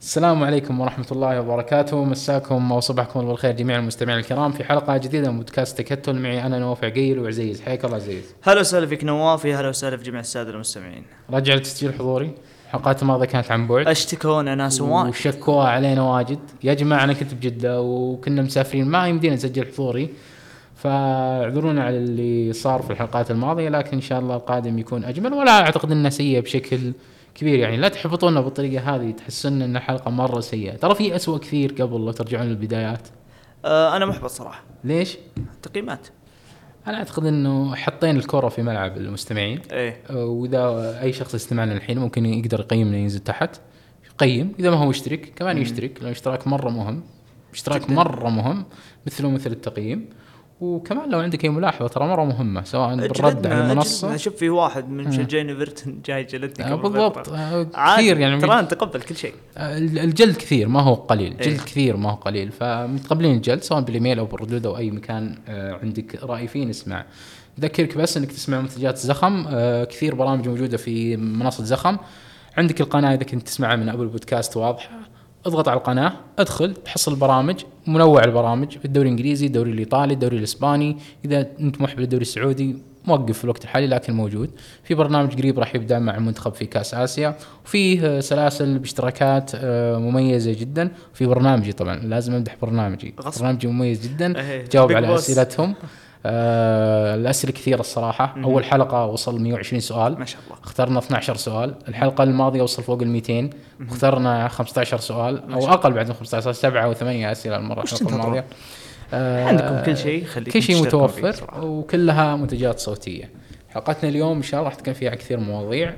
السلام عليكم ورحمة الله وبركاته. مساكم أو صباحكم بالخير جميع المستمعين الكرام في حلقة جديدة من بودكاست تكتل. معي أنا نوافع قيل وعزيز. حياك الله عزيز. هلا وسهلا فيك نواف. هلا وسهلا في جميع السادة المستمعين. رجع التسجيل حضوري. الحلقات الماضية كانت عن بعد. أشتكونا ناس وايد. وشكوها علينا واجد. يا جماعة أنا كنت بجدة وكنا مسافرين. ما يمدينا نسجل حضوري. فاعذرونا على اللي صار في الحلقات الماضية لكن إن شاء الله القادم يكون أجمل. ولا أعتقد أنه سيء بشكل كبير يعني لا تحبطونا بالطريقة هذه تحسن أن الحلقة مرة سيئة. ترى في أسوأ كثير قبل لو ترجعون للبدايات. آه أنا محبط صراحة. ليش؟ تقييمات. أنا أعتقد إنه حطينا الكره في ملعب المستمعين. إيه. أه، وإذا أي شخص يستمعنا الحين ممكن يقدر يقيمنا ينزل تحت. يقيم. إذا ما هو مشترك كمان يشترك لأن الاشتراك مرة مهم. اشتراك جداً. مرة مهم مثله مثل التقييم. وكمان لو عندك أي ملاحظة ترى مرة مهمة سواء بالرد على. المنصة. شوف في واحد من مشجعين إيفرتون جاي جلدني آه، قبل بالضبط. آه، كثير يعني ترى نتقبل كل شيء. آه، الجلد كثير ما هو قليل. إيه. جلد كثير ما هو قليل. فمتقبلين الجلد سواء بالإيميل أو بالردود أو أي مكان عندك رأي فيه نسمع. أذكرك بس إنك تسمع منتجات زخم. كثير برامج موجودة في منصة زخم. عندك القناة إذا كنت تسمعها من أبل بودكاست واضحة. اضغط على القناة ادخل تحصل برامج منوع البرامج الدوري الإنجليزي الدوري الإيطالي الدوري الإسباني إذا أنت محب للدوري السعودي موقف في الوقت الحالي لكن موجود. في برنامج قريب راح يبدأ مع المنتخب في كأس آسيا. وفيه آه، سلاسل باشتراكات آه، مميزة جدا. في برنامجي طبعا لازم أمدح برنامجي. غصب. برنامجي مميز جدا. إيه، جاوب على. أسئلتهم. آه الأسئلة كثيرة الصراحة. مهم. أول حلقة وصل 120 سؤال. ما شاء الله. اخترنا 12 سؤال. الحلقة الماضية وصل فوق ال 200 واخترنا 15 سؤال. أو أقل بعد من 15 سبعة أو ثمانيه أسئلة المرة؟ الماضية. آه، عندكم كل شيء خليكم كل شيء متوفر. وكلها منتجات صوتية. حلقتنا اليوم إن شاء الله راح تكون فيها كثير مواضيع.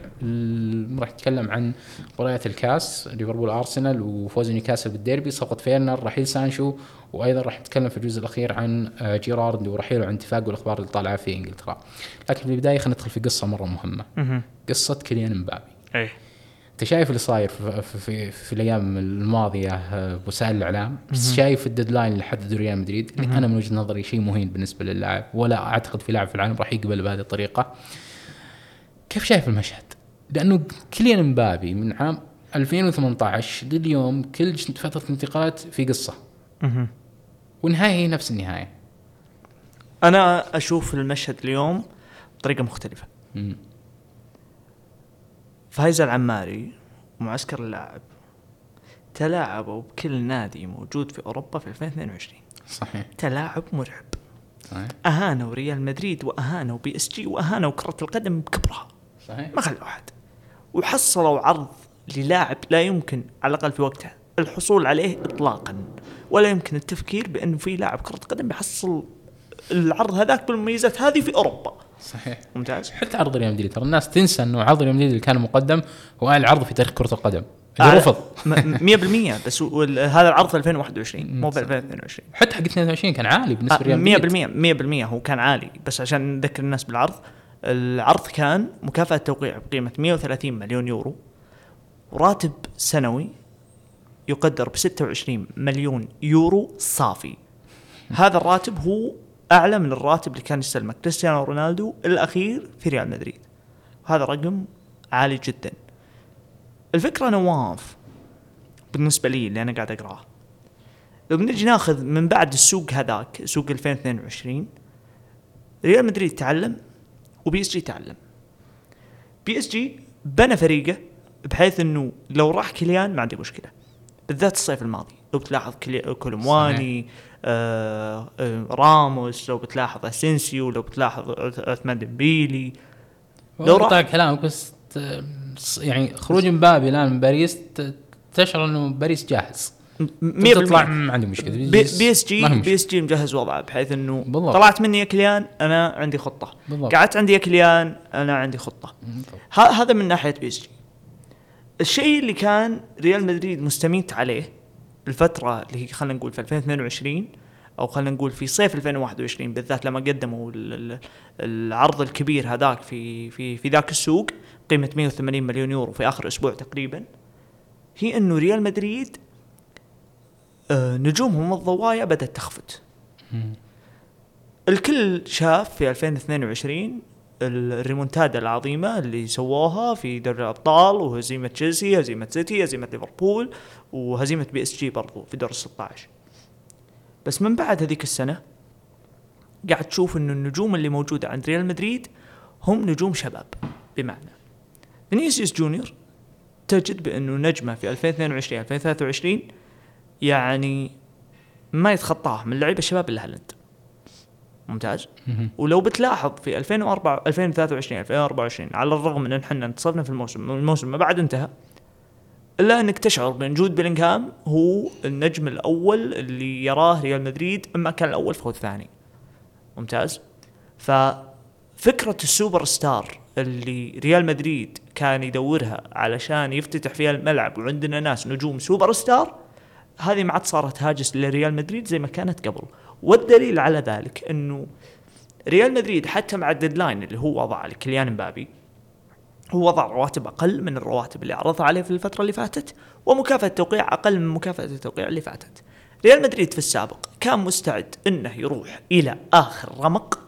راح نتكلم عن مباريات الكاس ليفربول أرسنال وفوز نيوكاسل بالديربي صفقة فيرنر رحيل سانشو وأيضا راح نتكلم في الجزء الأخير عن آه، جيرارد ورحيله وعن اتفاق والأخبار اللي طالعة في إنجلترا. لكن في البداية خلينا ندخل في قصة مرة مهمة. مهم. قصة كيليان مبابي. إيه. أنت شايف اللي صاير في, في, في, في الأيام الماضية آه، بوسائل الإعلام بس شايف ال deadline اللي حدده ريال مدريد اللي أنا من وجهة نظري شيء مهين بالنسبة للاعب ولا أعتقد في لاعب في العالم راح يقبل بهذه الطريقة كيف شايف المشهد؟ لأنه كيليان مبابي من عام 2018 لليوم كل فترة انتقالات في قصة. والنهاية هي نفس النهاية أنا أشوف المشهد اليوم بطريقة مختلفة. فايز العماري ومعسكر اللاعب. تلاعبوا بكل نادي موجود في أوروبا في 2022 صحيح. تلاعب مرعب. صحيح. أهانوا ريال مدريد وأهانوا بي إس جي وأهانوا كرة القدم بكبرها. صحيح. ما خلوا أحد. وحصلوا عرض للاعب لا يمكن على الأقل في وقتها الحصول عليه اطلاقا. ولا يمكن التفكير بأنه في لاعب كرة قدم بيحصل العرض هذاك بالمميزات هذه في أوروبا. صحيح. ممتاز. حتى عرض ريال مدريد. ترى الناس تنسى إنه عرض ريال مدريد اللي كان مقدم هو أعلى عرض في تاريخ كرة القدم. اللي رفض. م- 100% بس هذا العرض في 2021 مو في 2022 حتى حق 22 كان عالي بالنسبة لريال مدريد. 100% 100% هو كان عالي. بس عشان نذكر الناس بالعرض العرض كان مكافأة توقيع بقيمة 130 مليون يورو. وراتب سنوي يقدر ب 26 مليون يورو صافي. هذا الراتب هو أعلى من الراتب اللي كان يستلمه. كريستيانو رونالدو الأخير في ريال مدريد. هذا رقم عالي جدا. الفكرة نواف بالنسبة لي اللي أنا قاعد أقراه. لو بنجي ناخذ من بعد السوق هذاك سوق 2022 ريال مدريد تعلم وبي إس جي تعلم. بي إس جي بنى فريقه بحيث إنه لو راح كيليان ما عندي مشكلة. بالذات الصيف الماضي. لو بتلاحظ كولومواني راموس لو بتلاحظ أسينسيو لو بتلاحظ عثمان ديمبيلي. لو راح- كلامك بس يعني خروج مبابي الآن من باريس تشعر إنه باريس جاهز. 100% تطلع ما عندي مشكلة. بي إس جي بي. إس جي مجهز وضعه بحيث إنه بالضبط. طلعت مني يا كيليان أنا عندي خطة. بالضبط. قعدت عندي يا كيليان أنا عندي خطة. هذا من ناحية بي إس جي. الشيء اللي كان ريال مدريد مستميت عليه الفترة اللي هي خلينا نقول في 2022 أو خلينا نقول في صيف 2021 بالذات لما قدموا ال- ال- العرض الكبير هذاك في في في ذاك السوق قيمة 180 مليون يورو في آخر أسبوع تقريبا هي انه ريال مدريد آه، نجومهم الضوايا بدأت تخفت. الكل شاف في 2022 الريمونتادا العظيمة اللي سووها في دوري الأبطال وهزيمة تشيلسي هزيمة سيتي هزيمة ليفربول وهزيمة بي إس جي برضو في دور ال 16 بس من بعد هذيك السنة قاعد تشوف إنه النجوم اللي موجودة عند ريال مدريد هم نجوم شباب بمعنى فينيسيوس جونيور تجد بأنه نجمة في 2022 2023 يعني ما يتخطاه من لعيبة الشباب الا هالاند ممتاز. ولو بتلاحظ في 2004 2023 2024 على الرغم من ان إحنا انتصرنا في الموسم الموسم ما بعد انتهى إلا إنك تشعر بإن جود بيلينغهام هو النجم الأول اللي يراه ريال مدريد أما كان الأول فهو الثاني ممتاز. ففكرة ال super star اللي ريال مدريد كان يدورها علشان يفتتح فيها الملعب وعندنا ناس نجوم super star هذه ما عاد صارت هاجس لريال مدريد زي ما كانت قبل. والدليل على ذلك أنه ريال مدريد حتى مع ال deadline اللي هو وضعه لكيليان مبابي هو وضع رواتب أقل من الرواتب اللي عرضها عليه في الفترة اللي فاتت ومكافأة التوقيع أقل من مكافأة التوقيع اللي فاتت. ريال مدريد في السابق كان مستعد إنه يروح إلى آخر رمق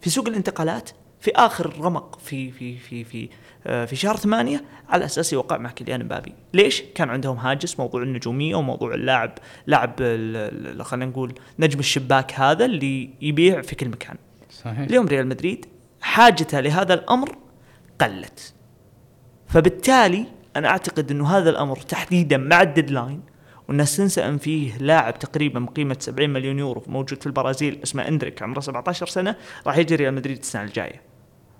في سوق الانتقالات في آخر رمق في في في في آه، في شهر ثمانية على أساس يوقع مع كيليان مبابي، ليش؟ كان عندهم هاجس موضوع النجومية وموضوع اللاعب لاعب خلينا نقول نجم الشباك هذا اللي يبيع في كل مكان. صحيح اليوم ريال مدريد حاجته لهذا الأمر قلت. فبالتالي أنا أعتقد إنه هذا الأمر تحديدا مع ال deadline والناس تنسى ان فيه لاعب تقريبا بقيمة 70 مليون يورو موجود في البرازيل اسمه إندريك عمره 17 سنة راح يجي ريال مدريد السنة الجاية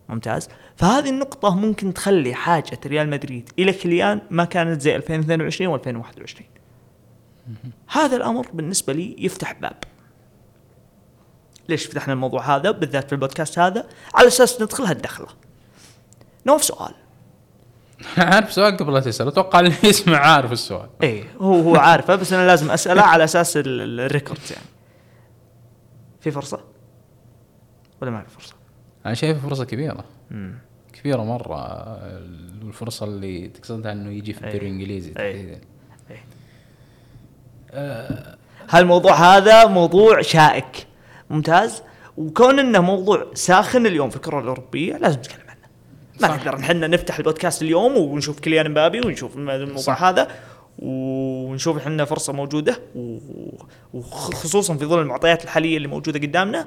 ممتاز. فهذه النقطة ممكن تخلي حاجة ريال مدريد إلى كليان ما كانت زي 2022 و2021 هذا الأمر بالنسبة لي يفتح باب. ليش فتحنا الموضوع هذا؟ بالذات في البودكاست هذا على أساس ندخل هالدخلة. نوف سؤال. عارف سؤال قبل لا تسأل أتوقع اللي يسمع عارف السؤال. إيه هو هو عارفه بس أنا لازم أسأله على أساس الريكورد يعني. في فرصة؟ ولا ما في فرصة؟ أنا شايف فرصة كبيرة. مم. كبيرة مرة. الفرصة اللي تقصدها إنه يجي في الدوري الانجليزي تحديدا. أه هالموضوع هذا موضوع شائك. ممتاز. وكون إنه موضوع ساخن اليوم في الكرة الأوروبية لازم نتكلم ما نقدر إحنا نفتح البودكاست اليوم ونشوف كليان مبابي ونشوف الموضوع صح. هذا ونشوف إحنا فرصة موجودة. وخصوصا في ظل المعطيات الحالية اللي موجودة قدامنا.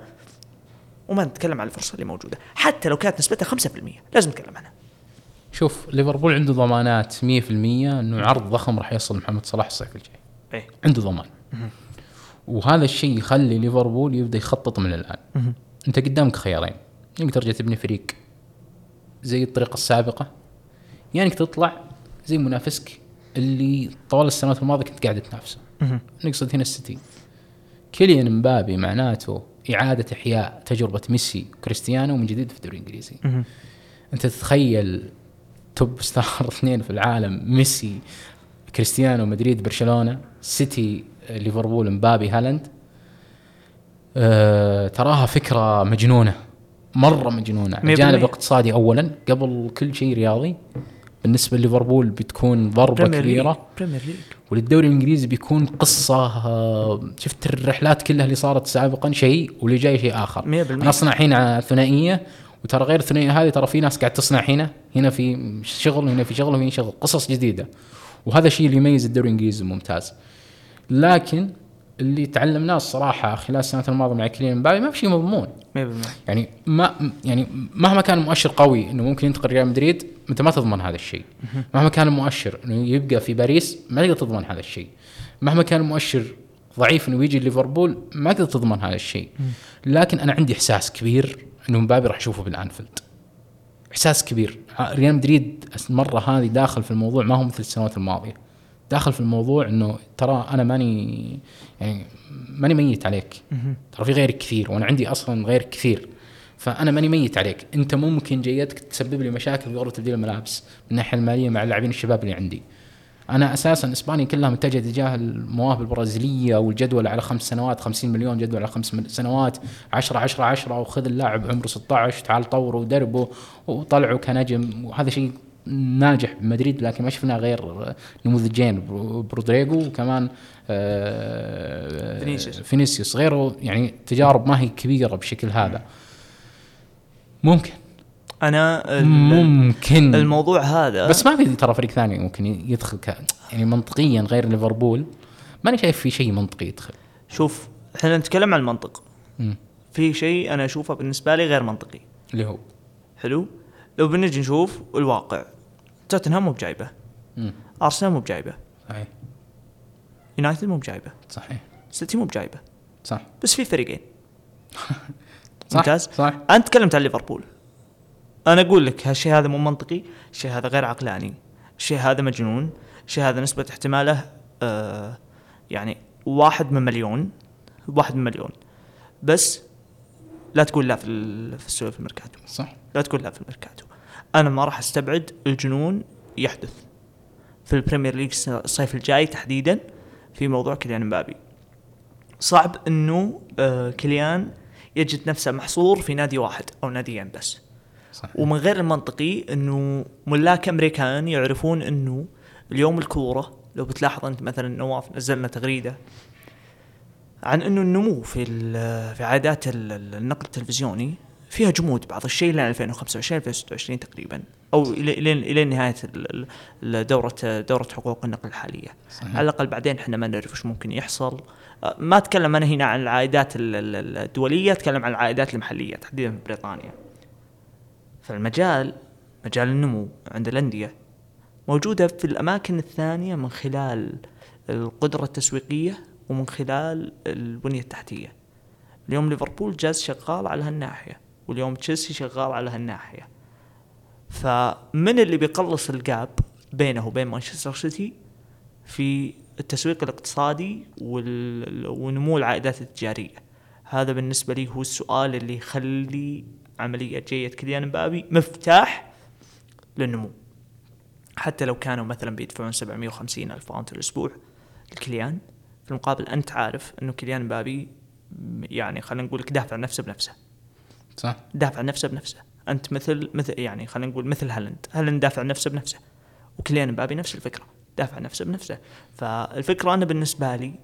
وما نتكلم عن الفرصة اللي موجودة. حتى لو كانت نسبتها 5% لازم نتكلم عنها. شوف ليفربول عنده ضمانات 100% إنه عرض ضخم راح يصل محمد صلاح الصيف الجاي. إيه؟ عنده ضمان. وهذا الشيء يخلي ليفربول يبدأ يخطط من الآن. أنت قدامك خيارين. انك ترجع تبني فريق زي الطريقة السابقة يعني تطلع زي منافسك اللي طوال السنوات الماضية كنت قاعد تنافسه. نقصد هنا السيتي. كيليان مبابي معناته إعادة إحياء تجربة ميسي وكريستيانو من جديد في الدوري الإنجليزي. أنت تتخيل top star اثنين في العالم ميسي كريستيانو مدريد برشلونة سيتي ليفربول مبابي هالاند. أه تراها فكرة مجنونة مرة مجنونة. جانب اقتصادي اولا قبل كل شيء رياضي. بالنسبة لليفربول بتكون ضربة كبيرة. بريمير ليج وللدوري الإنجليزي بيكون قصة آه، شفت الرحلات كلها اللي صارت سابقا شيء واللي جاي شيء آخر. 100% نصنع هنا ثنائيه وترى غير الثنائية هذه ترى في ناس قاعد تصنع هنا. هنا في شغل هنا في شغل وهنا شغل قصص جديدة. وهذا الشيء اللي يميز الدوري الإنجليزي الممتاز لكن اللي تعلمناه الصراحة خلال السنوات الماضية مع كلين مبابي ما في شيء مضمون. 100% يعني ما يعني مهما كان المؤشر قوي إنه ممكن ينتقل ريال مدريد أنت ما تضمن هذا الشيء. مهما كان المؤشر إنه يبقى في باريس ما تقدر تضمن هذا الشيء. مهما كان المؤشر ضعيف إنه يجي ليفربول ما تقدر تضمن هذا الشيء. لكن أنا عندي إحساس كبير إنه مبابي راح أشوفه بالأنفيلد. إحساس كبير. ريال مدريد المرة هذه داخل في الموضوع ما هو مثل السنوات الماضية. داخل في الموضوع إنه ترى أنا ماني يعني ماني ميت عليك. ترى في غيرك كثير وأنا عندي أصلا غير كثير. فأنا ماني ميت عليك. أنت ممكن جيتك تسبب لي مشاكل في غرفه تبديل الملابس من الناحية المالية مع اللاعبين الشباب اللي عندي. أنا أساسا إسبانيا كلها متجهة تجاه المواهب البرازيلية والجدول على خمس سنوات 50 مليون جدول على خمس سنوات 10 10 10 وخذ اللاعب عمره 16 تعال طوره ودربه وطلعه كنجم. وهذا شيء ناجح بمدريد لكن ما شفنا غير نموذجين رودريجو وكمان آه، فينيسيوس. فينيسيوس. غيره يعني تجارب ما هي كبيرة بالشكل هذا. ممكن. أنا ممكن. الموضوع هذا بس ما في ترى فريق ثاني ممكن يدخل. يعني منطقيا غير ليفربول. ماني شايف في شيء منطقي يدخل. شوف إحنا نتكلم عن المنطق. في شيء أنا أشوفه بالنسبة لي غير منطقي. اللي هو؟ حلو؟ لو بنجي نشوف الواقع. توتنهام مو بجايبه. ارسنال مو بجايبه صحيح. يونايتد مو بجايبه صحيح. سيتي مو بجايبه صح. بس في فريقين. صح. ممتاز. صح. أنت تكلمت عن ليفربول. أنا أقول لك هالشيء هذا مو منطقي. الشيء هذا غير عقلاني. الشيء هذا مجنون. الشيء هذا نسبة احتماله آه يعني واحد من مليون. واحد من مليون. بس لا تقول لا في السوق في الميركاتو. صح. لا تقول لا في الميركاتو. أنا ما راح أستبعد الجنون يحدث. في البريمير ليج الصيف الجاي تحديدا في موضوع كيليان مبابي. صعب إنه آه كيليان يجد نفسه محصور في نادي واحد أو ناديين بس. صح ومن غير المنطقي إنه ملاك أمريكان يعرفون إنه اليوم الكورة لو بتلاحظ أنت مثلا نواف نزلنا تغريدة عن إنه النمو في في عادات ال- ال- النقل التلفزيوني فيها جمود بعض الشيء لين 2025 2026 تقريبا أو إلى إلى نهاية دوره دورة حقوق النقل الحالية. صحيح. على الأقل بعدين إحنا ما نعرف وش ممكن يحصل. أه، ما أتكلم أنا هنا عن العائدات ال- ال- الدولية أتكلم عن العائدات المحلية تحديدا في بريطانيا. فالمجال مجال النمو عند الأندية موجودة في الأماكن الثانية من خلال القدرة التسويقية ومن خلال البنية التحتية. اليوم ليفربول جاز شغال على هالناحية. واليوم تشيلسي شغال على هالناحية. فمن اللي بيقلص الجاب بينه وبين مانشستر سيتي في التسويق الاقتصادي وال- ونمو العائدات التجارية. هذا بالنسبة لي هو السؤال اللي يخلي عملية جية كيليان مبابي مفتاح للنمو. حتى لو كانوا مثلا بيدفعون 750 ألف باوند في الأسبوع لكيليان في المقابل أنت عارف أنه كيليان مبابي يعني خلينا نقول لك دافع نفسه بنفسه. صح؟ دافع نفسه بنفسه. أنت مثل مثل يعني خلينا نقول مثل هالاند. هالاند دافع نفسه بنفسه. وكيليان مبابي نفس الفكرة. دافع نفسه بنفسه. فالفكرة أنا بالنسبة لي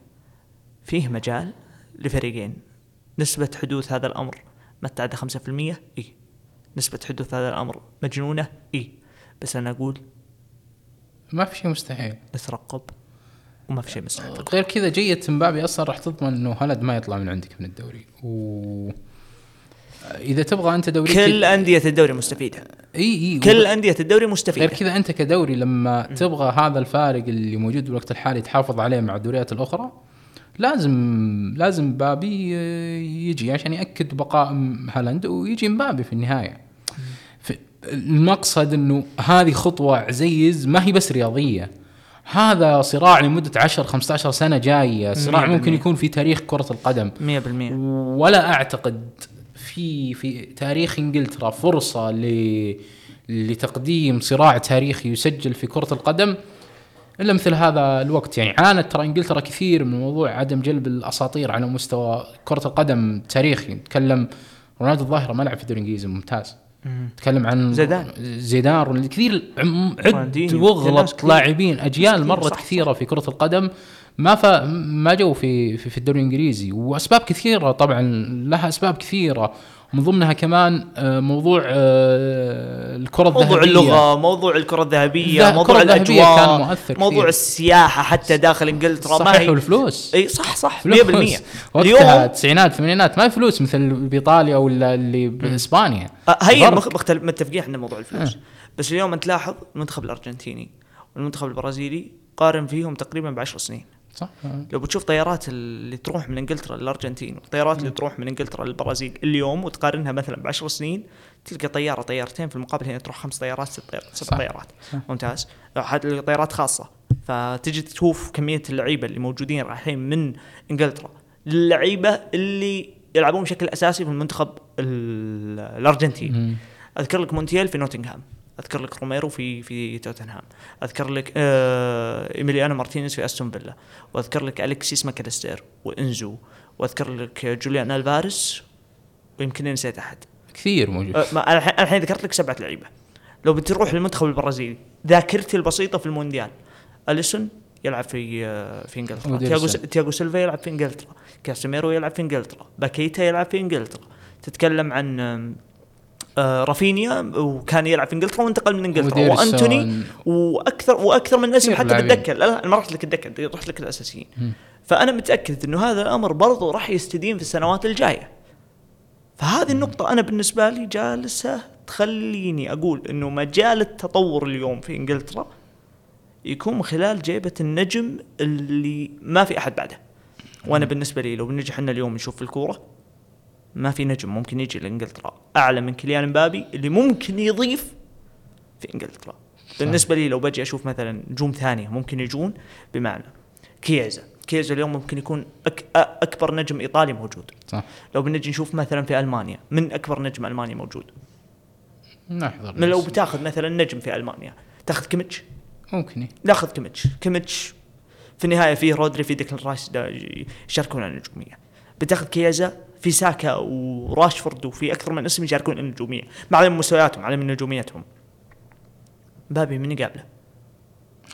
فيه مجال لفريقين. نسبة حدوث هذا الأمر ما تعدى 5% إي. نسبة حدوث هذا الأمر مجنونة إي. بس أنا أقول ما في شيء مستحيل. نترقب. وما في شيء مستحيل. غير كذا جية مبابي أصلا راح تضمن إنه هالاند ما يطلع من عندك من الدوري. و إذا تبغى أنت دوري كل أندية الدوري مستفيدة. إي إي كل أندية الدوري غير مستفيده كذا أنت كدوري لما تبغى هذا الفارق اللي موجود بالوقت الحالي تحافظ عليه مع الدوريات الأخرى لازم لازم مبابي آه، يجي عشان يأكد بقاء هالاند ويجي مبابي في النهاية. المقصد إنه هذه خطوة عزيز ما هي بس رياضية. هذا صراع لمدة 10 15 سنة جاية. صراع ممكن. يكون في تاريخ كرة القدم. 100% ولا أعتقد في في تاريخ إنجلترا فرصة ل لتقديم صراع تاريخي يسجل في كرة القدم إلا مثل هذا الوقت. يعني عانت ترى إنجلترا كثير من موضوع عدم جلب الأساطير على مستوى كرة القدم تاريخي. نتكلم رونالدو الظاهرة ما لعب في الدوري الإنجليزي ممتاز. نتكلم عن زيدان. زيدان كثير عد واغلط. لاعبين أجيال مرت كثيرة في كرة القدم. ما ف... ما جو في في, في الدوري الإنجليزي. وأسباب كثيرة طبعا لها أسباب كثيرة. من ضمنها كمان آه، موضوع آه، الكرة الذهبية. موضوع اللغة موضوع الكرة الذهبية الذ- موضوع الكرة الذهبية الأجواء كان مؤثر موضوع كثير. السياحة حتى داخل إنجلترا ما صحيح هي والفلوس. إي صح صح 100% فلوس. وقتها اليوم التسعينات الثمانينات ما في فلوس مثل بإيطاليا ولا اللي بإسبانيا. آه، هي مختلف متفقين إحنا موضوع الفلوس. آه. بس اليوم أنت لاحظ المنتخب الأرجنتيني والمنتخب البرازيلي قارن فيهم تقريبا بعشر سنين. صح؟ لو بتشوف طيارات اللي تروح من إنجلترا للأرجنتين والطيارات اللي تروح من إنجلترا للبرازيل اليوم وتقارنها مثلا بعشر سنين تلقى طيارة طيارتين في المقابل هنا تروح خمس طيارات ست طيارات سبع صح. طيارات. ممتاز. طيارات خاصة. فتجي تشوف كمية اللعيبة اللي موجودين رايحين من إنجلترا للعيبة اللي يلعبون بشكل أساسي في المنتخب ال- الارجنتيني. أذكر لك مونتيال في نوتنغهام. أذكر لك روميرو في في توتنهام. أذكر لك آه إيميليانو مارتينيز في أستون فيلا. وأذكر لك الكسيس ماكاليستير وإنزو. وأذكر لك جوليان ألفاريس ويمكن نسيت أحد. كثير موجود. أنا الحين ذكرت لك سبعة لعيبة. لو بتروح للمنتخب البرازيلي ذاكرتي البسيطة في المونديال. أليسون يلعب في آه، في إنجلترا. تياغو تياغو سيلفا يلعب في إنجلترا. كاسيميرو يلعب في إنجلترا. باكيتا يلعب في إنجلترا. تتكلم عن آه رافينيا وكان يلعب في إنجلترا وانتقل من إنجلترا. وأنتوني وأكثر وأكثر من اسم حتى. بالدكة. لا لا ما رحت لك الدكة رحت لك الأساسيين. فأنا متأكد إنه هذا الأمر برضو راح يستديم في السنوات الجاية. فهذه النقطة أنا بالنسبة لي جالسة تخليني أقول إنه مجال التطور اليوم في إنجلترا يكون من خلال جيبة النجم اللي ما في أحد بعده. وأنا بالنسبة لي لو بنجي إحنا اليوم نشوف الكورة ما في نجم ممكن يجي لإنجلترا. أعلى من كيليان مبابي اللي ممكن يضيف في إنجلترا. بالنسبة لي لو بجي أشوف مثلا نجوم ثانية ممكن يجون بمعنى كييزا. كييزا اليوم ممكن يكون أك أكبر نجم إيطالي موجود. صح. لو بنجي نشوف مثلا في ألمانيا من أكبر نجم ألماني موجود؟ نحضر من لو بتاخذ مثلا نجم في ألمانيا تاخذ كيميتش؟ ممكن إيه. ناخذ كيميتش. كيميتش في النهاية في رودري في ديكلان رايس يشاركون النجوميه بتاخذ كيازا في ساكا وراشفورد وفي أكثر من اسم يشاركون النجومية ما عليهم مستوياتهم عليهم نجوميتهم. مبابي من يقابله؟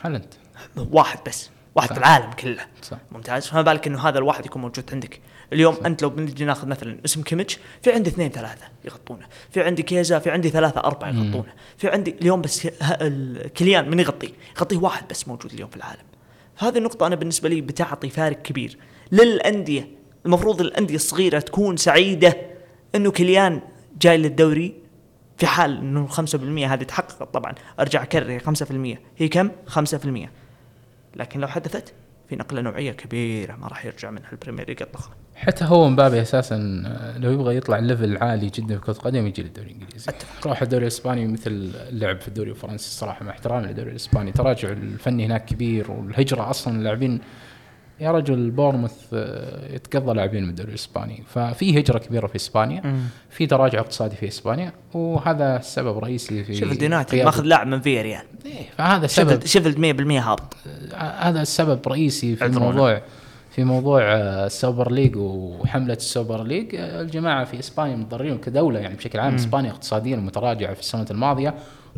هالاند. واحد بس واحد صح. في العالم كله. صح. ممتاز. فما بالك إنه هذا الواحد يكون موجود عندك. اليوم صح. أنت لو بنجي ناخذ مثلا اسم كيميتش في عندي اثنين ثلاثة يغطونه. في عندي كيزا في عندي ثلاثة أربعة. يغطونه. في عندي اليوم بس كليان من يغطيه يغطيه واحد بس موجود اليوم في العالم. هذه النقطة أنا بالنسبة لي بتعطي فارق كبير للأندية. المفروض الأندية الصغيرة تكون سعيدة إنه كليان جاي للدوري في حال إنه 5% هذه تحققت طبعا. أرجع أكرر هي 5% هي كم؟ 5% لكن لو حدثت في نقلة نوعية كبيرة ما راح يرجع منها البريمير ليج اطلاقا حتى هو مبابي أساسا آه، لو يبغى يطلع level عالي جدا في كرة القدم يجي للدوري الإنجليزي. روح الدوري الإسباني مثل اللعب في الدوري الفرنسي الصراحه مع احترامي للدوري الإسباني. تراجع الفني هناك كبير والهجرة أصلا اللاعبين يا رجل بورنموث آه، يتقضى لاعبين من الدوري الإسباني. ففي هجرة كبيرة في إسبانيا في تراجع اقتصادي في إسبانيا وهذا السبب الرئيسي في شيفيلد يونايتد ماخذ لاعب من فيا ريال إيه، فهذا سبب. شيفيلد شيفيلد 100% هابط. هذا السبب رئيسي في عذرونا. موضوع في موضوع آه، السوبر ليج وحملة السوبر ليج. آه، الجماعة في إسبانيا متضررين كدولة يعني بشكل عام. إسبانيا اقتصاديا متراجعة في السنوات الماضية.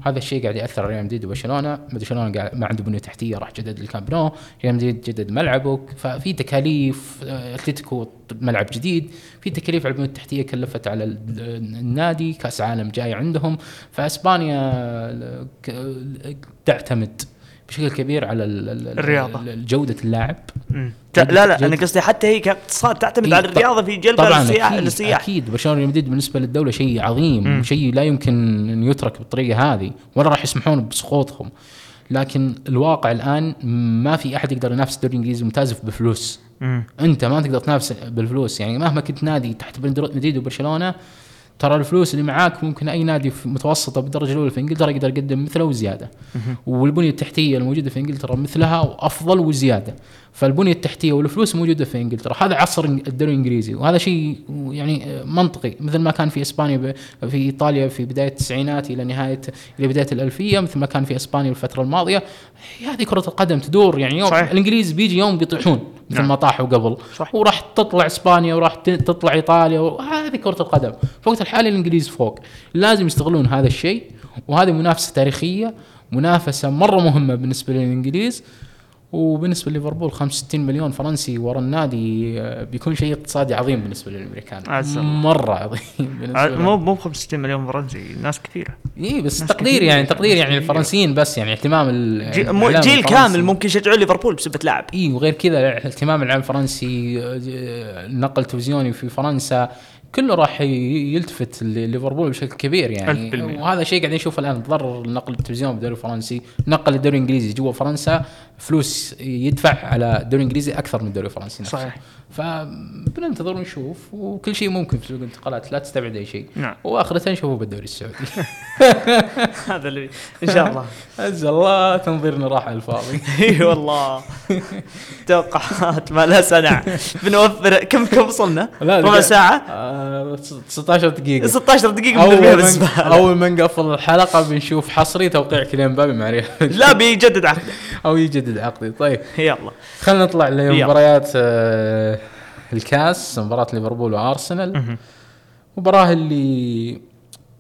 وهذا الشيء قاعد يأثر على ريال مدريد وبرشلونة. برشلونه قاعد ما عنده بنية تحتية راح جدد الكامب نو. ريال مدريد جدد ملعبه. ففي تكاليف آه، أتلتيكو ملعب جديد. في تكاليف على البنية التحتية كلفت على ال- النادي. كأس عالم جاي عندهم. فأسبانيا آه، ك- تعتمد. بشكل كبير على ال- ال- الرياضة. ال- جودة اللاعب. لا لا أنا قصدي حتى هي كاقتصاد تعتمد إيه، على الرياضة في جلب طبعا السياح أكيد للسياح أكيد. برشلونة ريال مدريد بالنسبة للدولة شيء عظيم. شيء لا يمكن أن يترك بالطريقة هذه ولا راح يسمحون بسقوطهم لكن الواقع الآن ما في أحد يقدر ينافس الدوري الإنجليزي الممتاز بفلوس. مم. أنت ما تقدر تنافس بالفلوس. يعني مهما كنت نادي تحت مدريد وبرشلونة ترى الفلوس اللي معاك ممكن أي نادي في متوسطة بالدرجة الأولى في إنجلترا يقدر يقدم مثله وزيادة. والبنية التحتية الموجودة في إنجلترا مثلها وافضل وزيادة. فالبنية التحتية والفلوس موجودة في إنجلترا. هذا عصر الدوري الإنجليزي وهذا شيء يعني منطقي. مثل ما كان في إسبانيا في إيطاليا في بداية التسعينات إلى نهايه إلى بداية الألفية مثل ما كان في إسبانيا الفترة الماضية. هذه كرة القدم تدور يعني يوم صحيح. الإنجليز بيجي يوم بيطيحون مثل نعم. ما طاحوا قبل. صح. وراح تطلع إسبانيا وراح تطلع إيطاليا وهذه كرة القدم. في الوقت الحالي الإنجليز فوق. لازم يستغلون هذا الشيء وهذه منافسة تاريخية منافسة مرة مهمة بالنسبة للإنجليز. وبالنسبة لليفربول 65 مليون فرنسي ورا النادي آه، بيكون شيء اقتصادي عظيم بالنسبة للأمريكان. مرة عظيم بالنسبة. مو مو 65 مليون فرنسي ناس كثيرة إي بس تقدير. يعني تقدير يعني. الفرنسيين بس يعني اهتمام الإعلام جيل. كامل ممكن يشجعون ليفربول بسبه لاعب إي وغير كذا اهتمام الاعلام الفرنسي آه، نقل تلفزيوني في فرنسا كله راح يلتفت لليفربول بشكل كبير يعني 1000%. وهذا شيء قاعدين نشوفه الآن تضرر نقل التلفزيون بالدوري الفرنسي نقل الدوري الإنجليزي جوا فرنسا فلوس يدفع على الدوري الإنجليزي أكثر من الدوري الفرنسي نفسه صحيح. فبننتظر ونشوف وكل شيء ممكن في سوق الانتقالات لا تستبعد أي شيء. نعم. واخرته نشوفه بالدوري السعودي. هذا اللي إن شاء الله. عز الله تنظيرنا راح على الفاضي. إي والله. توقعات ما لا سنع. بنوفر كم كم وصلنا؟ ربع. ساعة؟ آه 16 دقيقة. 16 دقيقة من أول بالزبالة. أول ما نقفل الحلقة بنشوف حصري توقيع كليان مبابي مع ريال. لا بيجدد عقده. أو يجدد عقدي طيب. يلا. خلينا نطلع لمباريات آه الكاس مباراة ليفربول وأرسنال. مباراة اللي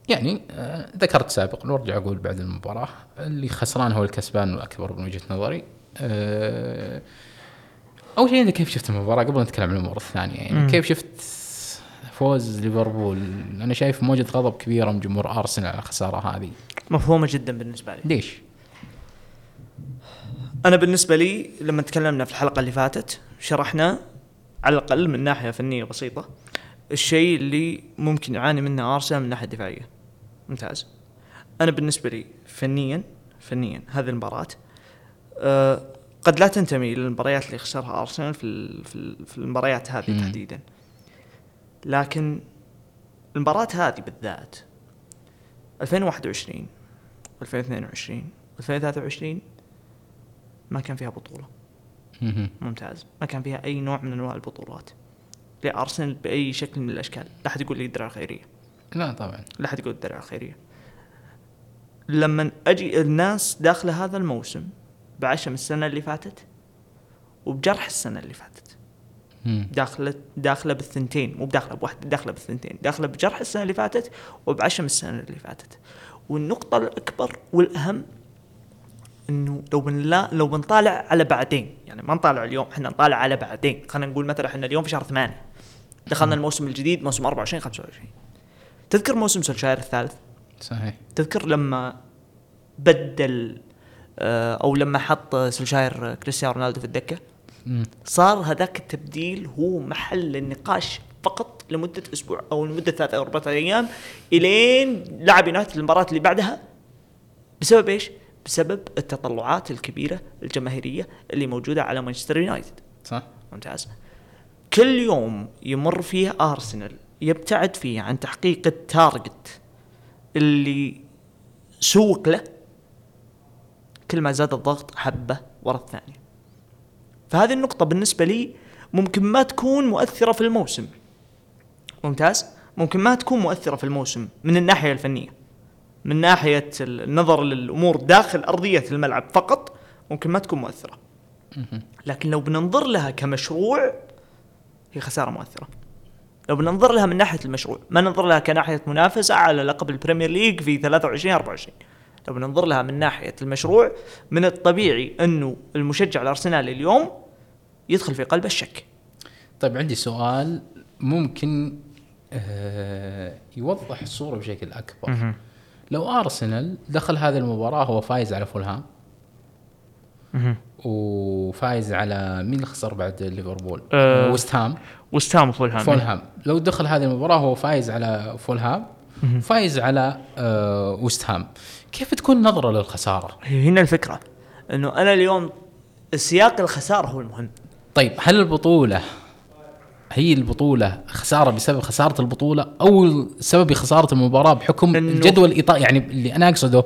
يعني آه ذكرت سابقا وأرجع أقول بعد المباراة اللي خسران هو الكسبان الاكبر من وجهة نظري. آه أول شيء انت كيف شفت المباراة؟ قبل ما نتكلم عن الأمور الثانية يعني مم. كيف شفت فوز ليفربول؟ أنا شايف موجة غضب كبيرة من جمهور أرسنال على الخساره هذه. مفهومة جدا بالنسبة لي. ليش؟ أنا بالنسبة لي لما تكلمنا في الحلقة اللي فاتت شرحنا على الأقل من ناحية فنية بسيطة الشيء اللي ممكن يعاني منه أرسنال من الناحيه الدفاعيه ممتاز أنا بالنسبة لي فنيا فنيا هذه المباراة أه قد لا تنتمي للمباريات اللي خسرها أرسنال في في ال- في المباريات هذه. تحديدا لكن المباراة هذه بالذات 2021 2022 2023 ما كان فيها بطولة مهم. ممتاز. ما كان فيها أي نوع من أنواع البطولات. لارسنال بأي شكل من الأشكال. لا أحد يقول لي الدرع الخيرية. لا طبعا. لا أحد يقول الدرع الخيرية. لما أجي الناس داخله هذا الموسم بعشم السنة اللي فاتت وبجرح السنة اللي فاتت. داخلة داخلة بالثنتين. مو بداخلة بواحدة داخلة بالثنتين. داخلة بجرح السنة اللي فاتت وبعشم السنة اللي فاتت. والنقطة الأكبر والأهم إنه لو بنلا لو بنطالع على بعدين يعني ما نطالع اليوم إحنا نطالع على بعدين. خلينا نقول مثلا إحنا اليوم في شهر ثمانية دخلنا الموسم الجديد موسم 24 25 تذكر موسم سولشاير الثالث؟ صحيح. تذكر لما بدل آه، أو لما حط سولشاير كريستيانو رونالدو في الدكة. صار هذاك التبديل هو محل النقاش فقط لمدة أسبوع أو لمدة ثلاث أو أربعة أيام إلين لعب يونايتد المباراة اللي بعدها. بسبب إيش؟ بسبب التطلعات الكبيرة الجماهيرية اللي موجودة على مانشستر يونايتد. صح. ممتاز. كل يوم يمر فيه أرسنال يبتعد فيه عن تحقيق ال target اللي سوق له كل ما زاد الضغط حبه ورا الثانية. فهذه النقطة بالنسبة لي ممكن ما تكون مؤثرة في الموسم. ممتاز؟ ممكن ما تكون مؤثرة في الموسم من الناحية الفنية. من ناحية النظر للأمور داخل أرضية الملعب فقط ممكن ما تكون مؤثرة. مهم. لكن لو بننظر لها كمشروع هي خسارة مؤثرة. لو بننظر لها من ناحية المشروع ما ننظر لها كناحية منافسة على لقب البريمير ليج في 23 24 لو بننظر لها من ناحية المشروع من الطبيعي أنه المشجع الأرسنالي اليوم يدخل في قلبه الشك. طيب عندي سؤال ممكن آه يوضح الصورة بشكل أكبر. لو ارسنال دخل هذه المباراة هو فايز على فولهام. وفايز على مين اللي خسر بعد ليفربول؟ آه، ويست هام. ويست هام فولهام فولهام. لو دخل هذه المباراة هو فايز على فولهام. فايز على آه ويست هام. كيف تكون نظرة للخسارة؟ هنا الفكرة إنه أنا اليوم سياق الخسارة هو المهم. طيب هل البطولة هي البطولة خسارة بسبب خسارة البطولة أو سبب خسارة المباراة بحكم الجدول الإطار يعني اللي أنا أقصده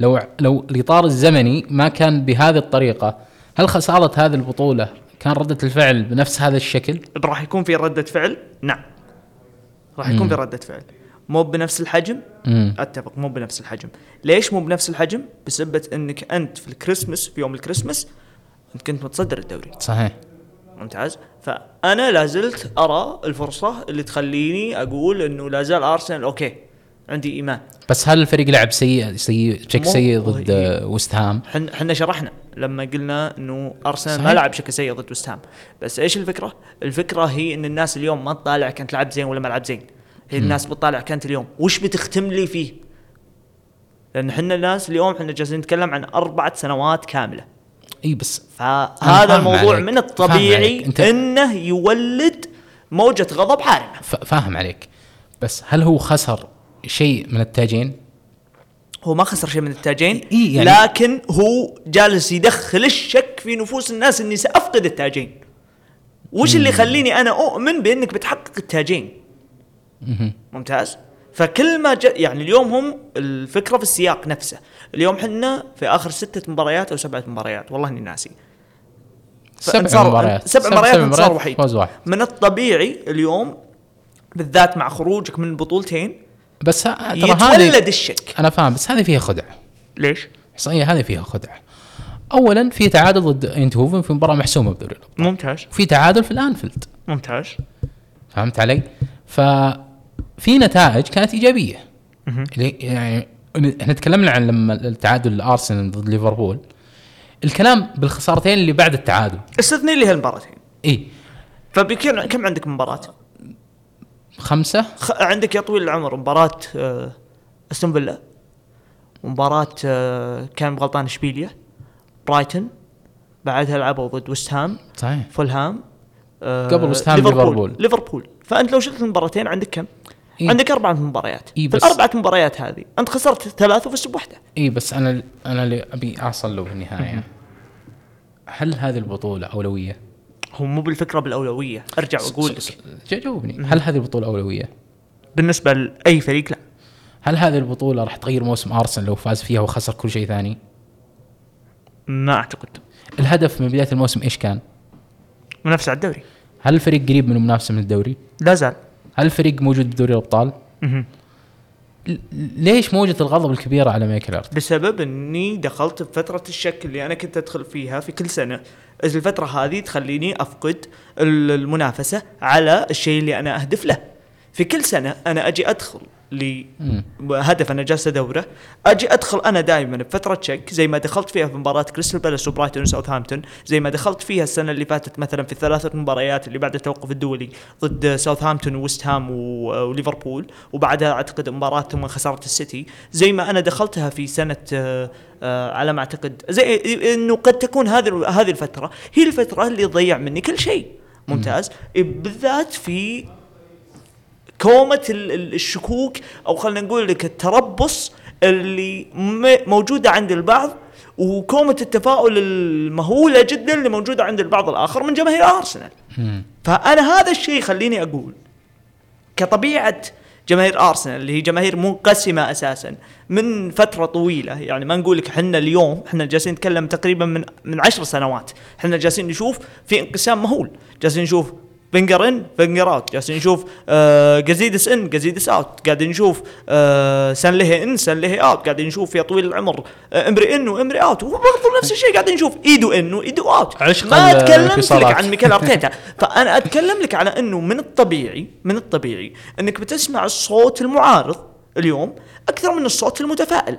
لو لو الإطار الزمني ما كان بهذه الطريقة هل خسارة هذه البطولة كان ردة الفعل بنفس هذا الشكل؟ راح يكون في ردة فعل؟ نعم. راح يكون في ردة فعل. مو بنفس الحجم؟ امم أتفق مو بنفس الحجم. ليش مو بنفس الحجم؟ بسبب إنك أنت في الكريسماس في يوم الكريسماس أنت كنت متصدر الدوري. صحيح. ممتاز فأنا لازلت أرى الفرصة اللي تخليني أقول إنه لا زال أرسنال okay عندي إيمان بس هل الفريق لعب سيء سيء بشكل سيء ضد ويست هام؟ حن حنا شرحنا لما قلنا إنه أرسنال ما. لعب بشكل سيء ضد وست هام بس إيش الفكرة؟ الفكرة هي إن الناس اليوم ما تطالع كانت لعب زين ولا ما لعب زين هي الناس بتطالع كانت اليوم وش بتختم لي فيه؟ لأن حنا الناس اليوم حنا جالسين نتكلم عن أربعة سنوات كاملة إي بس فهذا الموضوع عليك. من الطبيعي. أنت- إنه يولد موجة غضب حارمة ف- فاهم عليك بس هل هو خسر شيء من التاجين؟ هو ما خسر شيء من التاجين إيه يعني- لكن هو جالس يدخل الشك في نفوس الناس إني سأفقد التاجين وش اللي يخليني أنا أؤمن بإنك بتحقق التاجين. ممتاز فكل ما جاء يعني اليوم هم الفكرة في السياق نفسه اليوم حنا في آخر ستة مباريات أو سبعة مباريات والله إني ناسي. سبع مباريات. سبع مباريات انتصار وحيد. فوز واحد. من الطبيعي اليوم بالذات مع خروجك من البطولتين بس ترى هذه يتولد الشك. أنا فاهم بس هذه فيها خدع. ليش؟ احصائيه هذه فيها خدع. اولا في تعادل ضد اينتهوفن في مباراة محسومه بدوري الابطال ممتاز. وفي تعادل في الأنفيلد. ممتاز. فهمت علي؟ ففي نتائج كانت إيجابية. يعني إحنا تكلمنا عن لما التعادل الأرسنال ضد ليفربول الكلام بالخسارتين اللي بعد التعادل. استثني لي هالمباراتين. إي. فبكم كم عندك مباراة؟ خمسة. خ... عندك يا طويل العمر مباراة آه، أستون فيلا مباراة آه، كان غلطان إشبيليا برايتون بعدها لعبوا ضد وست هام صحيح. فولهام آه، قبل وست هام ليفربول. ليفربول. فأنت لو شلت المباراتين عندك كم؟ إيه؟ عندك أربع مباريات إيه في بس- الأربعة مباريات هذه أنت خسرت ثلاث وفزت بواحده اي بس أنا أنا اللي أبي اصل له في النهايه هل هذه البطولة أولوية؟ هو مو بالفكرة بالأولوية أرجع وأقول جاوبني هل هذه البطولة أولوية؟ بالنسبة لأي فريق لا هل هذه البطولة راح تغير موسم أرسنال لو فاز فيها وخسر كل شيء ثاني؟ ما أعتقد الهدف من بداية الموسم إيش كان؟ منافسة على الدوري هل الفريق قريب من المنافسه من الدوري؟ لا زال هل الفريق موجود بدوري الأبطال؟ ليش موجة الغضب الكبيرة على مايكل أرت؟ بسبب إني دخلت بفترة الشك اللي أنا كنت أدخل فيها في كل سنة الفترة هذه تخليني أفقد ال- المنافسة على الشيء اللي أنا أهدف له في كل سنة أنا أجي أدخل. لهدف أنا جالس أدوره. أجي أدخل أنا دائما بفترة شك زي ما دخلت فيها في مباراة كريستال بالاس وبرايتون وساوثهامبتون زي ما دخلت فيها السنة اللي فاتت مثلا في الثلاثة مباريات اللي بعد التوقف الدولي ضد ساوثهامبتون وويست هام وليفربول وبعدها أعتقد مباراة ثم خسارة السيتي. زي ما أنا دخلتها في سنة آه، على ما أعتقد زي إنه قد تكون هذه هذه الفترة هي الفترة اللي تضيع مني كل شيء. ممتاز. بالذات في ال- الشكوك أو خلينا نقول لك التربص اللي م- موجودة عند البعض وكومة التفاؤل المهولة جدا اللي موجودة عند البعض الآخر من جماهير أرسنال. فأنا هذا الشيء يخليني أقول كطبيعة جماهير أرسنال اللي هي جماهير منقسمة أساسا من فترة طويلة يعني ما نقول لك إحنا اليوم إحنا جالسين نتكلم تقريبا من من عشر سنوات إحنا جالسين نشوف في انقسام مهول جالسين نشوف فينجر in فينجر out جالسين نشوف آه جازيدس in جازيدس out قاعدين نشوف آه سانليهي in سانليهي out قاعدين نشوف يا طويل العمر آه امري in وامري out وبرضه نفس الشيء قاعدين نشوف ايدو in وايدو out عشق ما تكلمت لك. عن ميكيل أرتيتا. فأنا أتكلم لك على إنه من الطبيعي من الطبيعي إنك بتسمع الصوت المعارض اليوم أكثر من الصوت المتفائل.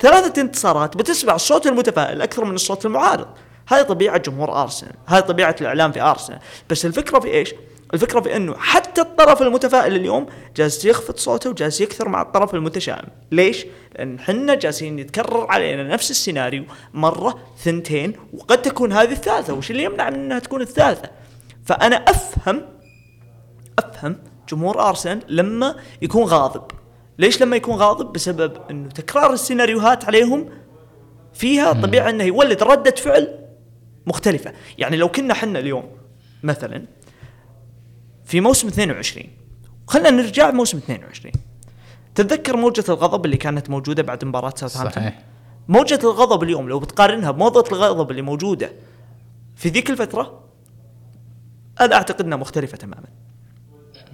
ثلاثة انتصارات بتسمع الصوت المتفائل أكثر من الصوت المعارض. هذه طبيعة جمهور أرسنال هذه طبيعة الإعلام في أرسنال. بس الفكرة في إيش؟ الفكرة في إنه حتى الطرف المتفائل اليوم جالس يخفض صوته وجالس يكثر مع الطرف المتشائم. ليش؟ لأن حنا جالسين يتكرر علينا نفس السيناريو مرة ثنتين وقد تكون هذه الثالثة. وش اللي يمنع من إنها تكون الثالثة؟ فأنا أفهم أفهم جمهور أرسنال لما يكون غاضب. ليش لما يكون غاضب؟ بسبب إنه تكرار السيناريوهات عليهم فيها طبيعة إنه يولد ردة فعل مختلفة. يعني لو كنا حنا اليوم مثلا في موسم 22 خلينا نرجع موسم 22 تتذكر موجة الغضب اللي كانت موجودة بعد مباراة ساوثهامبتون؟ صحيح. موجة الغضب اليوم لو بتقارنها بموجة الغضب اللي موجودة في ذيك الفترة أنا أعتقد أنها مختلفة تماما.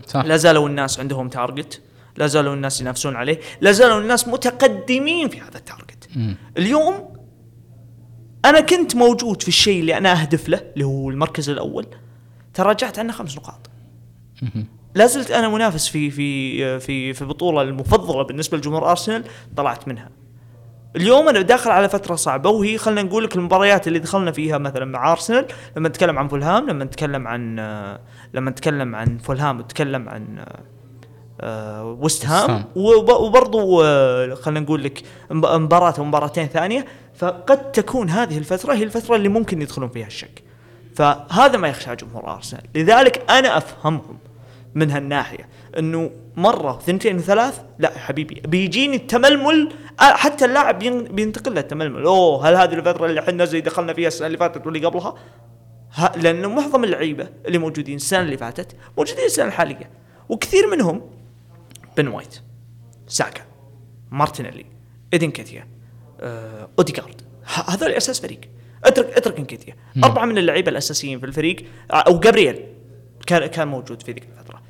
صح. لا زالوا الناس عندهم target لا زالوا الناس ينافسون عليه لا زالوا الناس متقدمين في هذا ال target. اليوم أنا كنت موجود في الشيء اللي أنا أهدف له اللي هو المركز الأول تراجعت عنه خمس نقاط. لا زلت أنا منافس في في في في البطوله المفضلة بالنسبة لجمهور أرسنال طلعت منها. اليوم أنا داخل على فترة صعبة وهي خلينا نقول لك المباريات اللي دخلنا فيها مثلا مع أرسنال لما نتكلم عن فولهام لما نتكلم عن لما نتكلم عن فولهام نتكلم عن آه، ويست هام هام. وب- وبرضو آه، خلينا نقول لك مب- مباراة أو مباراتين ثانية فقد تكون هذه الفترة هي الفترة اللي ممكن يدخلون فيها الشك. فهذا ما يخشى جمهور أرسنال، لذلك أنا أفهمهم من هالناحية إنه مرة ثنتين وثلاث لا يا حبيبي بيجيني التململ حتى اللاعب ين- بينتقل له التململ أوه هل هذه الفترة اللي إحنا زي دخلنا فيها السنة اللي فاتت واللي قبلها؟ ها لأنه معظم اللعيبة اللي موجودين السنة اللي فاتت موجودين السنة الحالية وكثير منهم بن وايت ساكا مارتينيلي إيدي إنكيتيا آه، اوديجارد ه- هذول أساس فريق. اترك اترك إنكيتيا. أربعة من اللعيبه الأساسيين في الفريق آه، أو جابرييل كان كان موجود في ذيك الفترة.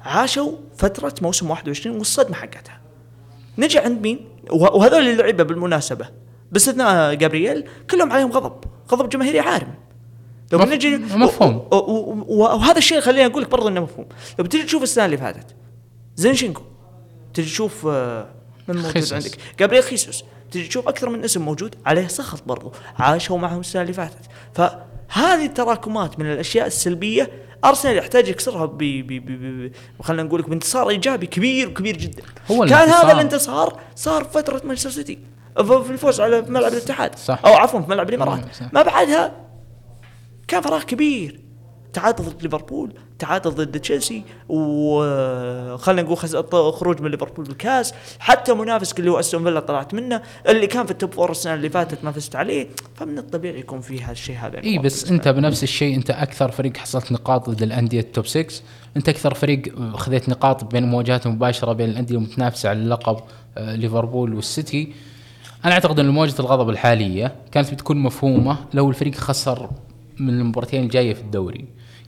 عاشوا فترة موسم 21 والصدمة حقتها. نجي عند مين؟ وه- وهذول اللعيبه بالمناسبة. باستثناء جابرييل كلهم عليهم غضب. غضب جماهيري عارم. لو بنجي مفهوم. وهذا الشيء خليني أقول لك برضه إنه مفهوم. لو بتيجي تشوف السنة اللي فاتت زينشينكو تجي تشوف آه، من موجود خيسوس. عندك. جابرييل خيسوس. تجي تشوف أكثر من اسم موجود عليه سخط برضو عاشوا معهم السنة اللي فاتت فهذه التراكمات من الأشياء السلبية أرسنال يحتاج يكسرها ب خلينا نقول لك بانتصار إيجابي كبير كبير جدا هو كان الانتصار. هذا الانتصار صار في فترة مانشستر سيتي في الفوز على ملعب الاتحاد صح. أو عفوا في ملعب الإمارات. ما بعدها كان فراغ كبير تعادل ضد ليفربول تعادل ضد تشيلسي وخلينا نقول خروج من ليفربول بالكاس. حتى منافسك اللي هو أستون فيلا طلعت منه اللي كان في ال top four السنة اللي فاتت ما فزت عليه. فمن الطبيعي يكون في هالشيء هذا إي بس أنت بنفس الشيء أنت أكثر فريق حصلت نقاط ضد الأندية ال top 6 أنت أكثر فريق خذيت نقاط بين مواجهات مباشرة بين الأندية المتنافسة على اللقب آه، ليفربول والسيتي. أنا أعتقد إن مواجهة الغضب الحالية كانت بتكون مفهومة لو الفريق خسر من المباراتين الجاية في الدوري.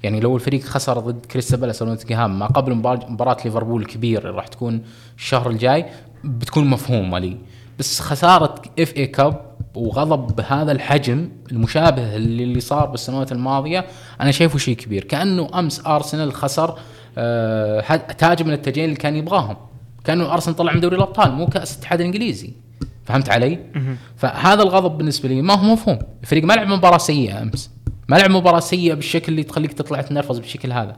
يعني لو الفريق خسر ضد كريستال بالاس أو نوتنغهام ما قبل مبار- مباراة ليفربول الكبير اللي راح تكون الشهر الجاي بتكون مفهومة لي. بس خسارة FA Cup وغضب بهذا الحجم المشابه اللي صار بالسنوات الماضية أنا شايفه شيء كبير. كأنه أمس أرسنال خسر آه تاج من التاجين اللي كان يبغاهم. كأنه أرسنال طلع من دوري الأبطال مو كأس الاتحاد الإنجليزي. فهمت علي؟ فهذا الغضب بالنسبة لي ما هو مفهوم. الفريق ما لعب مباراة سيئة أمس. ما لعب مباراة سيئة بالشكل اللي تخليك تطلع تنرفز بالشكل هذا.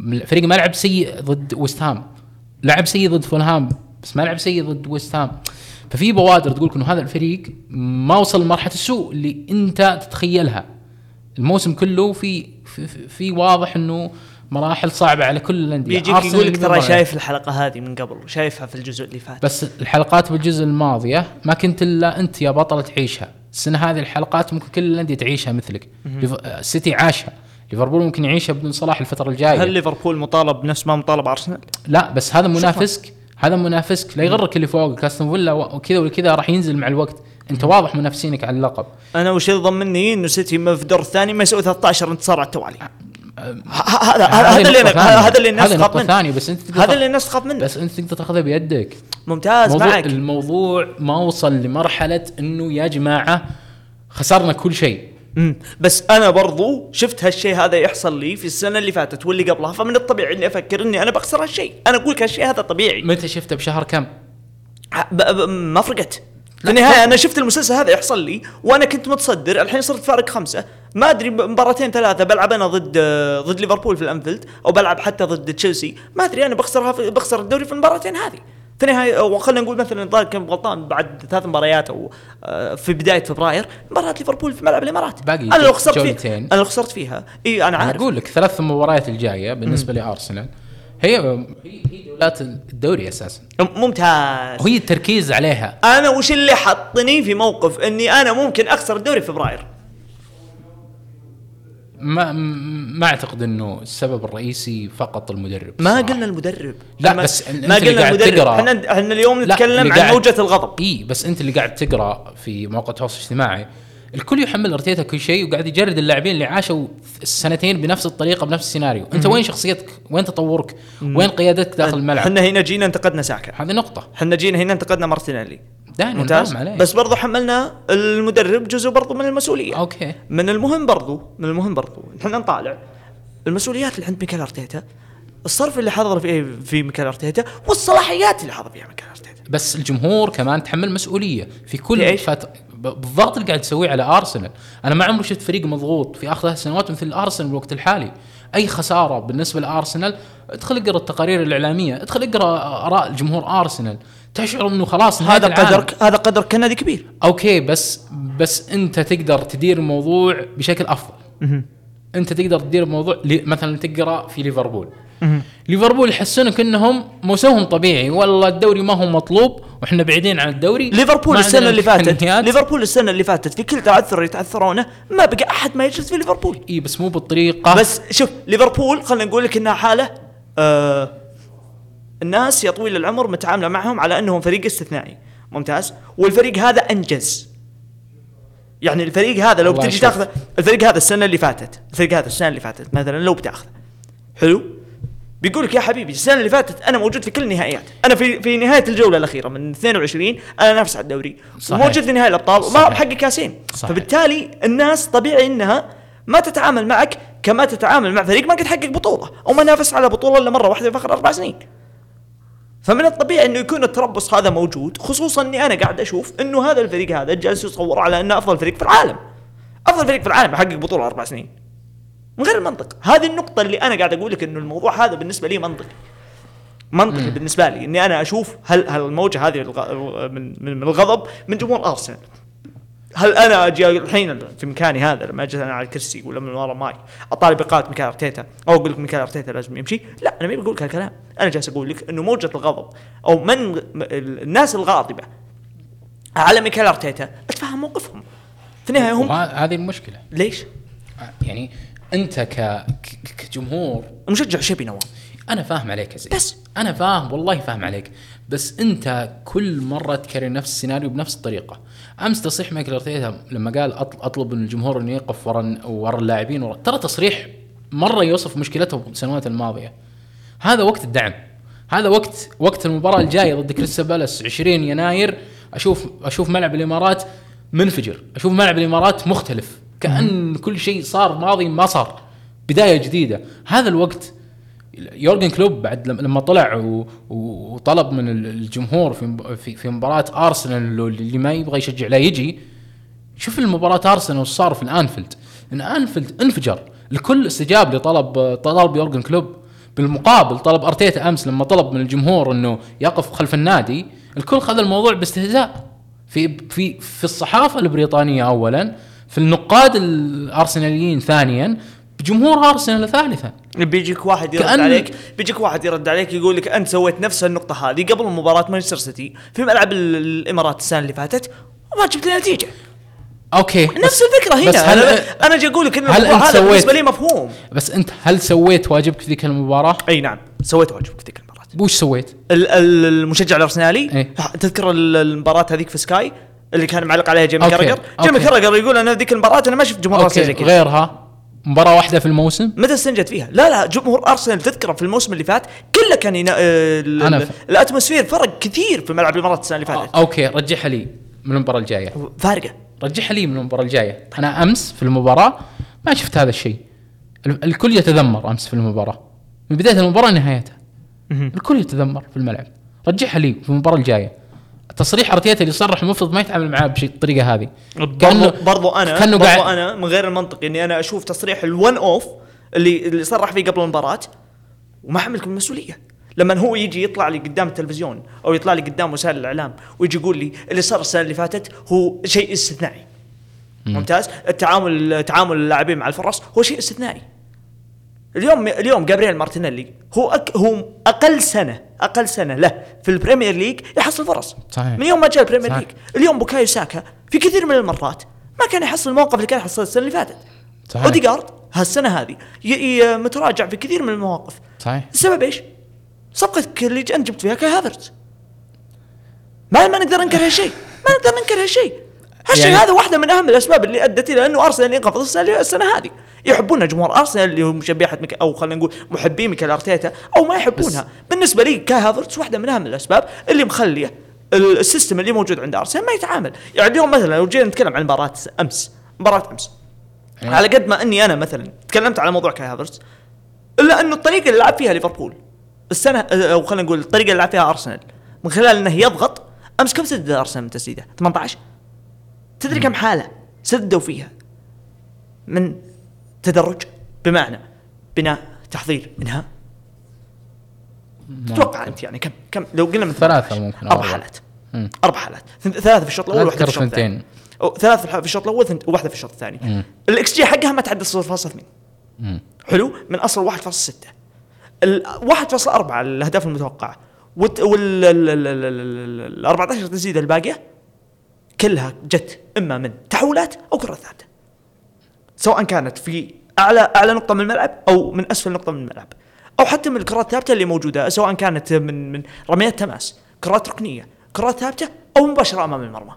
الفريق ما لعب سيء ضد ويست هام لعب سيء ضد فولهام بس ما لعب سيء ضد ويست هام ففي بوادر تقول إنه هذا الفريق ما وصل لمرحلة السوء اللي أنت تتخيلها. الموسم كله في, في, في واضح إنه مراحل صعبة على كل الأندية. بيجيك يقول لك ترى. شايف الحلقة هذه من قبل وشايفها في الجزء اللي فات. بس الحلقات بالجزء الماضية ما كنت إلا أنت يا بطل تعيشها. السنة هذه الحلقات ممكن كل الأندية تعيشها مثلك. السيتي عاشها. ليفربول ممكن يعيشها بدون صلاح الفترة الجاية. هل ليفربول مطالب نفس ما مطالب أرسنال؟ لا بس هذا منافسك. هذا منافسك. لا يغرك اللي فوقك. أستون فيلا وكذا وكذا راح ينزل مع الوقت. أنت واضح منافسينك على اللقب. أنا وش يضمني إنه سيتي ما في الدور الثاني ما يسوي 13 انتصار على التوالي. هذا هذا اللي. هذا اللي الناس تخاف منه. ثانية بس أنت هذا اللي الناس تخاف منه. بس أنت تقدر تاخذها بيدك. ممتاز معك. الموضوع ما وصل لمرحلة إنه يا جماعة خسرنا كل شيء. مم. بس أنا برضو شفت هالشيء هذا يحصل لي في السنة اللي فاتت واللي قبلها فمن الطبيعي إني أفكر إني أنا بخسر هالشيء. أنا أقول لك هالشيء هذا طبيعي. متى شفته؟ بشهر كم؟ ما فرقت. في النهايه أنا شفت المسلسل هذا يحصل لي وأنا كنت متصدر الحين صرت فارق خمسة. ما أدري مباراتين ثلاثة بلعب أنا ضد آه، ضد ليفربول في الأنفيلد أو بلعب حتى ضد تشيلسي. ما أدري أنا بخسرها في بخسر الدوري في المباراتين هذه. في النهاية وخلينا نقول مثلا الظاهر كان غلطان بعد ثلاث مباريات أو آه، في بداية فبراير مباراة ليفربول في ملعب الإمارات. باقي أنا لو خسرت فيها. أنا لو خسرت فيها. إي أنا أنا عارف. أقول لك ثلاث مباريات الجاية بالنسبة لأرسنال. هي هي جولات الدوري أساسا. ممتاز. وهي التركيز عليها. أنا وش اللي حطني في موقف إني أنا ممكن أخسر الدوري في فبراير؟ ما ما أعتقد إنه السبب الرئيسي فقط المدرب ما صراحة. قلنا المدرب. لا، بس ما اللي قلنا قاعد المدرب. إحنا إحنا اليوم نتكلم عن موجة الغضب. إي بس أنت اللي قاعد تقرأ في مواقع التواصل الاجتماعي. الكل يحمل أرتيتا كل شيء وقاعد يجرد اللاعبين اللي عاشوا السنتين بنفس الطريقة بنفس السيناريو. أنت وين شخصيتك؟ وين تطورك؟ وين قيادتك داخل الملعب؟ إحنا هنا جينا انتقدنا ساكا. هذه نقطة. إحنا جينا هنا انتقدنا مارتينيلي. ممتاز؟ بس برضو حملنا المدرب جزء برضو من المسؤولية. أوكي. من المهم برضو من المهم برضو إحنا نطالع. المسؤوليات اللي عند ميكال أرتيتا الصرف اللي حضر فيه في ميكال أرتيتا والصلاحيات اللي حضر فيها ميكال أرتيتا. بس الجمهور كمان تحمل مسؤولية. في كل في إيش؟ بالضغط اللي قاعد تسويه على ارسنال أنا ما عمري شفت فريق مضغوط في آخر ثلاث سنوات مثل ارسنال بالوقت الحالي. أي خسارة بالنسبة لأرسنال ادخل اقرأ التقارير الإعلامية ادخل اقرأ آراء الجمهور ارسنال تشعر إنه خلاص هذا. قدرك هذا قدرك كنادي كبير. أوكي بس بس أنت تقدر تدير الموضوع بشكل أفضل. أنت تقدر تدير الموضوع مثلا تقرأ في ليفربول. ليفربول يحسونك انهم موسمهم طبيعي. والله الدوري ما هو مطلوب وإحنا بعيدين عن الدوري. ليفربول السنة اللي فاتت. ليفربول السنة اللي فاتت في كل تعثر يتعثرونه ما بقى أحد ما يجلس في ليفربول. إي بس مو بالطريقة. بس شوف ليفربول خلينا نقول لك إنها حالة آه الناس يا طويل العمر متعاملة معهم على أنهم فريق استثنائي. ممتاز؟ والفريق هذا أنجز. يعني الفريق هذا لو بتجي. تاخذه الفريق هذا السنة اللي فاتت الفريق هذا السنة اللي فاتت مثلا لو بتاخذه. حلو؟ بيقول لك يا حبيبي السنة اللي فاتت أنا موجود في كل النهائيات أنا في في نهاية الجولة الأخيرة من 22 أنا نافس على الدوري صحيح. وموجود في نهائي الأبطال وما. بحقق كاسين صحيح. فبالتالي الناس طبيعي إنها ما تتعامل معك كما تتعامل مع فريق ما قد حقق بطولة أو ما نافس على بطولة إلا مرة واحدة في آخر أربع سنين فمن الطبيعي إنه يكون التربص هذا موجود خصوصا إني أنا قاعد أشوف إنه هذا الفريق هذا جالس يصور على إنه أفضل فريق في العالم أفضل فريق في العالم يحقق بطولة أربع سنين من غير المنطق هذه النقطة اللي أنا قاعد أقول لك إنه الموضوع هذا بالنسبة لي منطقي. منطقي بالنسبة لي. إني أنا أشوف هل هل الموجة هذه من من الغضب من جمهور أرسنال. هل أنا أجي الحين في مكاني هذا لما اجلس أنا على الكرسي ولا من ورا مايك أطالب اقاله ميكال أرتيتا أو أقول لك ميكال أرتيتا لازم يمشي؟ لا أنا ما بقول لك هالكلام أنا جالس أقول لك إنه موجة الغضب أو من الناس الغاضبة على ميكال أرتيتا أتفهم موقفهم. في النهاية هم وهذه المشكلة. ليش؟ يعني انت ك... ك- كجمهور. مشجع شبي نواف. أنا فاهم عليك يا بس. أنا فاهم والله فاهم عليك. بس أنت كل مرة تكرر نفس السيناريو بنفس الطريقة. أمس تصريح مايكل أرتيتا لما قال أطل- أطلب من الجمهور إنه يقف ورا ورا اللاعبين ورا ترى تصريح مرة يوصف مشكلتهم السنوات الماضية. هذا وقت الدعم. هذا وقت وقت المباراة الجاية ضد كريستال بالاس 20 يناير أشوف أشوف ملعب الإمارات منفجر. أشوف ملعب الإمارات مختلف. كأن كل شيء صار ماضي ما صار. بداية جديدة. هذا الوقت يورجن كلوب بعد لم- لما طلع وطلب من ال- الجمهور في في, مباراة أرسنال اللي ما يبغى يشجع لا يجي. شوف المباراة أرسنال وش صار في الأنفيلد. إن أنفيلد انفجر. الكل استجاب لطلب طلب يورجن كلوب. بالمقابل طلب أرتيتا أمس لما طلب من الجمهور إنه يقف خلف النادي الكل خذ الموضوع باستهزاء. في في في الصحافة البريطانية اولا في النقاد الأرسناليين ثانيا بجمهور أرسنال ثالثا بيجيك واحد يرد كأن- عليك بيجيك واحد يرد عليك يقول لك أنت سويت نفس النقطة هذه قبل مباراة مانشستر سيتي في ملعب ال- الإمارات السنة اللي فاتت وما جبت نتيجة أوكي نفس بس- الفكرة بس هنا هل أنا أجي أقول لك إن هل أنت هذا بالنسبة سويت- لي مفهوم بس أنت هل سويت واجبك في ذيك المباراة؟ أي نعم سويت واجبك في ذيك المباراة وش سويت؟ ال- ال- المشجع الأرسنالي إيه. تذكر ال- المباراة هذيك في سكاي اللي كان معلق عليها جيمي أوكي، كاراجر جيمي أوكي. كاراجر يقول أنا ذيك المباراة أنا ما شفت جمهور ارسنال زي كذا. غيرها. مباراة واحدة في الموسم. متى استنجد فيها؟ لا لا جمهور أرسنال تذكرة في الموسم اللي فات كله كان ينا... آه، أنا ف- ال atmosphere فرق كثير في ملعب الإمارات السنة اللي فاتت. أوكي رجعها لي من المباراة الجاية. فارقة. رجعها لي من المباراة الجاية. أنا أمس في المباراة ما شفت هذا الشيء. ال- الكل يتذمر أمس في المباراة. من بداية المباراة لنهايتها. الكل يتذمر في الملعب. رجعها لي في المباراة الجاية. تصريح أرتيتا اللي صرح المفروض ما يتعامل معاه بشيء الطريقة هذه. برضو, برضو أنا كأنه برضو قاعد أنا من غير المنطقي إني أنا أشوف تصريح ال one off اللي اللي صرح فيه قبل المباراة وما حملكم المسؤوليه لما هو يجي يطلع لي قدام التلفزيون أو يطلع لي قدام وسائل الإعلام ويجي يقول لي اللي صار السنة اللي فاتت هو شيء استثنائي. ممتاز؟ التعامل تعامل اللاعبين مع الفرص هو شيء استثنائي. اليوم اليوم جابرييل مارتينيلي هو أك هو أقل سنة أقل سنة له في البريمير ليج يحصل فرص صحيح. من يوم ما جاء البريمير. ليج اليوم بوكايو ساكا في كثير من المرات ما كان يحصل الموقف اللي كان يحصل السنة اللي فاتت صحيح. اوديجارد هالسنة هذه متراجع في كثير من المواقف صحيح السبب إيش؟ صفقتك اللي أنت جبت فيها كاي هافرتز ما ما نقدر ننكر هالشيء ما نقدر ننكر هالشيء هالشيء يعني- هذا واحدة من أهم الأسباب اللي أدت إلى أنه أرسنال ينقفض السنة هذه. يحبونها جمهور أرسنال اللي هم مشبيحة ميك أو خلينا نقول محبي ميكال أرتيتا أو ما يحبونها. بالنسبة لي كاي واحدة من أهم الأسباب اللي مخلية ال- system اللي موجود عند أرسنال ما يتعامل. يعني اليوم مثلا لو جينا نتكلم عن مباراة امس مباراة أمس. يعني- على قد ما أني أنا مثلا تكلمت على موضوع كاي هافرتز إلا انه الطريقة اللي لعب فيها ليفربول السنة أو خلينا نقول الطريقة اللي لعب فيها أرسنال من خلال إنه يضغط أمس كم سدد أرسنال من تسديدة؟ 18 تدري كم حاله سددوا فيها من تدرج بمعنى بناء تحضير انهاء تتوقع انت يعني كم كم لو قلنا من ثلاثة 18. ممكن، أربع حالات. أربع حالات ثلاثة في الشوط الأول وواحده أذكر في الشوط الثاني ثنتين. أو ثلاث في الشوط الأول وواحده في الشوط الثاني. الاكس جي حقها ما تعدى 0.8 مم. حلو من اصل 1.6 ال 1.4 الاهداف المتوقعه وال ال- ال- ال- ال- ال 14 تسديده الباقيه كلها جت إما من تحولات أو كرة ثابتة. سواء كانت في اعلى أعلى نقطة من الملعب أو من أسفل نقطة من الملعب. أو حتى من الكرات الثابته اللي موجودة سواء كانت من من رميات تماس كرات ركنية كرات ثابتة أو مباشرة أمام المرمى.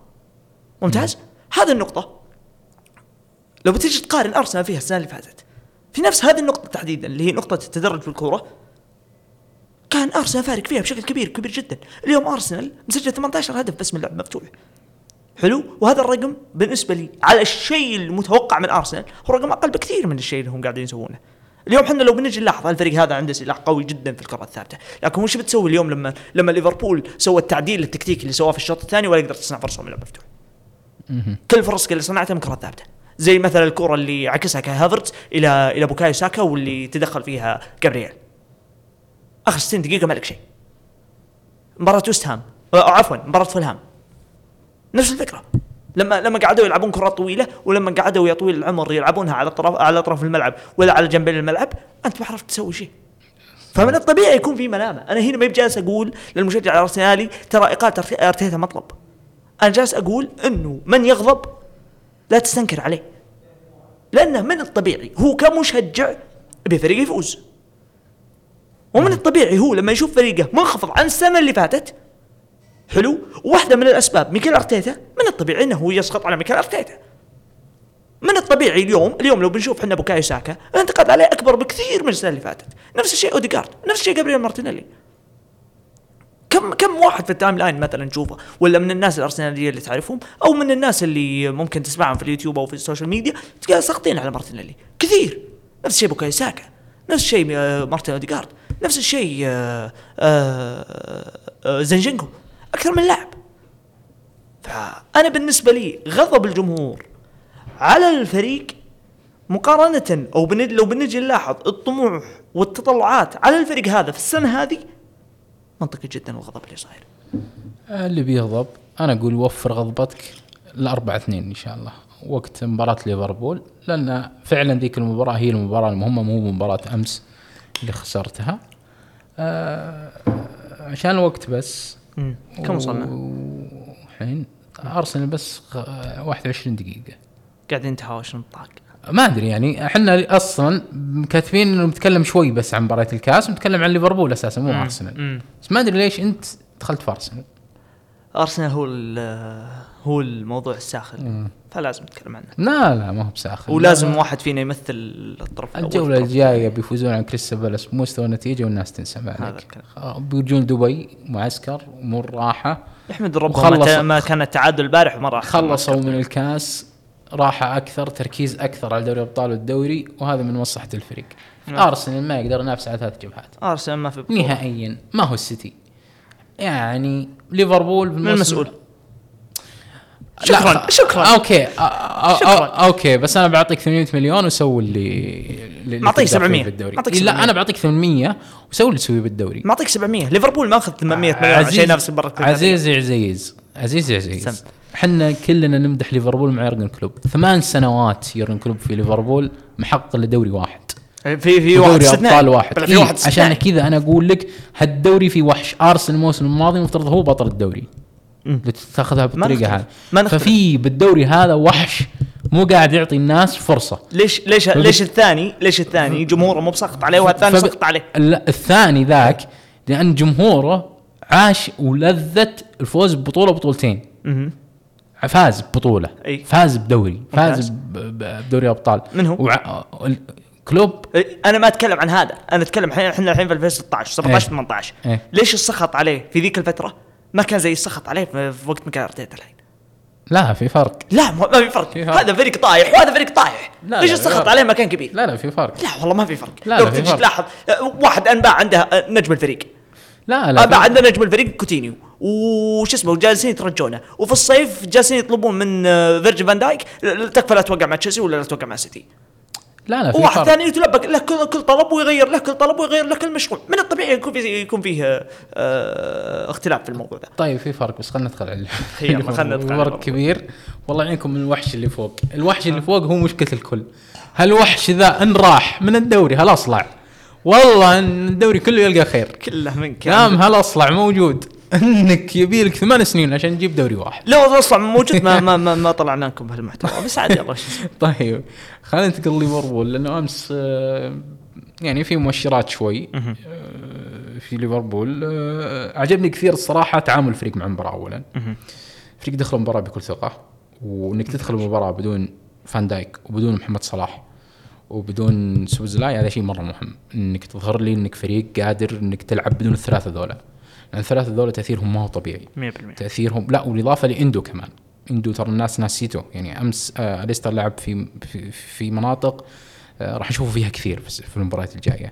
ممتاز؟ هذه النقطة لو بتيجي تقارن أرسنال فيها السنة اللي فاتت في نفس هذه النقطة تحديدا اللي هي نقطة التدرج في الكورة كان أرسنال فارق فيها بشكل كبير كبير جدا. اليوم أرسنال مسجل 18 هدف بس من اللعب مفتوح. حلو؟ وهذا الرقم بالنسبة لي على الشيء المتوقع من أرسنال هو رقم أقل بكثير من الشيء اللي هم قاعدين يسوونه. اليوم إحنا لو بنجي نلاحظ الفريق هذا عنده سلاح قوي جدا في الكرات الثابتة. لكن وش بتسوي اليوم لما لما ليفربول سوى التعديل التكتيكي اللي سواه في الشوط الثاني ولا يقدر تصنع فرصة من اللعب مفتوح؟ كل الفرص اللي صنعتها من كرات ثابته زي مثلا الكرة اللي عكسها كاي هافرتز إلى إلى بوكايو ساكا واللي تدخل فيها جابرييل. آخر 60 دقيقة ما لك شيء. مباراة وست هام أو عفوا مباراة فولهام. نفس الفكرة. لما لما قعدوا يلعبون كرات طويلة ولما قعدوا يا طويل العمر يلعبونها على طرف على اطراف الملعب ولا على جنبين الملعب أنت ما عرفت تسوي شيء. فمن الطبيعي يكون في ملامه أنا هنا ما جالس أقول للمشجع الأرسنالي ترى إقالة أرتيتا مطلب. أنا جالس أقول إنه من يغضب لا تستنكر عليه. لأنه من الطبيعي. هو كمشجع بفريقه يفوز. ومن الطبيعي هو لما يشوف فريقه منخفض عن السنة اللي فاتت حلو؟ واحدة من الأسباب ميكيل أرتيتا من الطبيعي إنه هو يسقط على ميكيل أرتيتا. من الطبيعي اليوم اليوم لو بنشوف إحنا بوكايو ساكا الانتقاد عليه أكبر بكثير من السنة اللي فاتت. نفس الشيء اوديجارد نفس الشيء جابرييل مارتينيلي. كم كم واحد في ال timeline مثلا نشوفه ولا من الناس الأرسنالية اللي تعرفهم أو من الناس اللي ممكن تسمعهم في اليوتيوب أو في السوشيال ميديا تلقى ساقطين على مارتينيلي. كثير. نفس الشيء بوكايو ساكا نفس الشيء آه، مارتن اوديجارد نفس الشيء آه، آه، زينشينكو أكثر من لاعب فأنا بالنسبة لي غضب الجمهور على الفريق مقارنة أو. لو بنجي نلاحظ الطموح والتطلعات على الفريق هذا في السنة هذه منطقي جدا الغضب اللي صاير. اللي بيغضب أنا أقول وفر غضبتك الأربعة اثنين إن شاء الله وقت مباراة ليفربول لأن فعلا ذيك المباراة هي المباراة المهمة مو مباراة أمس اللي خسرتها آه عشان الوقت بس كم وصلنا؟ الحين ارسنال بس خ- 21 دقيقة. قاعدين نتهاوش نطاق. ما أدري يعني إحنا أصلا كاتبين إنه بنتكلم شوي بس عن مباراة الكاس ونتكلم عن ليفربول أساسا مو أرسنال. بس ما أدري ليش أنت دخلت في أرسنال. أرسنال هو ال- هو الموضوع الساخن. فلازم نتكلم عنه. لا لا ما هو بساخن ولازم واحد فينا يمثل الطرف والطرف الجاية بيفوزون على كريستال بالاس. بمستوى النتيجة والناس تنسى بعدك. الكلام. آه، بيجون دبي معسكر امور راحة. يحمد ربنا وخلص- ما, كان التعادل البارح راح. خلصوا من الكاس راحة أكثر تركيز أكثر على دوري الأبطال والدوري وهذا من مصلحة الفريق. نعم. أرسنال ما يقدر ينافس على ثلاث جبهات. أرسنال ما في بطولة. نهائيا. ما هو السيتي. يعني ليفربول من المسؤول؟ لا، شكراً، خ- شكراً. أوكي آه، آه، شكراً. آه، أوكي بس أنا بعطيك 800 مليون وسوي اللي معطيك تقدر فيه 700. بالدوري معطيك لا 700. أنا بعطيك 800 وسوي اللي تسويه بالدوري معطيك 700 ليفربول ما أخذ 800 مليون عشان ينافس برا عزيزي عزيز عزيزي عزيز. إحنا كلنا نمدح ليفربول مع يورجن كلوب ثمان سنوات يورجن كلوب في ليفربول محقق له دوري واحد في في واحد استثنائي. أبطال واحد في إيه واحد عشان استثنائي. كذا أنا أقول لك هالدوري في وحش أرسنال الموسم الماضي المفترض هو بطل الدوري مم. تاخذها بالطريقة. هذه. ففي بالدوري هذا وحش مو قاعد يعطي الناس فرصة ليش ليش ليش الثاني ليش الثاني جمهوره مو بسقط عليه والثاني فب- سقط عليه لا الثاني ذاك لأن جمهوره عاش ولذة الفوز ببطولة بطولتين. فاز ببطولة أي. فاز بدوري. فاز بدوري أبطال من هو؟ وع... كلوب أنا ما أتكلم عن هذا أنا أتكلم الحين إحنا الحين في 2016 17 إيه. 18 إيه. ليش السخط عليه في ذيك الفترة ما كان زي السخط عليه في وقت ميكال أرتيتا الحين. لا في فرق. لا ما في فرق. في فرق. هذا فريق طايح وهذا فريق طايح. لا، ليش السخط. عليه ما كان كبير؟ لا لا في فرق. لا والله ما في فرق. لا، لو تجي. تلاحظ آه، واحد أنباع عنده آه، نجم الفريق. لا لا أنباع عنده نجم الفريق كوتينيو. وش اسمه جالسين يترجونه. وفي الصيف جالسين يطلبون من آه، فيرجن فان دايك تكفى لا توقع مع تشيلسي ولا لا توقع مع سيتي. لا لا في وواحد فرق. ثاني يتلبك له كل كل طلب ويغير له كل طلب ويغير له كل مشروع. من الطبيعي يكون فيه يكون فيه آه اختلاف في الموضوع ذا طيب في فرق بس خلينا ندخل على يلا، خلنا ندخل فرق. كبير. والله يعينكم من الوحش اللي فوق. الوحش اللي فوق هو مشكلة الكل. هالوحش ذا إن راح من الدوري هالاصلع والله إن الدوري كله يلقى خير. كله منك نعم هالاصلع موجود. انك يبي لك ثمان سنين عشان تجيب دوري واحد. لو أصلا موجود ما ما ما, ما طلعنا لكم بهالمحتوى بس عاد يلا شو اسمه. طيب خلينا ننتقل ليفربول لأنه أمس آه، يعني في مؤشرات شوي آه، في ليفربول آه، عجبني كثير الصراحة تعامل الفريق مع المباراة اولا. الفريق دخل المباراة بكل ثقة وإنك تدخل المباراة بدون فان دايك وبدون محمد صلاح وبدون سوبوسلاي هذا شيء مرة مهم إنك تظهر لي إنك فريق قادر إنك تلعب بدون الثلاثة ذولا. الثلاثه ذولا تأثيرهم ما هو طبيعي. 100% تاثيرهم لا والإضافة لإندو كمان. إندو ترى الناس ناسيته يعني أمس آه لعب في في, في مناطق آه راح نشوفه فيها كثير في, في المباريات الجاية.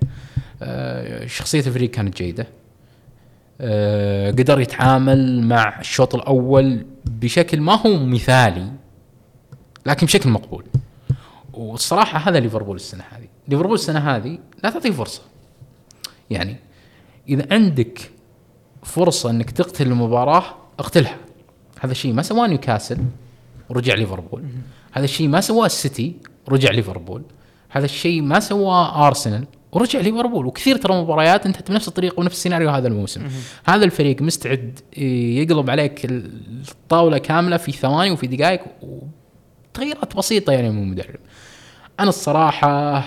آه شخصية الفريق كانت جيدة. آه قدر يتعامل مع الشوط الأول بشكل ما هو مثالي لكن بشكل مقبول. والصراحة هذا ليفربول السنة هذه. ليفربول السنة هذه لا تعطيه فرصة. يعني إذا عندك فرصة إنك تقتل المباراة اقتلها. هذا الشيء ما سواه نيوكاسل ورجع ليفربول. هذا الشيء ما سواه السيتي ورجع ليفربول. هذا الشيء ما سواه أرسنال ورجع ليفربول. وكثير ترى مباريات انتهت بنفس الطريقة ونفس السيناريو هذا الموسم. هذا الفريق مستعد يقلب عليك الطاولة كاملة في ثواني وفي دقائق وتغييرات بسيطة يعني من المدرب. أنا الصراحة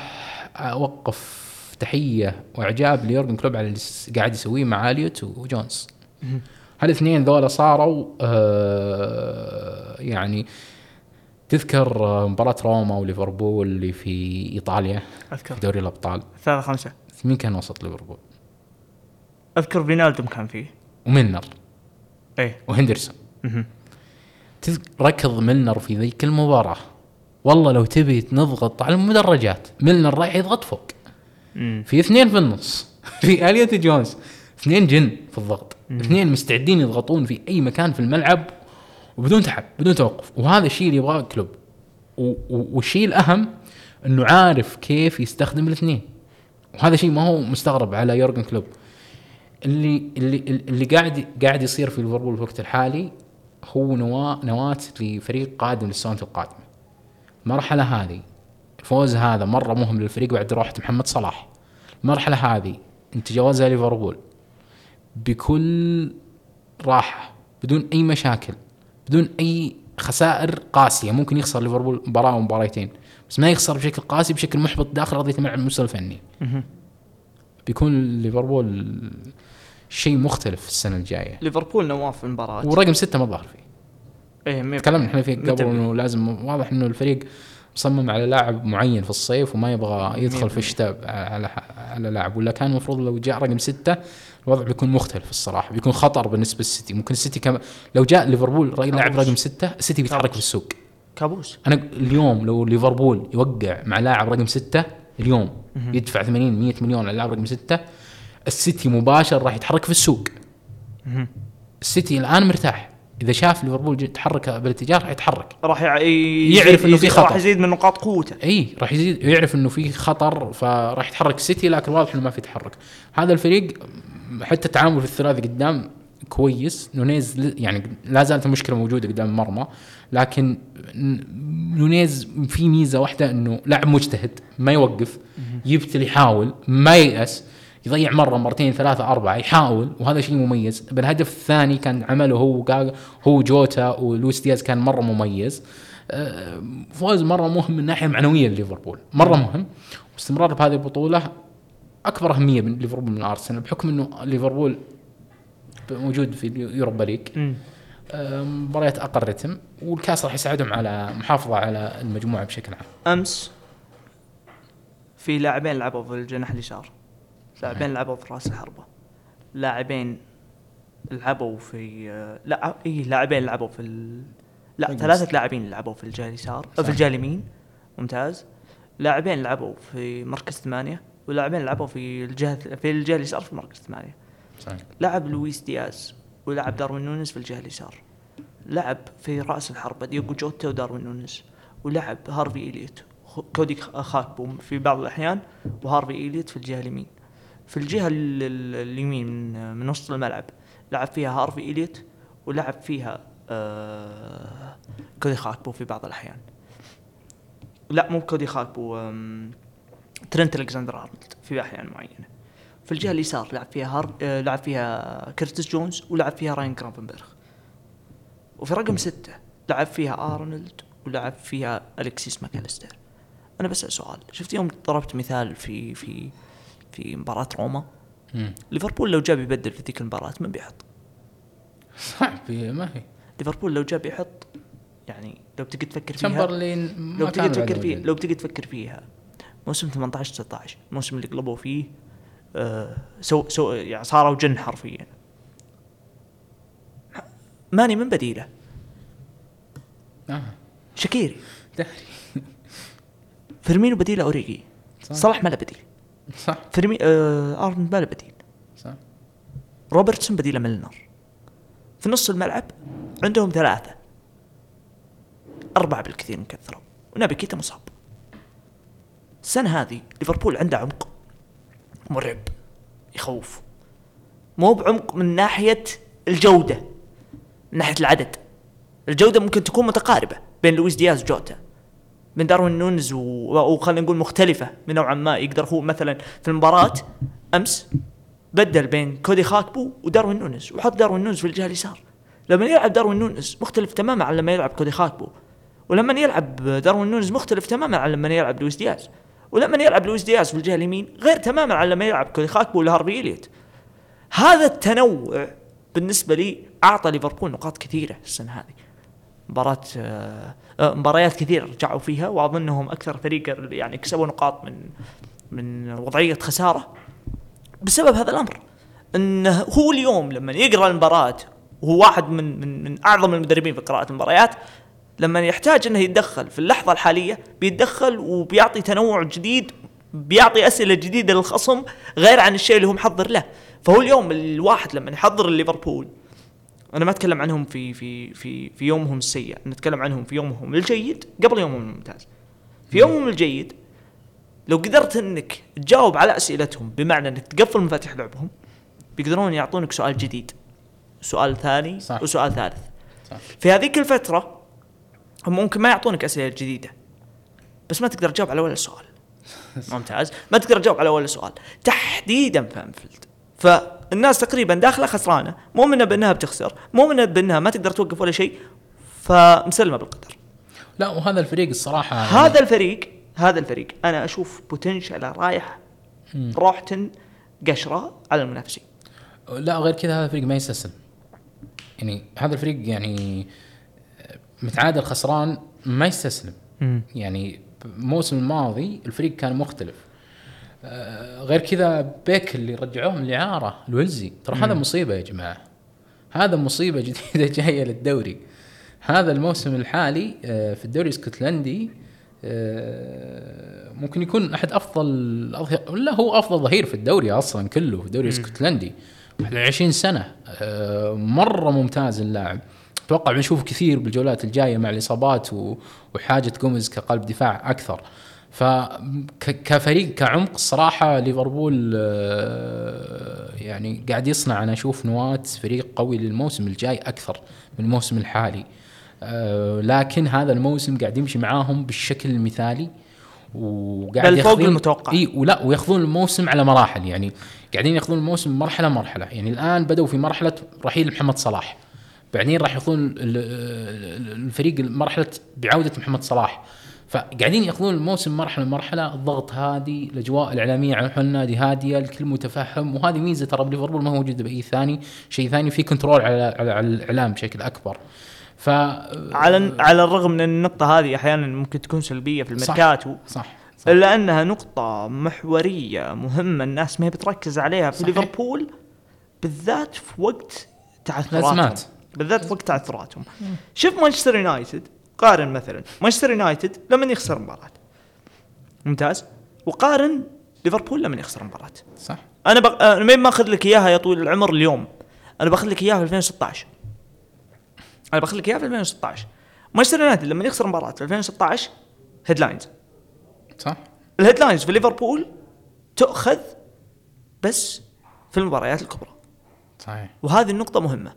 أوقف تحية وإعجاب ليورجن كلوب على اللي قاعد يسويه مع أليوت وجونز. هالاثنين ذولا صاروا آه يعني تذكر مباراة روما وليفربول اللي في إيطاليا أذكر. في دوري الأبطال؟ ثلاثة خمسة. مين كان وسط ليفربول؟ أذكر فينالدوم كان فيه. وميلنر. إيه. وهندرسون. ركض ميلنر في ذيك المباراة. والله لو تبي نضغط على المدرجات ميلنر رايح يضغط فوق. مم. في اثنين في النص. في إليوت وجونز. اثنين جن في الضغط. اثنين مستعدين يضغطون في أي مكان في الملعب وبدون تعب بدون توقف. وهذا الشيء اللي يبغاه كلوب. والشيء الأهم إنه عارف كيف يستخدم الاثنين. وهذا شيء ما هو مستغرب على يورجن كلوب. اللي اللي اللي قاعد قاعد يصير في ليفربول في الوقت الحالي هو نواة نواة لفريق قادم للسنوات القادمة. المرحلة هذه الفوز هذا مرة مهم للفريق بعد روحه محمد صلاح. المرحلة هذه انت جوازها ليفربول. بكل راحة بدون أي مشاكل بدون أي خسائر قاسية ممكن يخسر ليفربول مباراة أو مباراتين بس ما يخسر بشكل قاسي بشكل محبط داخل ارضيه الملعب المستوى الفني. بيكون ليفربول شيء مختلف السنة الجاية. ليفربول نواف في المباراة. ورقم ستة ما ظهر فيه. إيه تكلمنا إحنا فيه قبل. إنه لازم واضح إنه الفريق مصمم على لاعب معين في الصيف وما يبغى يدخل في الشتاء على على لاعب. ولا كان المفروض لو جاء رقم ستة الوضع بيكون مختلف الصراحة بيكون خطر بالنسبة للسيتي. ممكن السيتي كم لو جاء ليفربول لاعب رقم ستة السيتي بيتحرك. في السوق كابوس. أنا اليوم لو ليفربول يوقع مع لاعب رقم ستة اليوم يدفع 80 100 مليون على لاعب رقم ستة السيتي مباشر راح يتحرك في السوق. السيتي الآن مرتاح. إذا شاف ليفربول تحرك بالاتجاه راح يتحرك. راح يعرف إنه في خطر. راح يزيد من نقاط قوته. إي راح يزيد يعرف إنه في خطر فراح يتحرك السيتي لكن واضح إنه ما في تحرك. هذا الفريق حتى التعامل في الثلاثي قدام كويس. نونيز يعني لا زالت المشكلة موجودة قدام المرمى لكن نونيز في ميزة واحدة إنه لاعب مجتهد ما يوقف يبتل يحاول ما ييأس. يضيع مرة مرتين ثلاثة أربعة يحاول وهذا شيء مميز. بالهدف الثاني كان عمله هو هو جوتا ولويس دياز كان مرة مميز. آه، فوز مرة مهم من ناحية معنوية لليفربول. مرة مهم. واستمرار بهذه البطولة أكبر أهمية من ليفربول من أرسنال بحكم إنه ليفربول موجود في اليوروبا ليج. آه، مباريات أقل رتم والكاس راح يساعدهم على محافظة على المجموعة بشكل عام. أمس في لاعبين لعبوا في الجناح اليسار. لاعبين لعبوا في راس الحربه لاعبين لعبوا في لا اي لاعبين لعبوا في ال... لا ستة. لاعبين لعبوا في الجهة اليسار. في الجهة اليمين ممتاز. لاعبين لعبوا في مركز ثمانية ولاعبين لعبوا في الجهة في الجهة اليسار في مركز ثمانية. صحيح. لعب لويس دياز ولعب داروين نونيز في الجهه اليسار لعب في رأس الحربة ديوغو جوتا وداروين نونيز ولعب هارفي إليوت خ- كودي خ- خاكبو في بعض الأحيان وهارفي إليوت في الجهة اليمين في الجهة ال- ال- اليمين من, من وسط الملعب. لعب فيها هارفي إليوت ولعب فيها آه كودي خاكبو في بعض الأحيان. لا مو كودي خاكبو ترنت ألكسندر أرنولد في أحيان معينة. في الجهة اليسار لعب فيها هارب آه لعب فيها كيرتس جونز ولعب فيها راين جرافنبرغ وفي رقم ستة لعب فيها أرنولد ولعب فيها الكسيس ماكاليستر. أنا بسأل سؤال. شفت يوم ضربت مثال في في في مباراة روما. مم. ليفربول لو جاب يبدل في ذيك المباراة من بيحط. صعب ما هي ليفربول لو جاب يحط يعني لو بتقعد تفكر فيها تشامبرلين لو بتقعد تفكر فيه موجود. لو بتقعد تفكر فيها موسم 18 19 الموسم اللي قلبوا فيه آه سو سو يعني صاروا جن حرفيا. ماني من بديله. آه. شكيري. داري. فيرمينو بديله أوريجي. صح. صلاح ما له بديل. صح. فيرمي آه ارنولد ما له بديل. صح. روبرتسون بديله ميلنر في نص الملعب عندهم ثلاثة. أربعة بالكثير مكثرة ونبي كيتا مصاب. السنة هذه ليفربول عنده عمق مرعب يخوف. مو بعمق من ناحية الجودة من ناحية العدد. الجودة ممكن تكون متقاربة بين لويس دياز وجوتا. بين داروين نونز وخلينا نقول مختلفة من نوعا ما. يقدر هو مثلا في المباراة أمس بدل بين كودي خاكبو وداروين نونز وحط داروين نونز في الجهة اليسار. لما يلعب داروين نونز مختلف تماما عن لما يلعب كودي خاكبو ولما يلعب داروين نونز مختلف تماما عن لما يلعب لويس دياز. ولما يلعب لويس دياز في الجهة اليمين غير تماما عن لما يلعب كودي خاكبو ولا هارفي إليوت. هذا التنوع بالنسبة لي أعطى ليفربول نقاط كثيرة السنة هذه. مباراة آه، آه، مباريات كثيرة رجعوا فيها وأظنهم أكثر فريق يعني كسبوا نقاط من من وضعية خسارة بسبب هذا الأمر. إنه هو اليوم لما يقرأ المباراة وهو واحد من من من أعظم المدربين في قراءة المباريات لما يحتاج إنه يتدخل في اللحظة الحالية بيتدخل وبيعطي تنوع جديد بيعطي أسئلة جديدة للخصم غير عن الشيء اللي هو محضر له. فهو اليوم الواحد لما يحضر ليفربول أنا ما أتكلم عنهم في في في في يومهم السيء نتكلم عنهم في يومهم الجيد قبل يومهم الممتاز. في يومهم الجيد لو قدرت إنك تجاوب على أسئلتهم بمعنى إنك تقفل مفاتيح لعبهم بيقدرون يعطونك سؤال جديد سؤال ثاني صح. وسؤال ثالث. صح. في هذيك الفترة هم ممكن ما يعطونك أسئلة جديدة بس ما تقدر تجاوب على ولا سؤال. ممتاز. ما تقدر تجاوب على ولا سؤال. تحديدا في انفيلد فالناس تقريبا داخلة خسرانة مؤمنة بأنها بتخسر مؤمنة بأنها ما تقدر توقف ولا شيء فمسلمة بالقدر. لا وهذا الفريق الصراحة هذا الفريق هذا الفريق أنا أشوف بوتنشل رايح روحتن قشرة على المنافسين. لا غير كذا هذا الفريق ما يستسلم. يعني هذا الفريق يعني متعادل خسران ما يستسلم. يعني الموسم الماضي الفريق كان مختلف. غير كذا بيك اللي رجعوه من الاعاره الويلزي ترى هذا مصيبة يا جماعة. هذا مصيبة جديدة جاية للدوري. هذا الموسم الحالي آه، في الدوري الإسكتلندي آه، ممكن يكون أحد أفضل لا هو أفضل ظهير في الدوري أصلا كله في الدوري الإسكتلندي. 21 سنة آه، مرة ممتاز اللاعب. أتوقع بنشوف كثير بالجولات الجاية مع الإصابات وحاجة جوميز كقلب دفاع أكثر. فكفريق كعمق الصراحه ليفربول آه، يعني قاعد يصنع أنا أشوف نواة فريق قوي للموسم الجاي أكثر من الموسم الحالي. آه، لكن هذا الموسم قاعد يمشي معاهم بالشكل المثالي وقاعد بل فوق المتوقع. إي ولا وياخذون الموسم على مراحل يعني قاعدين ياخذون الموسم مرحلة مرحلة. يعني الآن بدأوا في مرحلة رحيل محمد صلاح بعدين راح ياخذون ال- الفريق مرحلة بعودة محمد صلاح. فقاعدين ياخذون الموسم مرحلة مرحلة الضغط هادي الأجواء الإعلامية عن حول النادي هادية الكل متفهم وهذه ميزة ترى بليفربول ما هو موجوده بأي ثاني شيء ثاني في control على على, على الإعلام بشكل أكبر ف على على الرغم من إن النقطة هذه أحيانا ممكن تكون سلبية في. الميركاتو صح, صح. الا انها نقطة محورية مهمة الناس ما هي بتركز عليها في. ليفربول بالذات في وقت تعثراتهم. بالذات في وقت تعثراتهم شوف مانشستر يونايتد قارن مثلا. مانشستر يونايتد لما يخسر مباراة. ممتاز. وقارن ليفربول لما يخسر مباراة. صح. أنا بق... أنا ما ماخذ لك إياها يا طويل العمر اليوم؟ أنا بأخذ لك إياها في 2016 أنا بأخذ لك إياها في 2016 مانشستر يونايتد لما يخسر مباراة في 2016 headlines صح. ال headlines في ليفربول تؤخذ بس في المباريات الكبرى. صحيح. وهذه النقطة مهمة.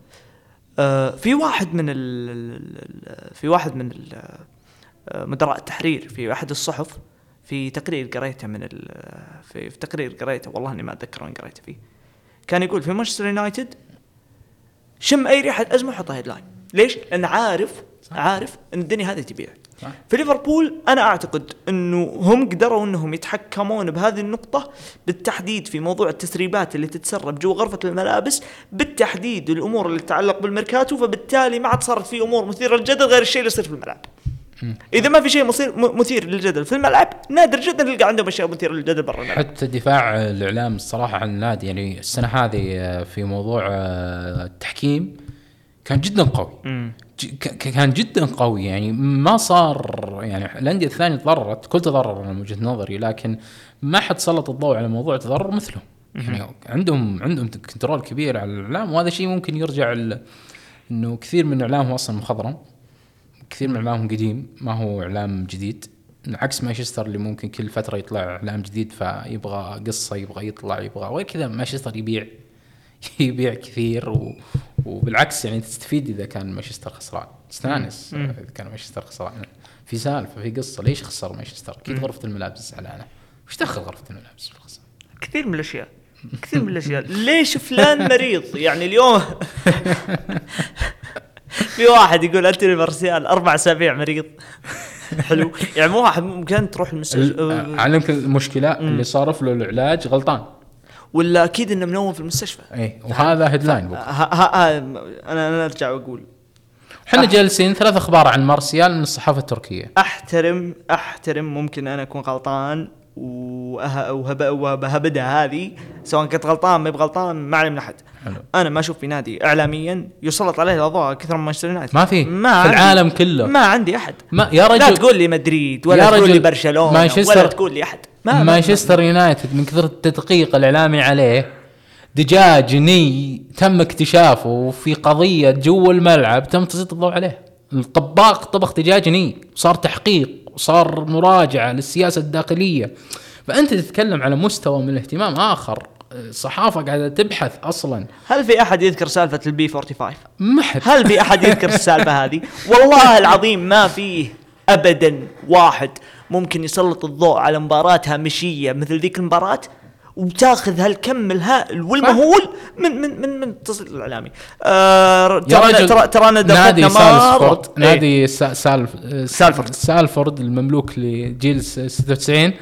آه في واحد من ال في واحد من آه، مدراء التحرير في أحد الصحف في تقرير قريته من ال- في, في تقرير قريته والله إني ما أتذكر وين قريته فيه. كان يقول في مانشستر يونايتد شم أي ريحة أزمة وحطها هيدلاين. ليش؟ لأن عارف عارف إن الدنيا هذه تبيع. صح. في ليفربول أنا أعتقد إنه هم قدروا إنهم يتحكمون بهذه النقطة بالتحديد في موضوع التسريبات اللي تتسرب جوا غرفة الملابس بالتحديد الأمور اللي تتعلق بالميركاتو فبالتالي ما عاد صارت في أمور مثيرة للجدل غير الشيء اللي يصير في الملعب. إذا ما في شيء مثير م- مثير للجدل في الملعب نادر جدا نلقى عندهم أشياء مثيرة للجدل برا الملعب. حتى دفاع الإعلام الصراحة عن النادي يعني السنة هذه آه، في موضوع آه، التحكيم كان جدا قوي كان جدا قوي. يعني ما صار يعني الأندية الثانية تضررت كل تضرر من وجهة نظري لكن ما حد سلط الضوء على موضوع التضرر مثلهم يعني عندهم عندهم كنترول كبير على الإعلام وهذا شيء ممكن يرجع ل- إنه كثير من إعلامهم أصلا مخضرم كثير من إعلامهم قديم ما هو إعلام جديد. عكس مانشستر اللي ممكن كل فترة يطلع إعلام جديد فيبغى قصة يبغى يطلع يبغى غير كذا مانشستر يبيع. يبيع كثير و... وبالعكس يعني تستفيد إذا كان مانشستر خسران. تستانس. إذا كان مانشستر خسران. في سالفة في قصة ليش خسر مانشستر؟ أكيد. غرفة الملابس زعلانة. وش دخل غرفة الملابس في الخساره؟ كثير من الأشياء. كثير من الأشياء. ليش فلان مريض؟ يعني اليوم في واحد يقول انتوني مارسيال أربع أسابيع مريض. حلو. يعني مو واحد ممكن تروح ال- المستشفى علمك المشكلة. اللي صارف له العلاج غلطان. ولا أكيد إنه منوم في المستشفى. اي وهذا headline ها بكرة. ها ها أنا أنا أرجع وأقول. إحنا جالسين ثلاث أخبار عن مارسيال من الصحافة التركية. احترم أحترم ممكن أنا أكون غلطان وأه- وهب- وبهبدها هذه سواء كنت غلطان ما بغلطان ما علي من أحد. أنا ما أشوف في نادي اعلاميا يسلط عليه الأضواء كثر من مانشستر يونايتد ما في. ما في العالم كله. ما عندي أحد. ما يا لا رجل تقول لي مدريد ولا تقول لي برشلونة ولا تقول لي أحد. ما ما- مانشستر يونايتد من كثر التدقيق الإعلامي عليه دجاج ني تم اكتشافه في قضية جوا الملعب تم تسليط الضوء عليه. الطباخ طبخ دجاج ني صار تحقيق وصار مراجعة للسياسة الداخلية. فأنت تتكلم على مستوى من الاهتمام آخر الصحافه قاعدة تبحث أصلا. هل في أحد يذكر سالفة البي 45 ما حد. هل في أحد يذكر السالفة هذه؟ والله العظيم ما فيه ابدا واحد. ممكن يسلط الضوء على مباراه هامشيه مثل ذيك المباراة وتاخذ هالكم الهائل والمهول من من من من التصريح الإعلامي. آه ترى رجل ترى ترانا نادي سالفورد. إيه. نادي سالف سالفورد. سالفورد المملوك لجيل س- 96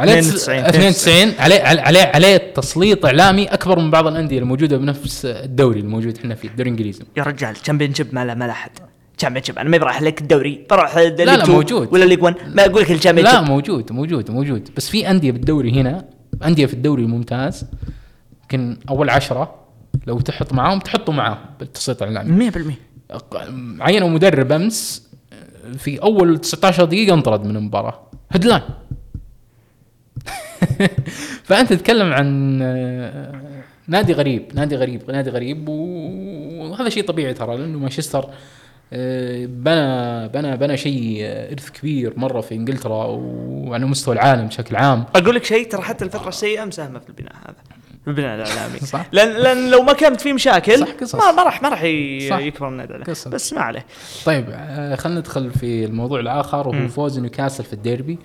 عليه 92 92 عليه عليه عليه, تسليط إعلامي أكبر من بعض الأندية الموجودة بنفس الدوري الموجود إحنا فيه الدوري الإنجليزي يا رجال Championship ما له ما له أحد Championship أنا ما بروح لك الدوري. بروح لا لا، موجود. ولا League 1 ما أقول لك ال Champion لا موجود موجود موجود. بس في أندية بالدوري هنا أندية في الدوري الممتاز يمكن أول عشرة. لو تحط معاهم تحطوا معاهم بالتسليط الإعلامي. 100% عينوا مدرب أمس في أول 19 دقيقة انطرد من المباراة. headline فأنت تتكلم عن آه، نادي غريب نادي غريب نادي غريب وهذا شيء طبيعي ترى لأنه مانشستر آه، بنى بنى بنى شيء إرث كبير مرة في إنجلترا وعلى مستوى العالم بشكل عام أقول لك شيء ترى حتى الفترة السيئة مساهمة في البناء هذا البناء الإعلامي صح. لأن لأن لو ما كانت في مشاكل صح، قصص. ما, ما راح ما راح. يكبر النادي. بس ما عليه طيب آه، خلينا ندخل في الموضوع الآخر وهو. فوز نيوكاسل في الديربي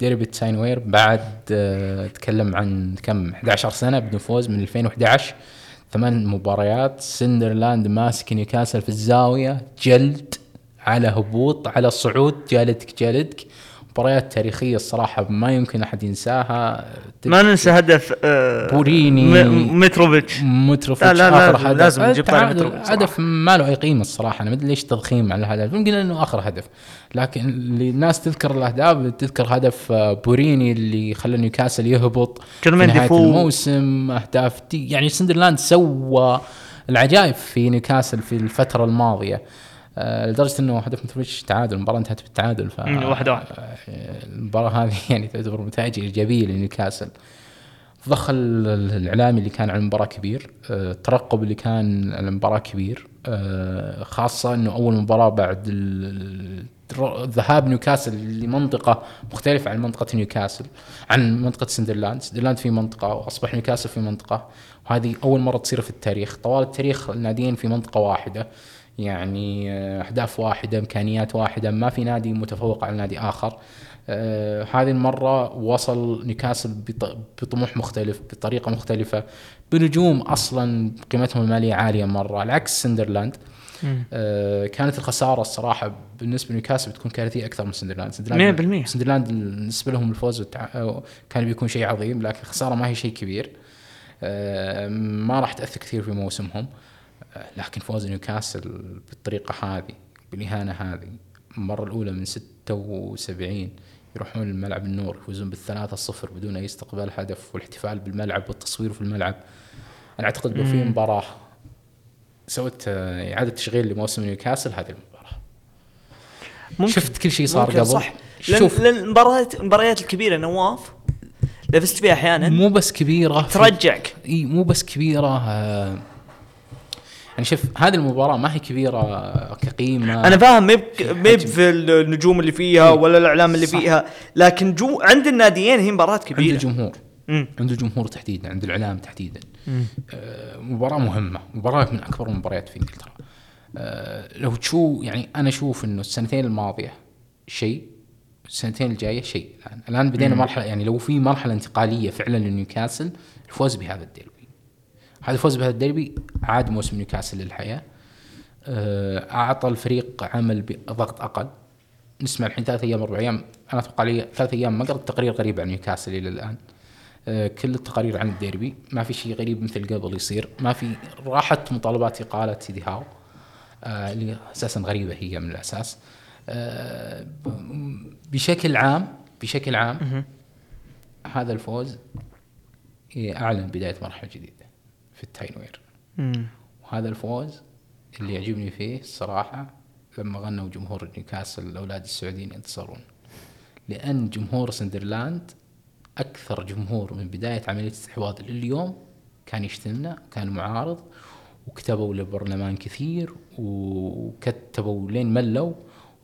ديربي تاين وير بعد آه، تكلم عن كم 11 سنة بدون فوز من 2011 ثمان مباريات. سندرلاند ماسك نيوكاسل في الزاوية جلد على هبوط على صعود. جلدك جلدك مباريات تاريخية الصراحة ما يمكن أحد ينساها. ما ننسى هدف آه بوريني. متروفيتش. متروفيتش. لا، لا، آخر هدف. لازم نجيب متروفيتش. هدف ما له أي قيمة الصراحة. أنا ما أدري ليش تضخيم على الهدف. يمكن إنه آخر هدف. لكن اللي الناس تذكر الأهداف تذكر هدف آه، بوريني اللي خلى نيوكاسل يهبط في نهاية ديفو. الموسم. أهداف دي يعني سندرلاند سوى العجائب في نيوكاسل في الفترة الماضية. لدرجة إنه هدف متروفيتش تعادل المباراة انتهت بالتعادل ف واحد واحد. آه، المباراة هذه يعني تعتبر نتائج إيجابية لنيوكاسل. الضخ ال- الإعلامي اللي كان على المباراة كبير آه، الترقب اللي كان على المباراة كبير آه، خاصة إنه أول مباراة بعد ذهاب نيوكاسل لمنطقة مختلفة عن منطقة نيوكاسل عن منطقة سندرلاند. سندرلاند في منطقة وأصبح نيوكاسل في منطقة وهذه أول مرة تصير في التاريخ. طوال التاريخ الناديين في منطقة واحدة. يعني آه، أهداف واحدة إمكانيات واحدة ما في نادي متفوق على نادي آخر. آه هذه المرة وصل نيوكاسل بط- بطموح مختلف بطريقة مختلفة بنجوم أصلا قيمتهم المالية عالية مرة على عكس سندرلاند. آه كانت الخسارة الصراحة بالنسبة لنيوكاسل بتكون كارثية أكثر من سندرلاند. سندرلاند 100%. سندرلاند بالنسبة لهم الفوز والتع- كان بيكون شيء عظيم لكن الخسارة ما هي شيء كبير. آه ما راح تأثر كثير في موسمهم. لكن فوز نيوكاسل بالطريقة هذه بالإهانة هذه المرة الأولى من 76 يروحون الملعب النور يفوزون بالثلاثة صفر بدون أي استقبال هدف والاحتفال بالملعب والتصوير في الملعب. أنا أعتقد لو في. مباراة سوت آه، إعادة تشغيل لموسم نيوكاسل هذه المباراة. ممكن. شفت كل شيء صار قبل؟ صح. شوف. لأن المباريات المباريات الكبيرة نواف اذا فزت فيها أحيانا مو بس كبيرة ترجعك. إي مو بس كبيرة آه، يعني شوف هذه المباراة ما هي كبيرة كقيمة أنا فاهم ميب ميب. في النجوم اللي فيها إيه. ولا الأعلام اللي صح. فيها لكن جو عند الناديين هي مباراة عند كبيرة الجمهور مم. عند الجمهور تحديدا عند الإعلام تحديدا. آه، مباراة مهمة مباراة من أكبر المباريات في إنجلترا آه، لو تشوف يعني أنا أشوف إنه السنتين الماضية شيء السنتين الجاية شيء الآن الآن بدينا مرحلة يعني لو في مرحلة انتقالية فعلا لنيوكاسل الفوز بهذا الديربي هذا الفوز بهذا الديربي عاد موسم نيوكاسل للحياة. آه، أعطى الفريق عمل بضغط أقل. نسمع الحين ثلاث أيام أربع أيام. أنا أتوقع لي ثلاث أيام ما قرأت تقرير غريب عن نيوكاسل إلى الآن. آه، كل التقارير عن الديربي. ما في شيء غريب مثل قبل يصير. ما في راحت مطالبات اقاله إيدي هاو آه، اللي أساسا غريبة هي من الأساس. بشكل عام بشكل عام هذا الفوز أعلن بداية مرحلة جديدة. في التاينوير. وهذا الفوز اللي يعجبني فيه الصراحة لما غنوا جمهور نيوكاسل الأولاد السعوديين ينتصرون. لأن جمهور سندرلاند أكثر جمهور من بداية عملية الاستحواذ لليوم كان يشتمنا كان معارض وكتبوا للبرلمان كثير وكتبوا لين ملوا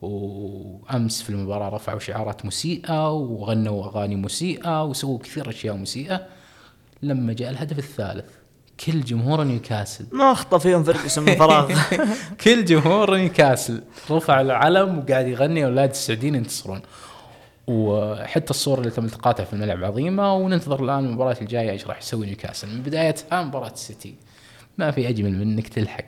وأمس في المباراة رفعوا شعارات مسيئة وغنوا أغاني مسيئة وسووا كثير أشياء مسيئة. لما جاء الهدف الثالث كل جمهور نيوكاسل. ما أخطأ فيهم فرقسون من فراغ كل جمهور نيوكاسل. رفع العلم وقاعد يغني أولاد السعوديين ينتصرون. وحتى الصورة اللي تم التقاطها في الملعب عظيمة. وننتظر الآن المباراة الجاية إيش راح يسوي نيوكاسل. من بدايتها مباراة السيتي. ما في أجمل من انك تلحق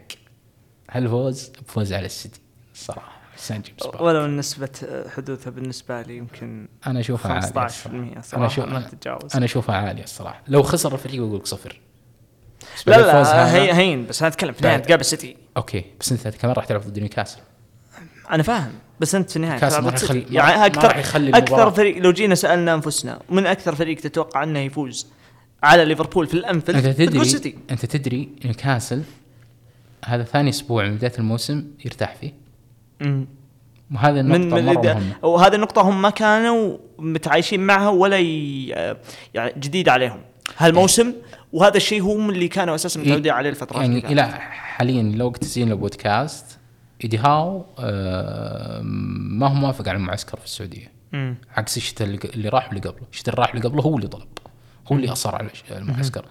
هالفوز بفوز على السيتي. الصراحه سان جيمس بارك. ولو نسبة حدوثها بالنسبة لي يمكن أنا أشوفها عالية 15% الصراحة. صراحة. أنا أشوفها عالية الصراحه لو خسر الفريق بقول لك صفر. لا لا هي هين بس أنا اتكلم في النهاية بعد. تقابل سيتي okay بس أنت كمان راح تلعب ضد نيوكاسل أنا فاهم بس أنت في النهايه تلعب ما ضد راح سيتي. يخلي- يعني أكثر أكثر. فريق لو جينا سألنا أنفسنا من أكثر فريق تتوقع أنه يفوز على ليفربول في الانفيلد أنت تدري سيتي أنت تدري نيوكاسل هذا ثاني أسبوع من بداية الموسم يرتاح فيه مم. وهذا من النقطة من مهمة وهذه النقطة هم ما كانوا متعايشين معها ولا ي... يعني جديد عليهم هالموسم وهذا الشيء هم اللي كانوا أساسا متعودين عليه الفترات يعني. إلى حاليا لو تسجيل البودكاست إيدي هاو آه، ما هو موافق على المعسكر في السعودية. مم. عكس الشتاء اللي راح واللي قبله. الشتاء اللي راح واللي قبله هو اللي طلب. هو اللي أصر على المعسكر.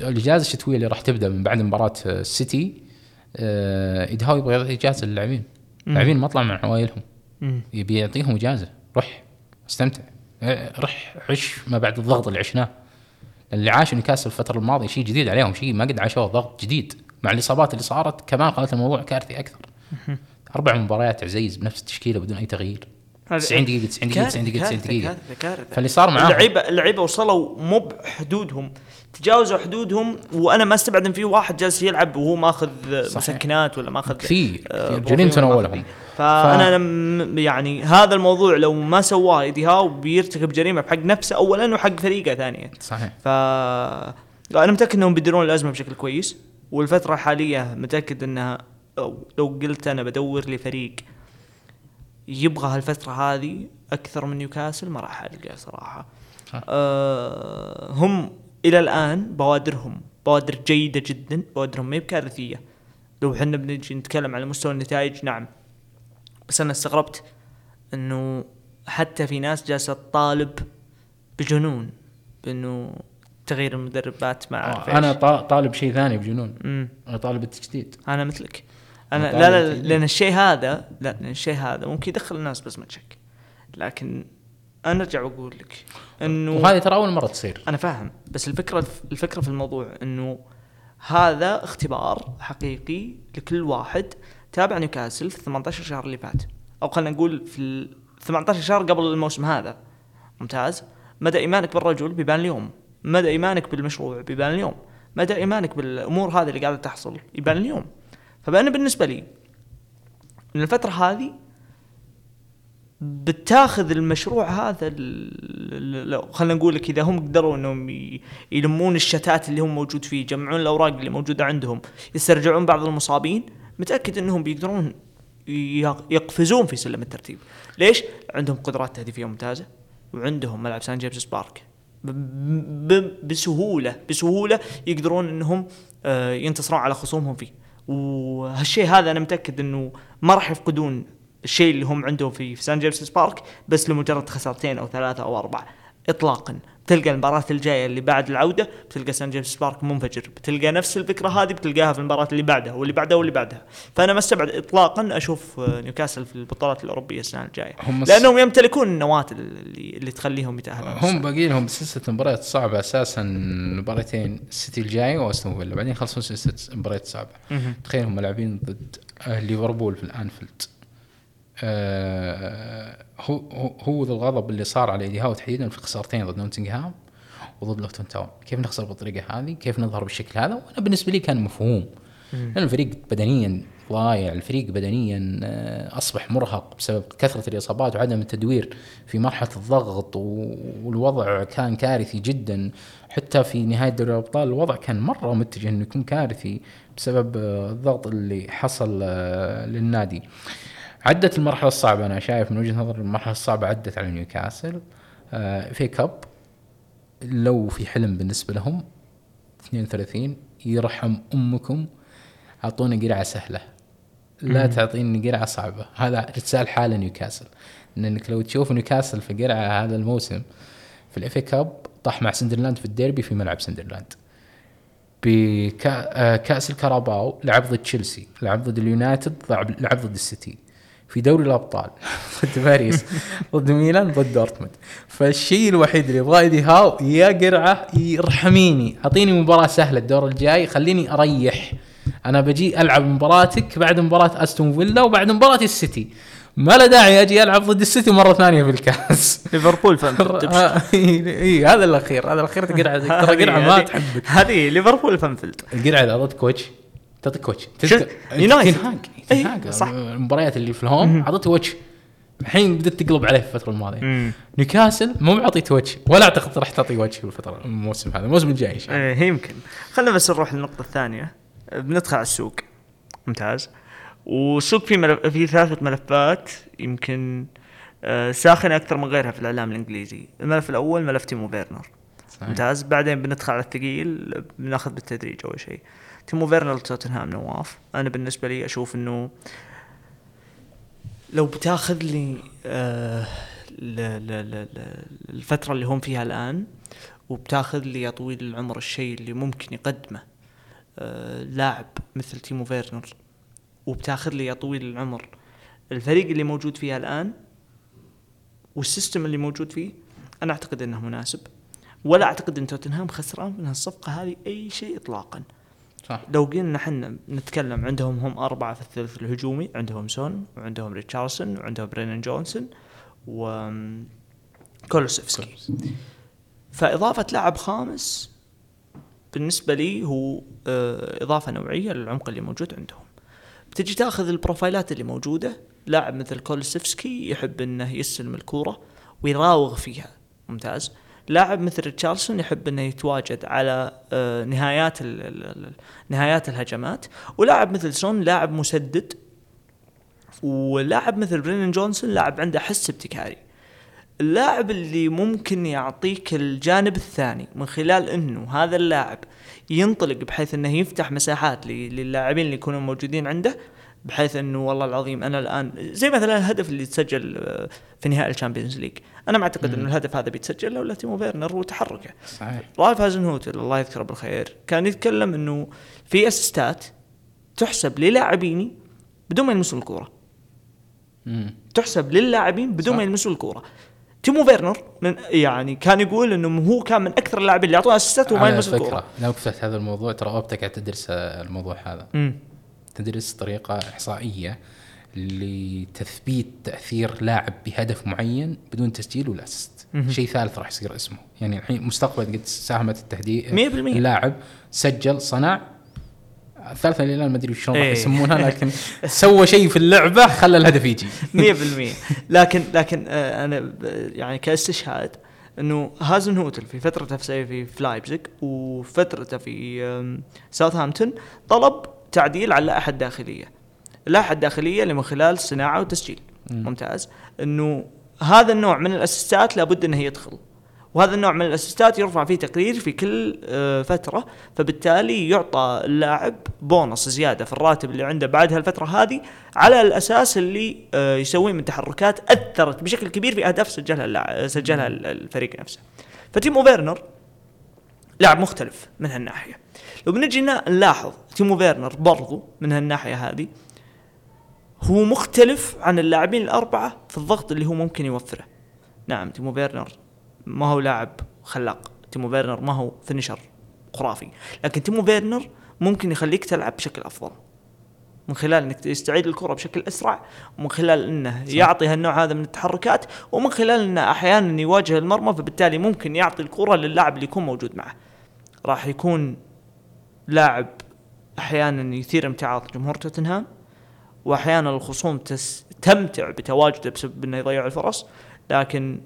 الإجازة الشتوية اللي راح تبدأ من بعد مباراة آه، السيتي آه، إيدي هاو يبغى يعطي إجازة للاعبين. اللاعبين ما طلعوا من عوائلهم. يبي يعطيهم إجازة. روح استمتع. آه، رح عش ما بعد الضغط اللي عشناه. اللي عاشوا نيوكاسل الفترة الماضية شيء جديد عليهم شيء ما قد عاشوه ضغط جديد. مع الإصابات اللي صارت كمان خلت الموضوع كارثي أكثر. أربع مباريات عزيز بنفس التشكيلة بدون أي تغيير. هذا- 90 دقيقة 90 دقيقة 90 دقيقة. 90 كارثة- دقيقه كارثة كارثة. فاللي صار معاهم اللعيبه اللعيبة وصلوا مو بحدودهم. تجاوزوا حدودهم وأنا ما استبعد إن في واحد جالس يلعب وهو ماخذ صحيح. مسكنات ولا ماخذ كثير آه، كثير. بروفين جولينتون ولا ماخذ اولهم بي. فانا لم يعني هذا الموضوع لو ما سواه إيدي هاو بيرتكب جريمة بحق نفسه اولا وحق فريقه ثانيا صحيح ف أنا متأكد إنهم بيديرون الأزمة بشكل كويس والفترة الحالية متأكد إنها أو لو قلت أنا بدور لي فريق يبغى هالفترة هذه أكثر من نيوكاسل ما راح ألقى صراحة. أه هم إلى الآن بوادرهم بوادر جيدة جدا بوادرهم ما هي بكارثية. لو إحنا بنجي نتكلم على مستوى النتائج نعم. بس أنا استغربت إنه حتى في ناس جالسة تطالب بجنون بإنه تغيير المدربات مع عارف أنا طالب شيء ثاني بجنون. مم. أنا طالب التجديد. أنا مثلك. أنا أنا لا لا. لأن الشيء هذا لا لأن الشيء هذا ممكن يدخل الناس بزمه شك لكن أنا أرجع وأقول لك إنه وهذه ترى أول مرة تصير. أنا فاهم بس الفكرة الفكرة في الموضوع إنه هذا اختبار حقيقي لكل واحد تابع نيوكاسل في 18 شهر اللي فات. أو خلينا نقول في ال 18 شهر قبل الموسم هذا. ممتاز؟ مدى إيمانك بالرجل بيبان اليوم. مدى إيمانك بالمشروع بيبان اليوم. مدى إيمانك بالأمور هذه اللي قاعدة تحصل يبان اليوم. فأنا بالنسبة لي من الفترة هذه بتاخذ المشروع هذا خلينا نقول لك إذا هم قدروا إنهم يلمون الشتات اللي هم موجود فيه يجمعون الأوراق اللي موجودة عندهم يسترجعون بعض المصابين متأكد إنهم بيقدرون يقفزون في سلم الترتيب. ليش؟ عندهم قدرات تهديفية ممتازة وعندهم ملعب سان جيمس بارك. بسهولة بسهولة يقدرون إنهم آه، ينتصرون على خصومهم فيه. وهالشيء هذا أنا متأكد إنه ما راح يفقدون الشيء اللي هم عندهم في في سان جيمس بارك بس لمجرد خسارتين أو ثلاثة أو أربعة اطلاقا. تلقى المباراة الجاية اللي بعد العودة بتلقى سان جيمس بارك منفجر. بتلقى نفس الفكرة هذه بتلقاها في المباراة اللي بعدها واللي بعدها واللي بعدها. فأنا ما استبعد إطلاقا أشوف آه، نيوكاسل في البطولات الأوروبية السنة الجاية. هم لأنهم يمتلكون النواة اللي, اللي تخليهم يتأهلون. هم باقي لهم سلسلة مباريات صعبة أساسا مباراتين السيتي الجاي وأستون فيلا. بعدين يخلصون سلسلة مباريات مهم. تخيل هم لاعبين ضد آه، ليفربول في الأنفيلد. آه، هو هو هو ذا الغضب اللي صار على ايدي هاو تحديدا في خسارتين ضد نوتنغهام وضد لوتون تاون. كيف نخسر بالطريقة هذه؟ كيف نظهر بالشكل هذا؟ وأنا بالنسبة لي كان مفهوم. لأن الفريق بدنيا ضايع الفريق بدنيا آه، أصبح مرهق بسبب كثرة الإصابات وعدم التدوير في مرحلة الضغط والوضع كان كارثي جدا. حتى في نهاية دوري الأبطال الوضع كان مرة متجه إنه يكون كارثي بسبب آه، الضغط اللي حصل آه، للنادي. عدت المرحلة الصعبة. أنا شايف من وجهة نظري المرحلة الصعبة عدت على نيوكاسل. آه، FA Cup. لو في حلم بالنسبة لهم 32 يرحم أمكم اعطونا قرعة سهلة. لا تعطيني قرعة صعبة. هذا لسان حال نيوكاسل. لأنك لو تشوف نيوكاسل في قرعة هذا الموسم في ال FA Cup طاح مع سندرلاند في الديربي في ملعب سندرلاند. بكاس الكاراباو لعب ضد تشيلسي لعب ضد اليونايتد لعب ضد السيتي. في دوري الأبطال ضد باريس ضد ميلان ضد دورتموند. فالشيء الوحيد اللي يبغاه إيدي هاو يا قرعة يرحميني أعطيني مباراة سهلة الدور الجاي خليني أريح. أنا بجي ألعب مباراتك بعد مباراة أستون فيلا وبعد مباراة السيتي. ما له داعي أجي ألعب ضد السيتي مرة ثانية في الكاس. ليفربول في أنفيلد آه، إي هذا الأخير هذا الأخير قرعه ترى قرعة ما تحبك. هذه ليفربول في أنفيلد. القرعة إذا أعطتك وش. تعطيك شو- تذكر يونايتد. تن هاج إي، تن هاج صح. المباريات اللي في ال home اعطته وجه. الحين بدأت تقلب عليه في الفترة الماضية. نيوكاسل مو معطيته وجه ولا أعتقد راح تعطي وجه في الفترة الموسم هذا الموسم الجاي إيه يمكن. خلينا بس نروح للنقطة الثانية. بندخل على السوق. ممتاز. والسوق فيه ملف فيه ثلاثة ملفات يمكن آه، ساخنة أكثر من غيرها في الإعلام الإنجليزي. الملف الأول ملف تيمو صحيح. ممتاز. بعدين بندخل على الثقيل بناخذ بالتدريج أول شيء. تيمو فيرنر توتنهام نواف. أنا بالنسبة لي أشوف إنه لو بتاخذ لي آه الفترة اللي هم فيها الآن وبتاخذ لي يا طويل العمر الشيء اللي ممكن يقدمه آه لاعب مثل تيمو فيرنر وبتاخذ لي يا طويل العمر الفريق اللي موجود فيها الآن وال system اللي موجود فيه أنا أعتقد أنه مناسب. ولا أعتقد أن توتنهام خسران من هالصفقة هذه أي شيء إطلاقا. صح. لو قلنا حنا نتكلم عندهم هم أربعة في الثلث الهجومي عندهم سون وعندهم ريتشاردسون وعندهم برينن جونسون و كولوسيفسكي. فإضافة لاعب خامس بالنسبة لي هو آه، إضافة نوعية للعمق اللي موجود عندهم. بتجي تاخذ البروفايلات اللي موجودة لاعب مثل كولوسيفسكي يحب إنه يستلم الكورة ويراوغ فيها. ممتاز. لاعب مثل ريتشاردسون يحب إنه يتواجد على آه، نهايات نهايات الهجمات. ولاعب مثل سون لاعب مسدد. ولاعب مثل برينن جونسون لاعب عنده حس ابتكاري. اللاعب اللي ممكن يعطيك الجانب الثاني من خلال إنه هذا اللاعب ينطلق بحيث إنه يفتح مساحات للاعبين اللي يكونوا موجودين عنده بحيث إنه والله العظيم أنا الآن زي مثلا الهدف اللي تسجل آه، في نهائي ال Champions League. أنا ما أعتقد إنه الهدف هذا بيتسجل لولا تيمو فيرنر وتحركه صحيح. رالف هازنهوتل الله يذكره بالخير كان يتكلم إنه في أسيستات تحسب للاعبيني بدون ما يلمسون الكورة. مم. تحسب للاعبين بدون. ما يلمسون الكورة. تيمو فيرنر من يعني كان يقول إنه هو كان من أكثر اللاعبين اللي يعطوها أسيستات وما فكره الكورة. لو فتحت هذا الموضوع ترى أوبتا قاعد تدرس الموضوع هذا. امم تدرس طريقة إحصائية لتثبيت تأثير لاعب بهدف معين بدون تسجيل ولا assist مهم. شيء ثالث راح يصير اسمه يعني الحين مستقبل قد ساهمت التهديد 100%. اللاعب سجل صنع الثالثه اللي الآن ما أدري شلون راح إيه. يسمونها لكن سوى شيء في اللعبة خلى الهدف يجي 100% لكن لكن آه، أنا ب- يعني كاستشهاد إنه هازن هوتل في فترته في في وفترته في ساوثهامبتون طلب تعديل على اللائحه الداخليه. اللائحه الداخليه اللي من خلال صناعة وتسجيل. مم. ممتاز إنه هذا النوع من الاسيستات لابد إنه يدخل وهذا النوع من الاسيستات يرفع فيه تقرير في كل آه، فترة فبالتالي يعطى اللاعب بونص زيادة في الراتب اللي عنده بعد هالفترة هذه على الأساس اللي آه، يسويه من تحركات أثرت بشكل كبير في أهداف سجلها سجلها الفريق نفسه فتيمو فيرنر لاعب مختلف من هالناحية لو بنجي نلاحظ تيمو فيرنر برضو من هالناحية هذه هو مختلف عن اللاعبين الأربعة في الضغط اللي هو ممكن يوفره. نعم تيمو فيرنر ما هو لاعب خلاق تيمو فيرنر ما هو finisher خرافي لكن تيمو فيرنر ممكن يخليك تلعب بشكل أفضل. من خلال إنك تستعيد الكرة بشكل أسرع ومن خلال إنه صح. يعطي هالنوع هذا من التحركات ومن خلال إنه أحيانا يواجه المرمى فبالتالي ممكن يعطي الكرة للاعب اللي يكون موجود معه. راح يكون لاعب أحيانا يثير امتعاض جمهور توتنهام وأحيانا الخصوم تستمتع بتواجده بسبب إنه يضيع الفرص لكن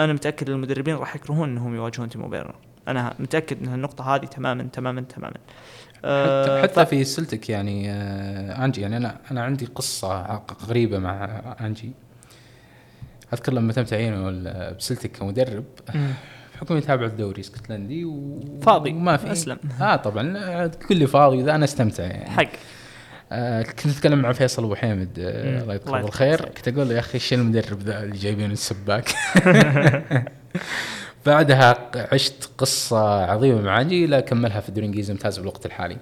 أنا متأكد إن المدربين راح يكرهون إنهم يواجهون تيمو فيرنر أنا متأكد إن النقطة هذه تماما تماما تماما. حتى, حتى ف... في سلتك يعني آه أنجي يعني أنا أنا عندي قصة غريبة مع أنجي. أذكر لما تم تعيينه بسلتك كمدرب. بحكم يتابع الدوري اسكتلندي و... فاضي. وما في. أسلم. آه طبعا. تقول لي فاضي إذا أنا أستمتع يعني. حق. آه كنت أتكلم مع فيصل أبو حامد آه الله يذكره بالخير. كنت أقول له يا أخي إيش المدرب ذا اللي جايبينه السباك؟ بعدها عشت قصة عظيمة مع انجي لا كملها في الدوري الإنجليزي الممتاز بالوقت الحالي.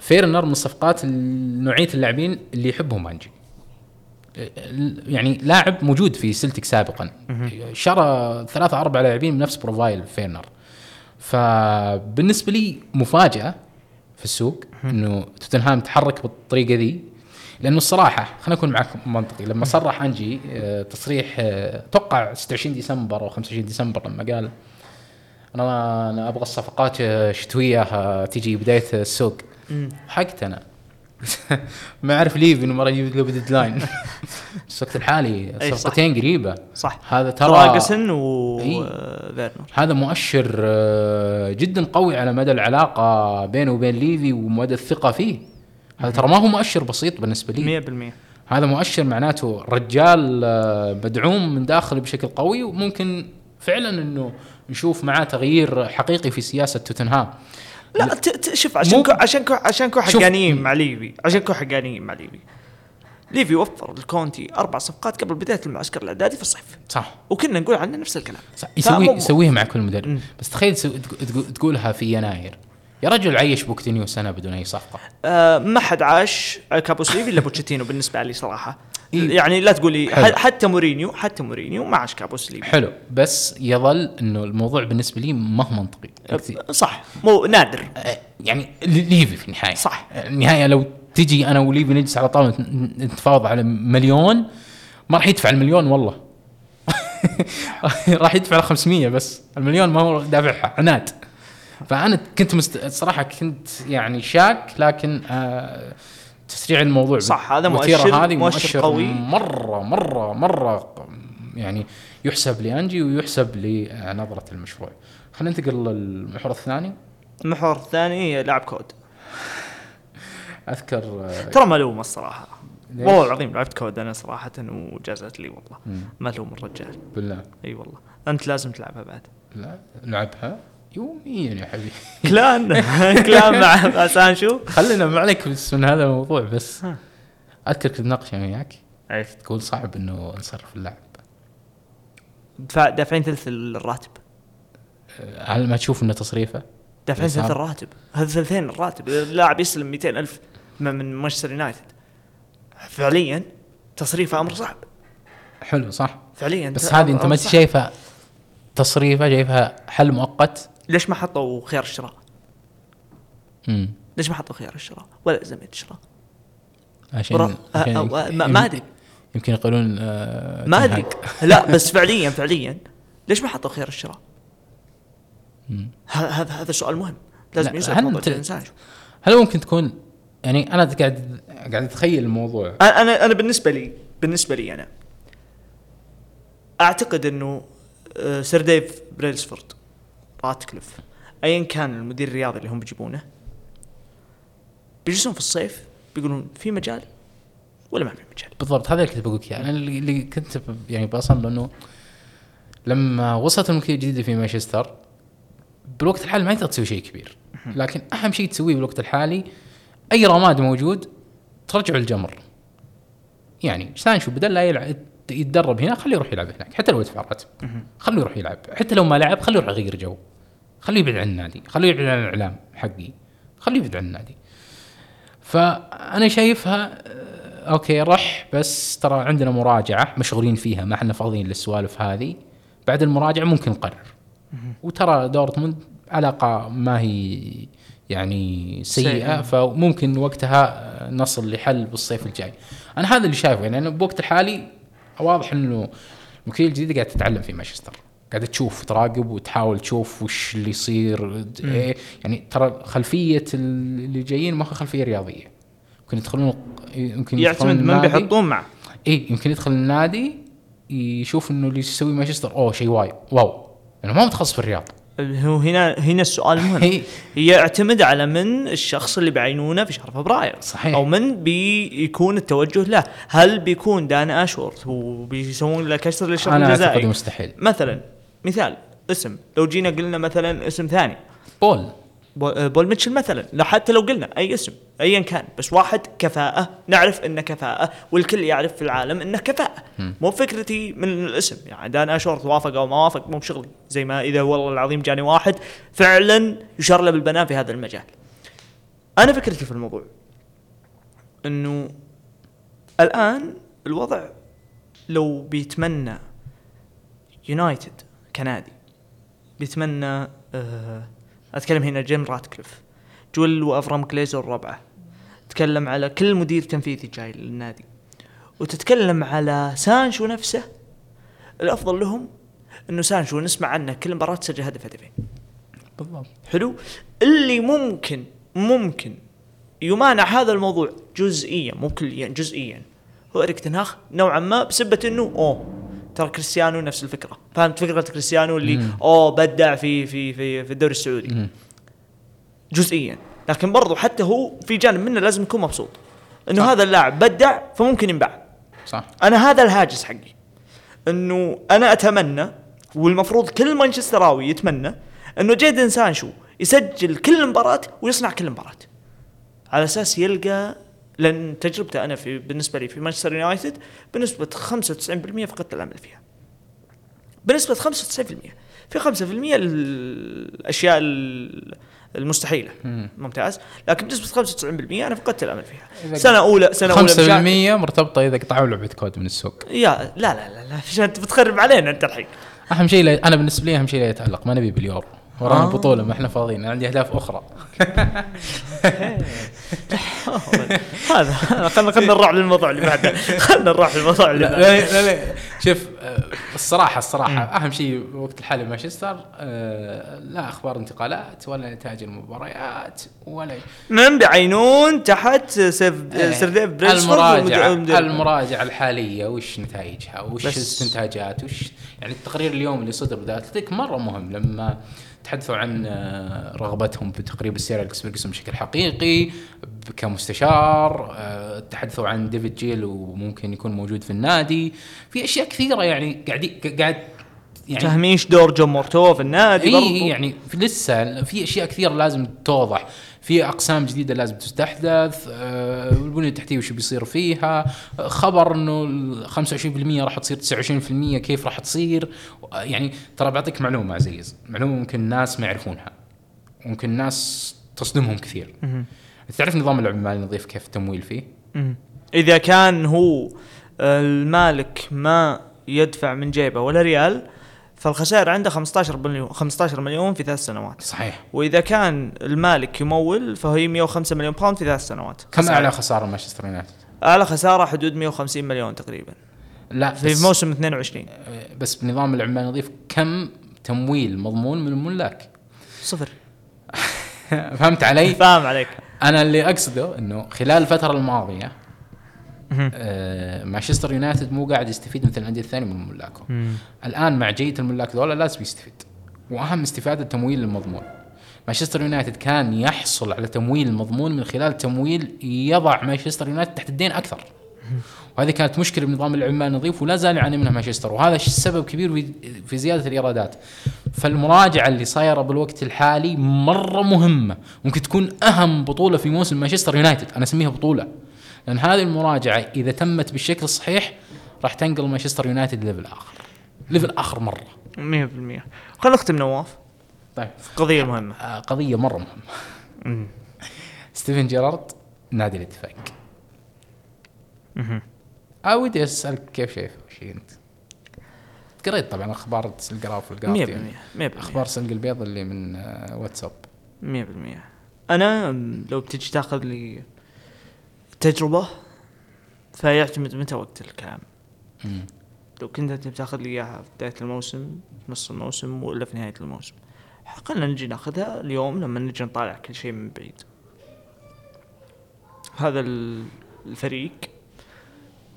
فيرنر من الصفقات نوعية اللاعبين اللي يحبهم انجي يعني لاعب موجود في سلتك سابقا. شرى ثلاثة أربع لاعبين من نفس profile فيرنر فبالنسبة لي مفاجأة في السوق إنه توتنهام تحرك بالطريقة ذي لأنه الصراحة خلينا نكون معك منطقي لما صرح أنجي آه، تصريح آه، 26 ديسمبر أو 25 ديسمبر لما قال أنا أنا أبغى الصفقات شتوية آه، تجي بداية السوق. حقت أنا. ما أعرف ليفي إنه مرة يجيب له ب deadline الوقت الحالي صفقتين قريبة. صح. هذا ترى دراجوسين وفيرنر هذا مؤشر آه، جدا قوي على مدى العلاقة بينه وبين ليفي ومدى الثقة فيه. هذا ترى ما هو مؤشر بسيط بالنسبة لي. 100% هذا مؤشر معناته رجال آه، مدعوم من داخل بشكل قوي وممكن فعلا إنه نشوف معاه تغيير حقيقي في سياسة توتنهام. لا شوف عشان كو عشان كو عشان كو حقانيين مع ليفي عشان كو حقانيين مع ليفي ليفي وفر لكونتي أربع صفقات قبل بداية المعسكر الأعدادي في الصيف. صح. وكنا نقول عنه نفس الكلام. صح. يسوي يسويها مع كل مدرب. بس تخيل تقولها في يناير. يا رجل عيش بوتشيتينو سنة بدون أي صفقة. آه ما حد عاش كابوس ليفي إلا بوتشيتينو بالنسبة لي صراحة. إيه؟ يعني لا تقولي حتى مورينيو حتى مورينيو ما عاش كابوس ليفي. حلو. بس يظل إنه الموضوع بالنسبة لي ما هو منطقي. أه، صح. مو نادر. يعني ليفي في النهاية. صح. النهاية لو تجي أنا وليفي نجلس على طاولة نتفاوض على مليون ما راح يدفع المليون والله. راح يدفع 500 بس. المليون ما هو دافعها. عناد. فأنا كنت مست... صراحة كنت يعني شاك لكن آه تسريع الموضوع صح هذا مؤشر هذه مؤشر قوي. مره مره مرة يعني يحسب لأنجي ويحسب لنظرة المشروع. خلينا ننتقل للمحور الثاني. المحور الثاني لعب كود. اذكر ترى ملوم الصراحة. والله العظيم لعبت كود أنا صراحة وجازت لي والله. ملوم الرجال. بالله. إي والله. أنت لازم تلعبها بعد. لا لعبها يوميا يا حبيبي. كلان. كلان مع سانشو خلينا ما عليك بس من هذا الموضوع بس. اذكر كنت ناقش وياك. اي تقول صعب إنه نصرف اللاعب دافعين ثلث الراتب. هل ما تشوف إنه تصريفه؟ دافعين ثلث الراتب. هذا ثلثين الراتب. اللاعب يستلم 200 ألف من مانشستر يونايتد. فعليا تصريفه أمر صعب. حلو صح. فعليا بس هذه أنت ما شايفها تصريفه شايفها حل مؤقت؟ ليش ما حطوا خيار الشراء؟ امم ليش ما حطوا خيار الشراء؟ ولا زمية الشراء؟ عشان, عشان ما أدري. يمكن يقولون آه ما أدري. لا بس فعليا فعليا. ليش ما حطوا خيار الشراء؟ هذا هذا سؤال مهم. لازم يسأل موضوع الإنسان. هل ممكن تكون يعني أنا قاعد قاعد أتخيل الموضوع. أنا أنا بالنسبة لي بالنسبة لي أنا أعتقد إنه آه، سير ديف بريلسفورد راتكليف ايا كان المدير الرياضي اللي هم بيجيبونه. بيجلسون في الصيف بيقولون في مجال ولا ما في مجال؟ بالضبط هذا اللي كنت بقول إياه. أنا اللي كنت يعني بصل انه لما وصلت الملكية الجديدة في مانشستر بالوقت الحالي ما تقدر تسوي شيء كبير. لكن أهم شيء تسويه بالوقت الحالي أي رماد موجود ترجعه لجمر يعني سانشو بدل لا يلعب يتدرب هنا خليه يروح يلعب هناك. حتى لو يدفع راتب خليه يروح يلعب. حتى لو ما لعب خليه يروح يغير جو. خليه يبعد عن النادي. خليه يبعد عن الإعلام حقي. خليه يبعد عن النادي. فأنا شايفها آه، أوكي رح بس ترى عندنا مراجعة مشغولين فيها. ما إحنا فاضيين للسوالف هذه. بعد المراجعة ممكن نقرر. وترى دورتموند علاقة ما هي يعني سيئة سيئة. فممكن وقتها نصل لحل بالصيف الجاي. أنا هذا اللي شايفه. يعني أنا بوقت الحالي واضح إنه الوكيل الجديد قاعد تتعلم في مانشستر. قاعد تشوف تراقب وتحاول تشوف وش اللي يصير. إيه يعني ترى خلفية اللي جايين ما هو خلفية رياضية. يمكن يدخلون يمكن يعتمد من بيحطون معه. اي يمكن يدخل النادي يشوف إنه اللي يسوي مانشستر X و Y و O. لأنه ما متخصص في الرياض هو هنا هنا السؤال المهم هي يعتمد على من الشخص اللي بعينونه في شهر فبراير صحيح. أو من بيكون التوجه له. هل بيكون دان أشورث وبيسوون له كسر أنا أعتقد الجزائي مستحيل. مثلا مثال اسم. لو جينا قلنا مثلا اسم ثاني. بول. بو- بول ميتشل مثلا. لا حتى لو قلنا أي اسم ايا كان. بس واحد كفاءة. نعرف إنه كفاءة والكل يعرف في العالم إنه كفاءة. مو فكرتي من الاسم. يعني دان اشورث وافق أو ما وافق مو بشغلي. زي ما إذا والله العظيم جاني واحد فعلا يشار له بالبنان في هذا المجال. أنا فكرتي في الموضوع إنه الآن الوضع لو بيتمنى يونايتد كنادي بيتمنى آه أتكلم هنا جيم راتكليف. جول وأفرام جليزر ربعه تكلم على كل مدير تنفيذي جاي للنادي. وتتكلم على سانشو نفسه. الأفضل لهم إنه سانشو نسمع عنه كل مباراة سجل هدف هدفين. بالضبط. حلو؟ اللي ممكن ممكن يمانع هذا الموضوع جزئيا مو كليا جزئيا. هو إريك تنهاخ نوعا ما بسبة إنه أوه ترى كريستيانو نفس الفكرة. فهمت فكرة كريستيانو اللي أوه بدع في في في في الدوري السعودي. جزئيا. لكن برضو حتى هو في جانب منه لازم يكون مبسوط. إنه صح. هذا اللاعب بدع فممكن ينباع. صح. أنا هذا الهاجس حقي. إنه أنا أتمنى والمفروض كل مانشستراوي يتمنى إنه جيدن سانشو يسجل كل مباراة ويصنع كل مباراة. على أساس يلقى لأن تجربته أنا في بالنسبة لي في مانشستر يونايتد بنسبة 95% فقدت الامل فيها. بنسبة 95% في 5% الأشياء ال- المستحيلة. ممتاز. لكن بنسبة 95% أنا فقدت الامل فيها. سنة اولى سنة أولى مشا- 5% مرتبطة إذا قطعوا لعبة كود من السوق. يا لا لا لا لا. عشان بتخرب علينا أنت الحين. أهم شيء أنا بالنسبة لي أهم شيء لا يتعلق. ما نبي باليورو. ورانا آه. بطولة ما إحنا فاضيين عندي أهداف أخرى. هذا خلينا نروح للموضوع اللي بعده. خلينا نروح للموضوع اللي بعده. لا, لا, لا. شوف الصراحة الصراحة أهم شيء وقت الحالي مانشستر آه، لا أخبار انتقالات ولا نتائج المباريات ولا من بعينون تحت سيف سير ديف المراجعة المراجعة الحالية وش نتائجها؟ وش الاستنتاجات وش يعني التقرير اليوم اللي صدر بذاتك مرة مهم لما تحدثوا عن آه، رغبتهم في تقريب السير اليكس فيرجسون بشكل حقيقي كمستشار آه، تحدثوا عن ديفيد جيل وممكن يكون موجود في النادي. في أشياء كثيرة يعني قاعد قاعد يعني إيش دور جون مورتو في النادي اي يعني في لسه في أشياء كثيرة لازم توضح. في أقسام جديدة لازم تستحدث آه، البنية التحتية وش بيصير فيها آه، خبر إنه ال 25% راح تصير 29% كيف راح تصير. آه، يعني ترى بعطيك معلومة عزيز معلومة ممكن الناس ما يعرفونها ممكن الناس تصدمهم كثير. تعرف نظام اللعب المالي النظيف كيف التمويل فيه. إذا كان هو المالك ما يدفع من جيبه ولا ريال فالخسائر عنده 15 مليون 15 مليون في ثلاث سنوات. صحيح. وإذا كان المالك يمول فهي 105 مليون باوند في ثلاث سنوات. كم. أعلى خسارة مانشستر يونايتد؟ أعلى خسارة حدود 150 مليون تقريبا. لا في موسم 22 آه، بس بنظام اللعب المالي النظيف كم تمويل مضمون من الملاك صفر. فهمت علي؟ فاهم عليك. أنا اللي أقصده إنه خلال الفترة الماضية آه مانشستر يونايتد مو قاعد يستفيد مثل الانديه الثانية من ملاكه الان مع جية الملاك ذولا لازم يستفيد. واهم استفاده التمويل المضمون. مانشستر يونايتد كان يحصل على تمويل مضمون من خلال تمويل يضع مانشستر يونايتد تحت الدين أكثر. وهذه كانت مشكلة بنظام اللعب المالي النظيف ولا زال يعاني منها مانشستر. وهذا السبب كبير في زيادة الإيرادات. فالمراجعة اللي صايرة بالوقت الحالي مرة مهمة. ممكن تكون أهم بطولة في موسم مانشستر يونايتد. أنا أسميها بطولة. لأن هذه المراجعة إذا تمت بالشكل الصحيح راح تنقل مانشستر يونايتد level آخر. level آخر مرة. 100% خلينا نختم نواف. طيب. قضية مهمة. آه، قضية مرة مهمة. ستيفن جيرارد نادي الاتفاق. آه ودي أسألك كيف شايف شيء أنت؟ قريت طبعا أخبار القراف 100% والجارديان 100% أخبار سنق البيض اللي من آه، واتساب. 100% أنا لو بتجي تاخذ لي تجربة؟ فيعتمد متى وقت الكلام. مم. لو كنت أنت بتاخذ لي إياها في بداية الموسم في نص الموسم ولا في نهاية الموسم. خلينا نجي ناخذها اليوم لما نجي نطالع كل شيء من بعيد. هذا ال- الفريق.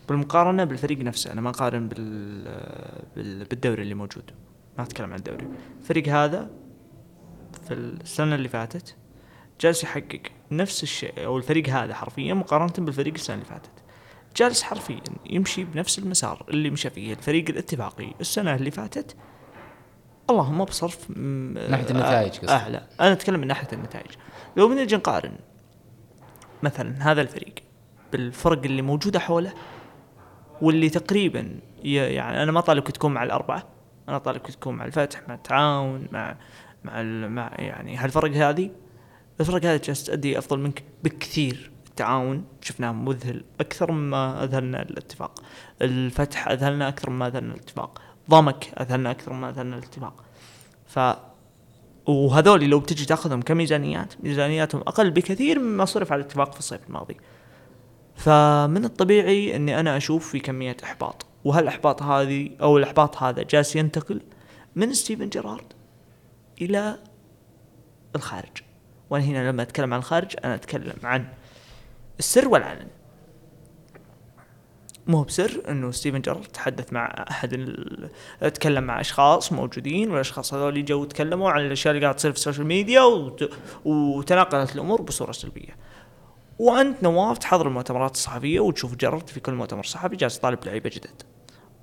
بالمقارنة بالفريق نفسه أنا ما أقارن بال... بال... بالدوري اللي موجود. ما أتكلم عن الدوري. الفريق هذا في السنة اللي فاتت جالس يحقق نفس الشيء أو الفريق هذا حرفيا مقارنة بالفريق السنة اللي فاتت. جالس حرفيا يمشي بنفس المسار اللي مشى فيه الفريق الاتفاقي السنة اللي فاتت. اللهم بصرف م- ناحية النتائج قصدك. أعلى أنا أتكلم من ناحية النتائج. لو بنجي نقارن مثلا هذا الفريق بالفرق اللي موجودة حوله واللي تقريبا يعني أنا ما طالبك تكون مع الأربعة أنا طالبك تكون مع الفتح مع التعاون مع مع ال- مع يعني هالفرق هذه. الفرق هذه جالسة تأدي أفضل منك بكثير. التعاون شفناه مذهل أكثر مما أذهلنا الاتفاق. الفتح أذهلنا أكثر مما أذهلنا الاتفاق. ضمك أذهلنا أكثر مما أذهلنا الاتفاق. ف وهذول لو بتجي تأخذهم كميزانيات ميزانياتهم أقل بكثير مما صرف على الاتفاق في الصيف الماضي. فمن الطبيعي إني أنا أشوف في كمية إحباط. وهالاحباط هذه أو الإحباط هذا جالس ينتقل من ستيفن جيرارد إلى الخارج. وأنا هنا لما أتكلم عن الخارج أنا أتكلم عن السر والعلن مو بسر إنه ستيفن جيرارد تحدث مع أحد. تكلم مع أشخاص موجودين والأشخاص هذول جو تكلموا عن الأشياء اللي قاعدة تصير في السوشيال ميديا وت... وتناقلت الأمور بصورة سلبية. وأنت نواف تحضر المؤتمرات الصحفية وتشوف جيرارد في كل مؤتمر صحفي جالس يطالب لعيبه جدد.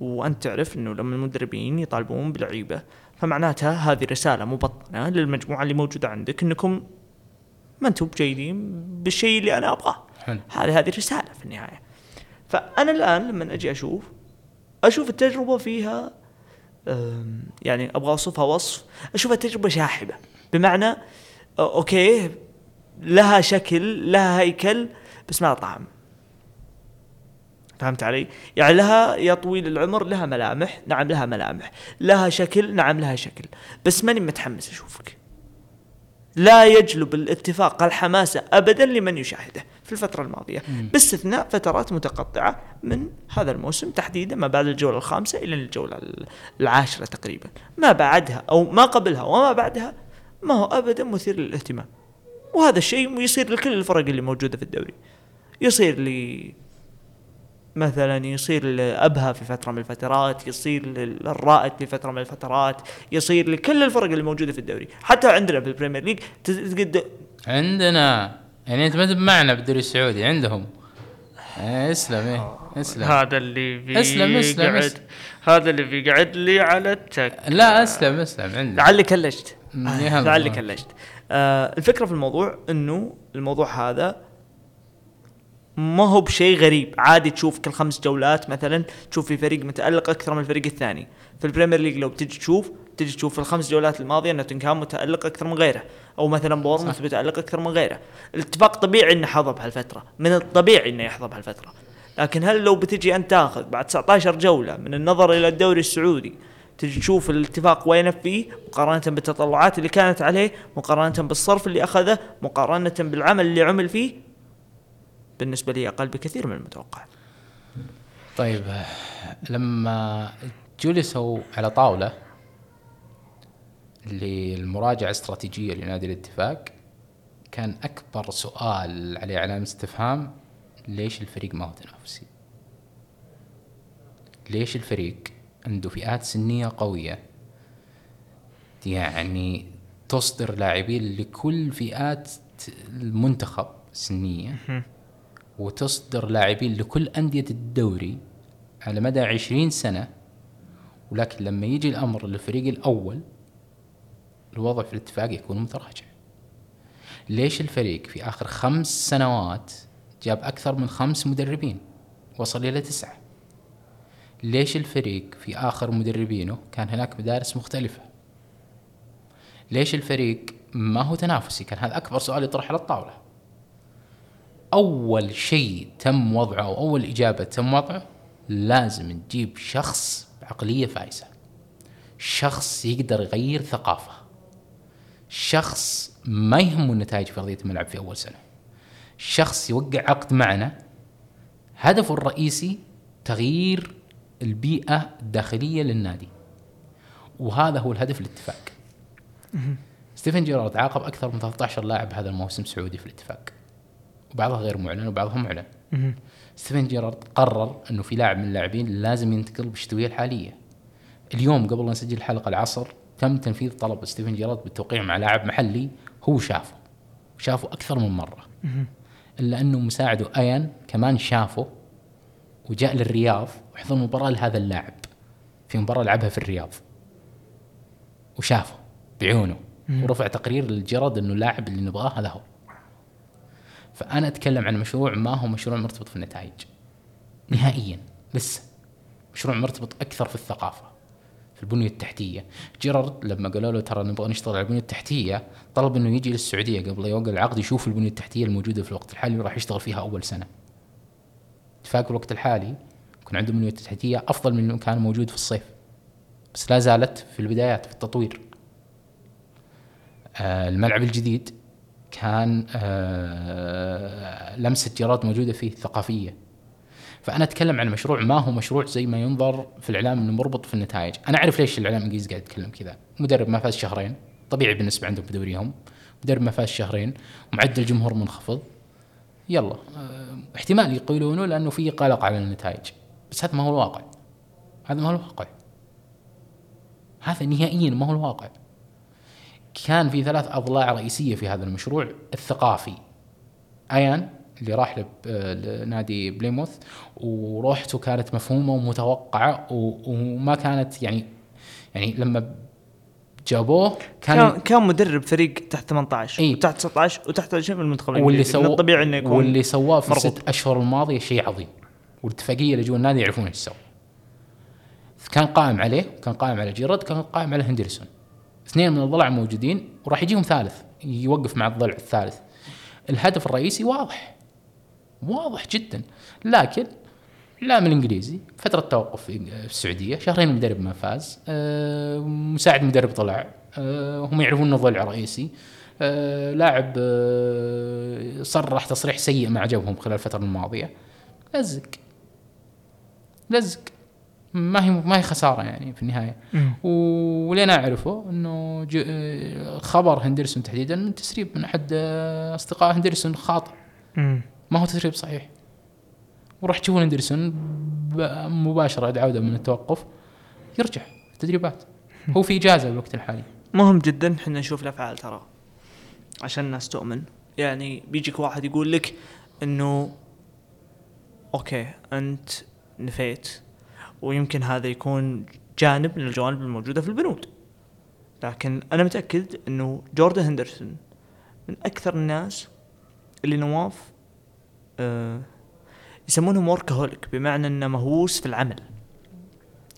وأنت تعرف إنه لما المدربين يطالبون بلعيبة فمعناتها هذه رسالة مبطنة للمجموعة اللي موجودة عندك إنكم ما أنتم بجيدين بالشيء اللي أنا ابغاه. هذه هذه رساله في النهاية. فأنا الآن لما أجي أشوف أشوف التجربة فيها يعني أبغى أوصفها وصف أشوفها تجربة شاحبة بمعنى أوكي لها شكل لها هيكل بس ما لها طعم فهمت علي؟ يعني لها يا طويل العمر لها ملامح، نعم لها ملامح، لها شكل، نعم لها شكل، بس ماني متحمس أشوفك. لا يجلب الاتفاق الحماسة أبدا لمن يشاهده في الفترة الماضية. باستثناء فترات متقطعة من هذا الموسم تحديدا ما بعد الجولة الخامسة إلى الجولة العاشرة تقريبا. ما بعدها أو ما قبلها وما بعدها ما هو أبدا مثير للاهتمام. وهذا الشيء يصير لكل الفرق اللي موجودة في الدوري. يصير لي مثلا يصير لأبها في فترة من الفترات يصير للرائد في فترة من الفترات يصير لكل الفرق اللي موجودة في الدوري. حتى عندنا في البريمير ليج تقد عندنا يعني أنت ما انت معنا بالدوري السعودي عندهم. إيه، اسلم إيه اسلم. هذا اللي بيقعد اسلم، اسلم، اسلم. هذا اللي بيقعد لي على التك. لا اسلم اسلم عندنا. لعلي كلشت. لعلي كلشت. آه الفكرة في الموضوع إنه الموضوع هذا ما هو بشيء غريب. عادي تشوف كل خمس جولات مثلا تشوف في فريق متألق أكثر من الفريق الثاني. في البريمير ليج لو بتجي تشوف تجي تشوف في الخمس جولات الماضية نوتنغهام متألق أكثر من غيره. أو مثلا بورنموث متألق أكثر من غيره. الاتفاق طبيعي إنه يحظى بهالفترة. من الطبيعي إنه يحظى بهالفترة. لكن هل لو بتجي أنت تاخذ بعد 19 جولة من النظر إلى الدوري السعودي تجي تشوف الاتفاق وين فيه مقارنة بالتطلعات اللي كانت عليه مقارنة بالصرف اللي أخذه مقارنة بالعمل اللي عمل فيه بالنسبة لي أقل بكثير من المتوقع. طيب لما جلسوا على طاولة للمراجعة الاستراتيجية لنادي الاتفاق كان أكبر سؤال عليه علامه استفهام ليش الفريق ما هو تنافسي؟ ليش الفريق عنده فئات سنية قوية؟ يعني تصدر لاعبين لكل فئات المنتخب السنيه وتصدر لاعبين لكل أندية الدوري على مدى عشرين سنة. ولكن لما يجي الأمر للفريق الأول الوضع في الاتفاق يكون متراجع. ليش الفريق في آخر خمس سنوات جاب أكثر من خمس مدربين وصل إلى تسعة؟ ليش الفريق في آخر مدربينه كان هناك مدارس مختلفة؟ ليش الفريق ما هو تنافسي؟ كان هذا أكبر سؤال يطرح على الطاولة. أول شيء تم وضعه أو أول إجابة تم وضعه لازم تجيب شخص بعقلية فايزة شخص يقدر يغير ثقافة. شخص ما يهمه النتائج في أرضية الملعب في أول سنة. شخص يوقع عقد معنا. هدفه الرئيسي تغيير البيئة الداخلية للنادي. وهذا هو الهدف الاتفاق ستيفن جيرارد عاقب أكثر من 13 لاعب هذا الموسم سعودي في الاتفاق. وبعضها غير معلن وبعضها معلن. ستيفن جيرارد قرر إنه في لاعب من اللاعبين لازم ينتقل بالشتوية الحالية. اليوم قبل لا نسجل الحلقة العصر تم تنفيذ طلب ستيفن جيرارد بالتوقيع مع لاعب محلي هو شافه شافه أكثر من مرة. إلا أنه مساعده إيان كمان شافه وجاء للرياض وحضر مباراة لهذا اللاعب. في مباراة لعبها في الرياض. وشافه بعيونه. ورفع تقرير للجرد إنه اللاعب اللي نبغاه هذا هو. فأنا أتكلم عن مشروع ما هو مشروع مرتبط في النتائج نهائيا لسه مشروع مرتبط أكثر في الثقافة في البنية التحتية. جيرارد لما قالوا له ترى نبغى نشتغل على البنية التحتية طلب إنه يجي للسعودية قبل يوقع العقد يشوف البنية التحتية الموجودة في الوقت الحالي وراح يشتغل فيها أول سنة. اتفاق الوقت الحالي يكون عنده بنية تحتية أفضل من كان موجود في الصيف بس لا زالت في البدايات في التطوير. آه الملعب الجديد كان آه لمسة جراد موجودة فيه ثقافية. فأنا أتكلم عن مشروع ما هو مشروع زي ما ينظر في الإعلام إنه مربط في النتائج. أنا أعرف ليش الإعلام الانجليزي قاعد يتكلم كذا. مدرب ما فاز شهرين. طبيعي بالنسبة عندهم في دوريهم. مدرب ما فاز شهرين. معدل جمهور منخفض. يلا. آه احتمال يقولونه لأنه في قلق على النتائج. بس هذا ما هو الواقع. هذا ما هو الواقع. هذا نهائيا ما هو الواقع. كان في ثلاث أضلاع رئيسية في هذا المشروع. الثقافي. أيان اللي راح لنادي بليموث وروحته كانت مفهومة ومتوقعة وما كانت يعني يعني لما جابوه كان كان مدرب فريق تحت 18 إيه؟ وتحت 19 وتحت 20 في المنتخب واللي سوى الطبيعي إنه يكون واللي سواه في الست أشهر الماضية شيء عظيم. والاتفاقية اللي جوا النادي يعرفون إيش سووا كان قائم عليه كان قائم على جيرد كان قائم على هندرسون. اثنين من الضلع موجودين وراح يجيهم ثالث يوقف مع الضلع الثالث. الهدف الرئيسي واضح واضح جدا. لكن الاعلام الإنجليزي. فترة توقف في السعودية شهرين المدرب ما فاز. أه مساعد مدرب طلع. أه هم يعرفون إنه ضلع رئيسي. أه لاعب أه صرح تصريح سيء ما عجبهم خلال الفترة الماضية. لزق. لزق. ما هي ما هي خسارة يعني في النهاية. واللي أنا أعرفه إنه خبر هندرسون تحديدا من تسريب من أحد أصدقاء هندرسون خاطئ. ما هو تسريب صحيح. وراح تشوفون هندرسون مباشرة بعد عودة من التوقف يرجع التدريبات. هو في إجازة بالوقت الحالي. مهم جدا إحنا نشوف الأفعال ترى عشان الناس تؤمن. يعني بيجيك واحد يقول لك إنه أوكي أنت نفيت. ويمكن هذا يكون جانب من الجوانب الموجودة في البنود. لكن أنا متأكد أنه جوردن هندرسون من أكثر الناس اللي نواف آه يسمونهم وركهوليك بمعنى أنه مهووس في العمل.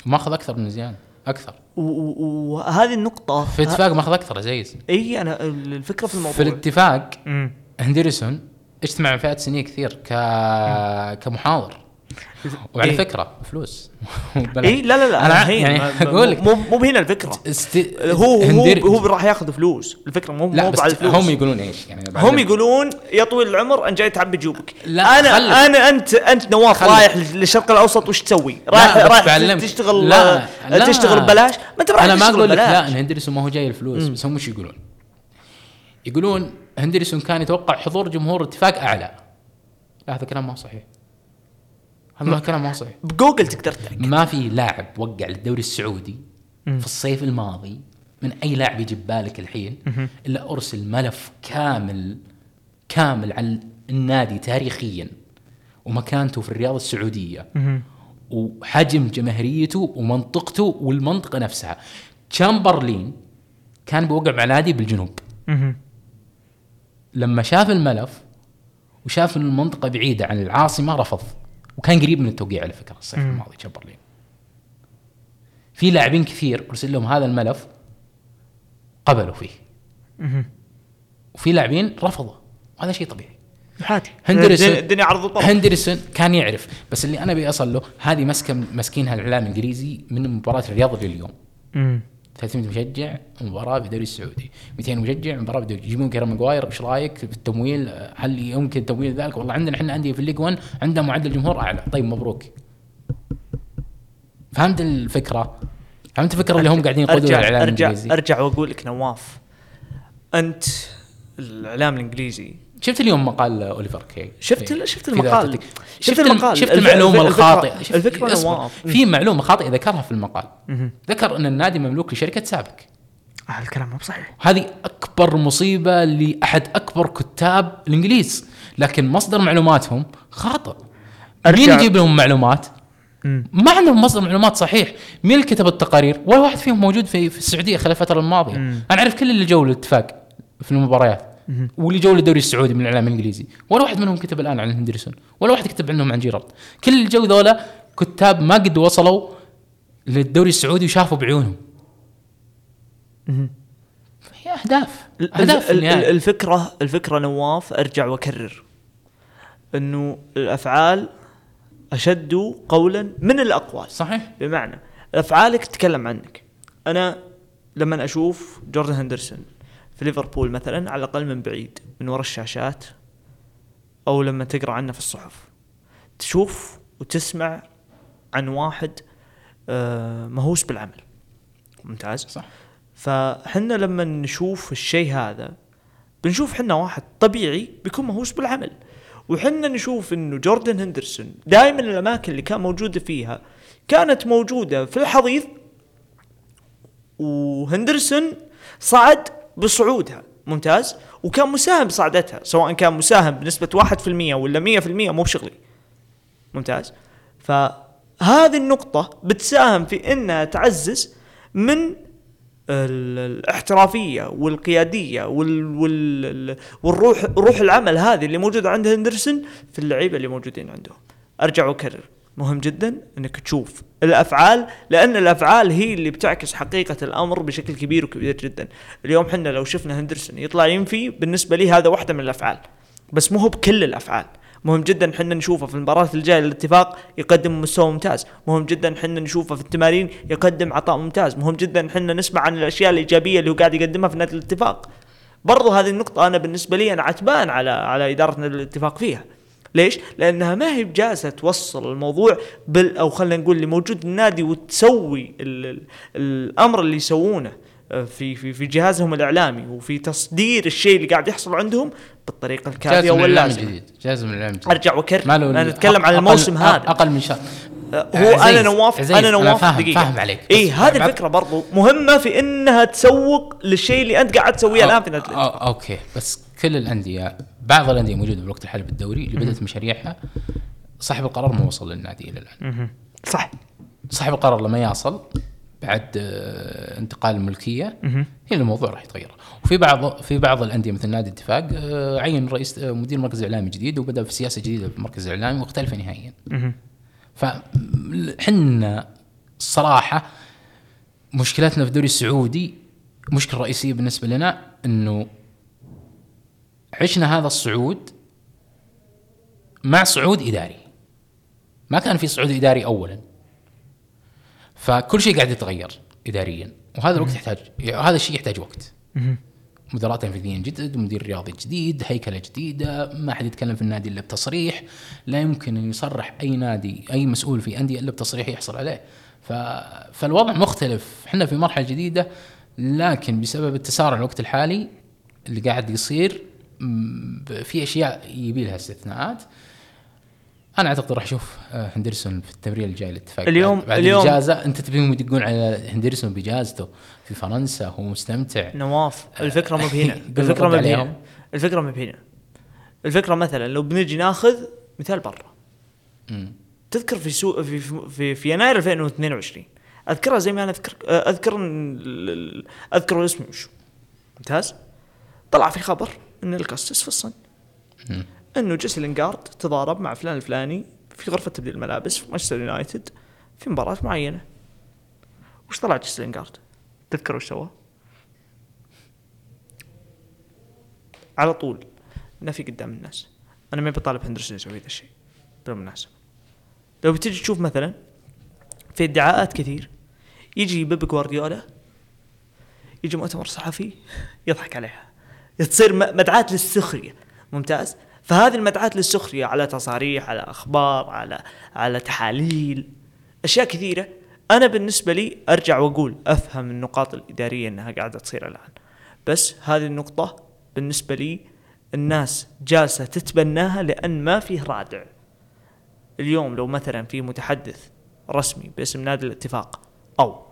ماخذ أكثر من زيان أكثر. وهذه النقطة في الاتفاق ماخذ أكثر زيز إي أنا الفكرة في الموضوع. في الاتفاق هندرسون اجتمع مع فئات سنية كثير ك... كمحاضر. وعلى إيه؟ فكرة فلوس. اي لا لا لا أنا يعني أقول لك مو مو هنا الفكرة. است... هو هو هو راح ياخذ فلوس. الفكرة مو مو بعد الفلوس. هم يقولون إيش؟ يعني هم يقولون يا طويل العمر أنا جاي تعبي جيوبك. لا أنا خلق. أنا انت أنت نواف رايح للشرق الأوسط وش تسوي؟ رايح رايح تشتغل لا, لا. تشتغل ببلاش؟ ما أنت رايح أنا ما أقول لك لا ان هندرسون ما هو جاي الفلوس بس هم وش يقولون؟ يقولون هندرسون كان يتوقع حضور جمهور اتفاق أعلى. لا هذا كلام ما صحيح. هذا كلام ما صحيح. بجوجل تقدر تتاكد ما في لاعب وقع للدوري السعودي م. في الصيف الماضي من أي لاعب يجي ببالك الحين؟ إلا أرسل ملف كامل كامل عن النادي تاريخيا ومكانته في الرياضة السعودية وحجم جماهيريته ومنطقته والمنطقة نفسها. تشامبرلين كان بيوقع مع نادي بالجنوب. لما شاف الملف وشاف إن المنطقة بعيدة عن العاصمة رفض. وكان قريب من التوقيع على فكرة الصيف مم. الماضي تشامبرلين في لاعبين كثير ارسل لهم هذا الملف قبلوا فيه. وفي لاعبين رفضوا. وهذا شيء طبيعي. عادي. هندرسون الدنيا- عرض وطلب. هندرسون كان يعرف. بس اللي أنا أبي أصل له هذه مسكه ماسكينها الاعلام الإنجليزي من مباراة الرياض لليوم. مم. 300 مشجع مباراة في الدوري السعودي. 200 مشجع مباراة في الدوري. يجيبون كيرون ماجواير إيش رأيك في التمويل؟ هل يمكن تمويل ذلك؟ والله عندنا إحنا انديه في ال League 1 عندها معدل جمهور أعلى. طيب مبروك. فهمت الفكرة؟ فهمت الفكرة اللي هم قاعدين يقودون ارجع الإعلام ارجع الإنجليزي؟ أرجع وأقول لك نواف. أنت الإعلام الإنجليزي شفت اليوم مقال أوليفر كاي شفت ال- شفت المقال. شفت شفت المقال. شفت المعلومه الخاطئة الفكرة اصبر. نواف. في معلومة خاطئة ذكرها في المقال. ذكر أن النادي مملوك لشركة سابك آه الكلام مو بصحيح هذه أكبر مصيبة لأحد أكبر كتاب الإنجليز لكن مصدر معلوماتهم خاطئ أرجع- مين يجيب لهم معلومات مم. ما عندهم مصدر معلومات صحيح مين اللي كتب التقارير ولا واحد فيهم موجود في, في السعودية خلال الفترة الماضية مم. أنا أعرف كل اللي جو الاتفاق في المباريات. واللي جو للدوري السعودي من الإعلام الإنجليزي. ولا واحد منهم كتب الآن عن هندرسون. ولا واحد كتب عنهم عن جيرارد. كل جو ذولا كتاب ما قد وصلوا للدوري السعودي وشافوا بعيونهم. هي أهداف. أهداف النهاية. الفكرة الفكرة نواف أرجع وأكرر. إنه الأفعال أشد قولا من الأقوال. صحيح. بمعنى أفعالك تتكلم عنك. أنا لما أشوف جوردن هندرسون في ليفربول مثلا على الأقل من بعيد من وراء الشاشات أو لما تقرأ عنه في الصحف. تشوف وتسمع عن واحد آه، مهووس بالعمل. ممتاز؟ صح. فحنا لما نشوف الشيء هذا بنشوف حنا واحد طبيعي بيكون مهووس بالعمل. وحنا نشوف إنه جوردن هندرسون دائما الأماكن اللي كان موجودة فيها كانت موجودة في الحضيض وهندرسون صعد بصعودها. ممتاز؟ وكان مساهم بصعدتها سواء كان مساهم بنسبة 1% ولا 100% مو بشغلي. ممتاز؟ فهذه النقطة بتساهم في إنها تعزز من ال- الاحترافية والقيادية وال وال والروح روح العمل هذه اللي موجودة عند هندرسون في اللعيبة اللي موجودين عندهم. أرجع وأكرر. مهم جدا إنك تشوف الأفعال لأن الأفعال هي اللي بتعكس حقيقة الأمر بشكل كبير وكبير جدا. اليوم حنا لو شفنا هندرسون يطلع ينفي بالنسبة لي هذا واحدة من الأفعال. بس مو هو بكل الأفعال. مهم جدا حنا نشوفه في المباراة الجاية للاتفاق يقدم مستوى ممتاز. مهم جدا حنا نشوفه في التمارين يقدم عطاء ممتاز. مهم جدا حنا نسمع عن الأشياء الإيجابية اللي هو قاعد يقدمها في نادي الاتفاق. برضو هذه النقطة أنا بالنسبة لي أنا عتبان على على إدارة نادي الاتفاق فيها. ليش؟ لأنها ما هي بجالسة توصل الموضوع بال أو خلينا نقول اللي موجود النادي وتسوي ال ال الأمر اللي يسوونه آه، في في في جهازهم الإعلامي وفي تصدير الشيء اللي قاعد يحصل عندهم بالطريقة الكافية واللازمة الجديد جاز من الإعلام الجديد أرجع وأكرر أنا أتكلم عن الموسم أقل- هذا أقل من شهر آه، هو عزيز- أنا نواف عزيز، أنا أنا نواف فاهم- دقيقة فاهم عليك. اي هذه الفكرة برضو مهمة في إنها تسوق للشيء اللي أنت قاعد تسويه الآن في نادي. أو أوكي بس كل الأندية بعض الأندية موجودة بالوقت الحالي بالدوري اللي بدأت مشاريعها صاحب القرار ما وصل للنادي إلى الآن. صح. صاحب القرار لما يصل بعد آه، انتقال الملكية. هنا الموضوع راح يتغير. وفي بعض في بعض الأندية مثل نادي الاتفاق آه، عين رئيس آه، مدير مركز إعلامي جديد وبدأ في سياسة جديدة في المركز الاعلامي مختلفه نهائيا. فحنا الصراحه مشكلتنا في الدوري السعودي مشكلة رئيسية بالنسبة لنا إنه عشنا هذا الصعود مع صعود إداري. ما كان في صعود إداري اولا. فكل شيء قاعد يتغير اداريا وهذا الوقت يحتاج هذا الشيء يحتاج وقت. مدراء تنفيذيين جدد مدير رياضي جديد هيكلة جديدة ما حد يتكلم في النادي إلا بتصريح. لا يمكن أن يصرح أي نادي أي مسؤول في أندية إلا بتصريح يحصل عليه. ف... فالوضع مختلف. إحنا في مرحلة جديدة لكن بسبب التسارع الوقت الحالي اللي قاعد يصير في أشياء يبي لها استثناءات. أنا أعتقد راح أشوف آه، هندرسون في التمرين الجاي الاتفاق اليوم- بعد, اليوم- الإجازة أنت تبيهم يدقون على هندرسون باجازته في فرنسا هو مستمتع. نواف الفكرة مو بهنا. قبل الفكرة مو بهنا. الفكرة مو بهنا. الفكرة مثلا لو بنجي ناخذ مثال برا. تذكر في سوق في في, في يناير 2022 اذكرها زي ما أنا أذكر أذكر ال- ال- أذكر اسمه وشو. ممتاز؟ طلع في خبر إن الكاستس في The Sun مم. إنه جيسي لينجارد تضارب مع فلان الفلاني في غرفة تبديل الملابس في مانشستر يونايتد في مباراة معينة. وش طلع جيسي لينجارد تذكر وش سوى؟ على طول. نفي قدام الناس. أنا ما بطالب هندرسون يسوي ذا الشيء. بالمناسبة. لو بتجي تشوف مثلا في ادعاءات كثير يجي بيب جوارديولا يجي مؤتمر صحفي يضحك عليها. تصير مدعاة للسخرية. ممتاز؟ فهذه المدعاة للسخرية على تصاريح على أخبار على على تحاليل أشياء كثيرة. أنا بالنسبة لي أرجع وأقول أفهم النقاط الإدارية أنها قاعدة تصير الآن. بس هذه النقطة بالنسبة لي الناس جالسة تتبناها لأن ما فيه رادع. اليوم لو مثلا في متحدث رسمي باسم نادي الاتفاق أو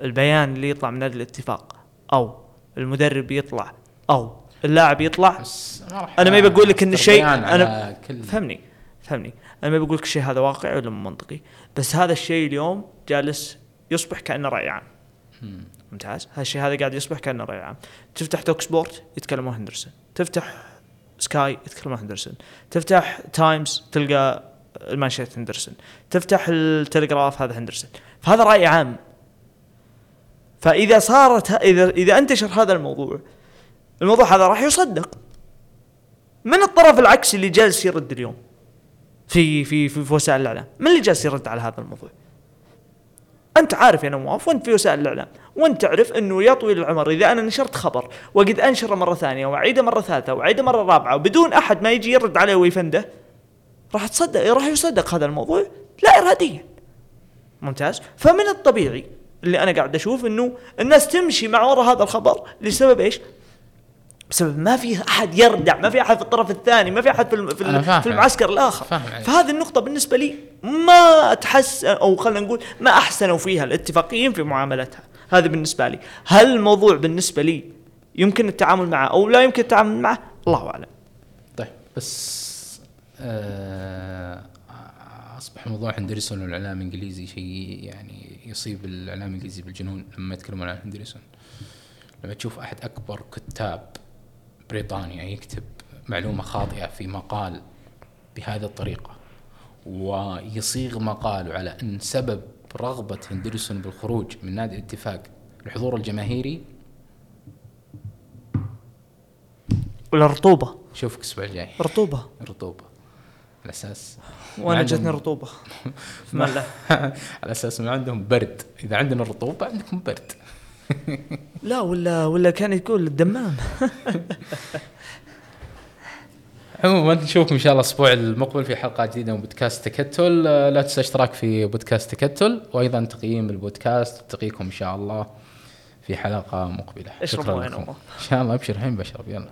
البيان اللي يطلع من نادي الاتفاق أو المدرب يطلع أو اللاعب يطلع. بس أنا ما بقول لك بيان أنا- على كل فهمني فهمني. أنا ما بقول لك الشيء هذا واقعي ولا منطقي. بس هذا الشيء اليوم جالس يصبح كأنه رأي عام. مم. ممتاز. هذا الشيء هذا قاعد يصبح كأنه رأي عام. تفتح توك سبورت يتكلمون هندرسون. تفتح سكاي يتكلمون هندرسون. تفتح تايمز تلقى المانشيت هندرسون. تفتح التلغراف هذا هندرسون. فهذا رأي عام. فإذا صارت اذا إذا أنتشر هذا الموضوع الموضوع هذا راح يصدق. من الطرف العكسي اللي جالس يرد اليوم في في في, في وسائل الإعلام؟ من اللي جالس يرد على هذا الموضوع؟ أنت عارف يا نواف وأنت في وسائل الإعلام وأنت تعرف إنه يا طويل العمر إذا أنا نشرت خبر وقد انشره مرة ثانية وأعيده مرة ثالثة وأعيده مرة رابعة وبدون أحد ما يجي يرد عليه ويفنده راح تصدق راح يصدق هذا الموضوع لا اراديا. ممتاز؟ فمن الطبيعي اللي أنا قاعد أشوف إنه الناس تمشي مع وراء هذا الخبر لسبب إيش؟ بسبب ما في أحد يردع ما في أحد في الطرف الثاني ما في أحد في. في. في المعسكر الآخر فاهم عليك. فهذه النقطة بالنسبة لي ما تحس أو خلينا نقول ما أحسنوا فيها الاتفاقيين في معاملتها هذا بالنسبة لي هل الموضوع بالنسبة لي يمكن التعامل معه أو لا يمكن التعامل معه الله أعلم طيب بس آه أصبح موضوع هندرسون والإعلام الإنجليزي شيء يعني يصيب الإعلام الإنجليزي بالجنون لما يتكلمون عن هندرسون لما تشوف أحد أكبر كتاب بريطانيا يكتب معلومة خاطئة في مقال بهذه الطريقة ويصيغ مقاله على أن سبب رغبة هندرسون بالخروج من نادي الاتفاق الحضور الجماهيري. ولا رطوبه شوفك الأسبوع الجاي. رطوبة. رطوبة. على أساس وأنا ما جتني مله على أساس ما عندهم برد. إذا عندنا رطوبة عندكم برد. لا ولا ولا كان يقول الدمام. عموما نشوفكم إن شاء الله الأسبوع المقبل في حلقة جديدة من بودكاست تكتل. آه، لا تنسى اشتراك في بودكاست تكتل وأيضا تقييم البودكاست تقيكم إن شاء الله في حلقة مقبلة. شكرا لكم. إن شاء الله ابشر الحين بشرب يلا.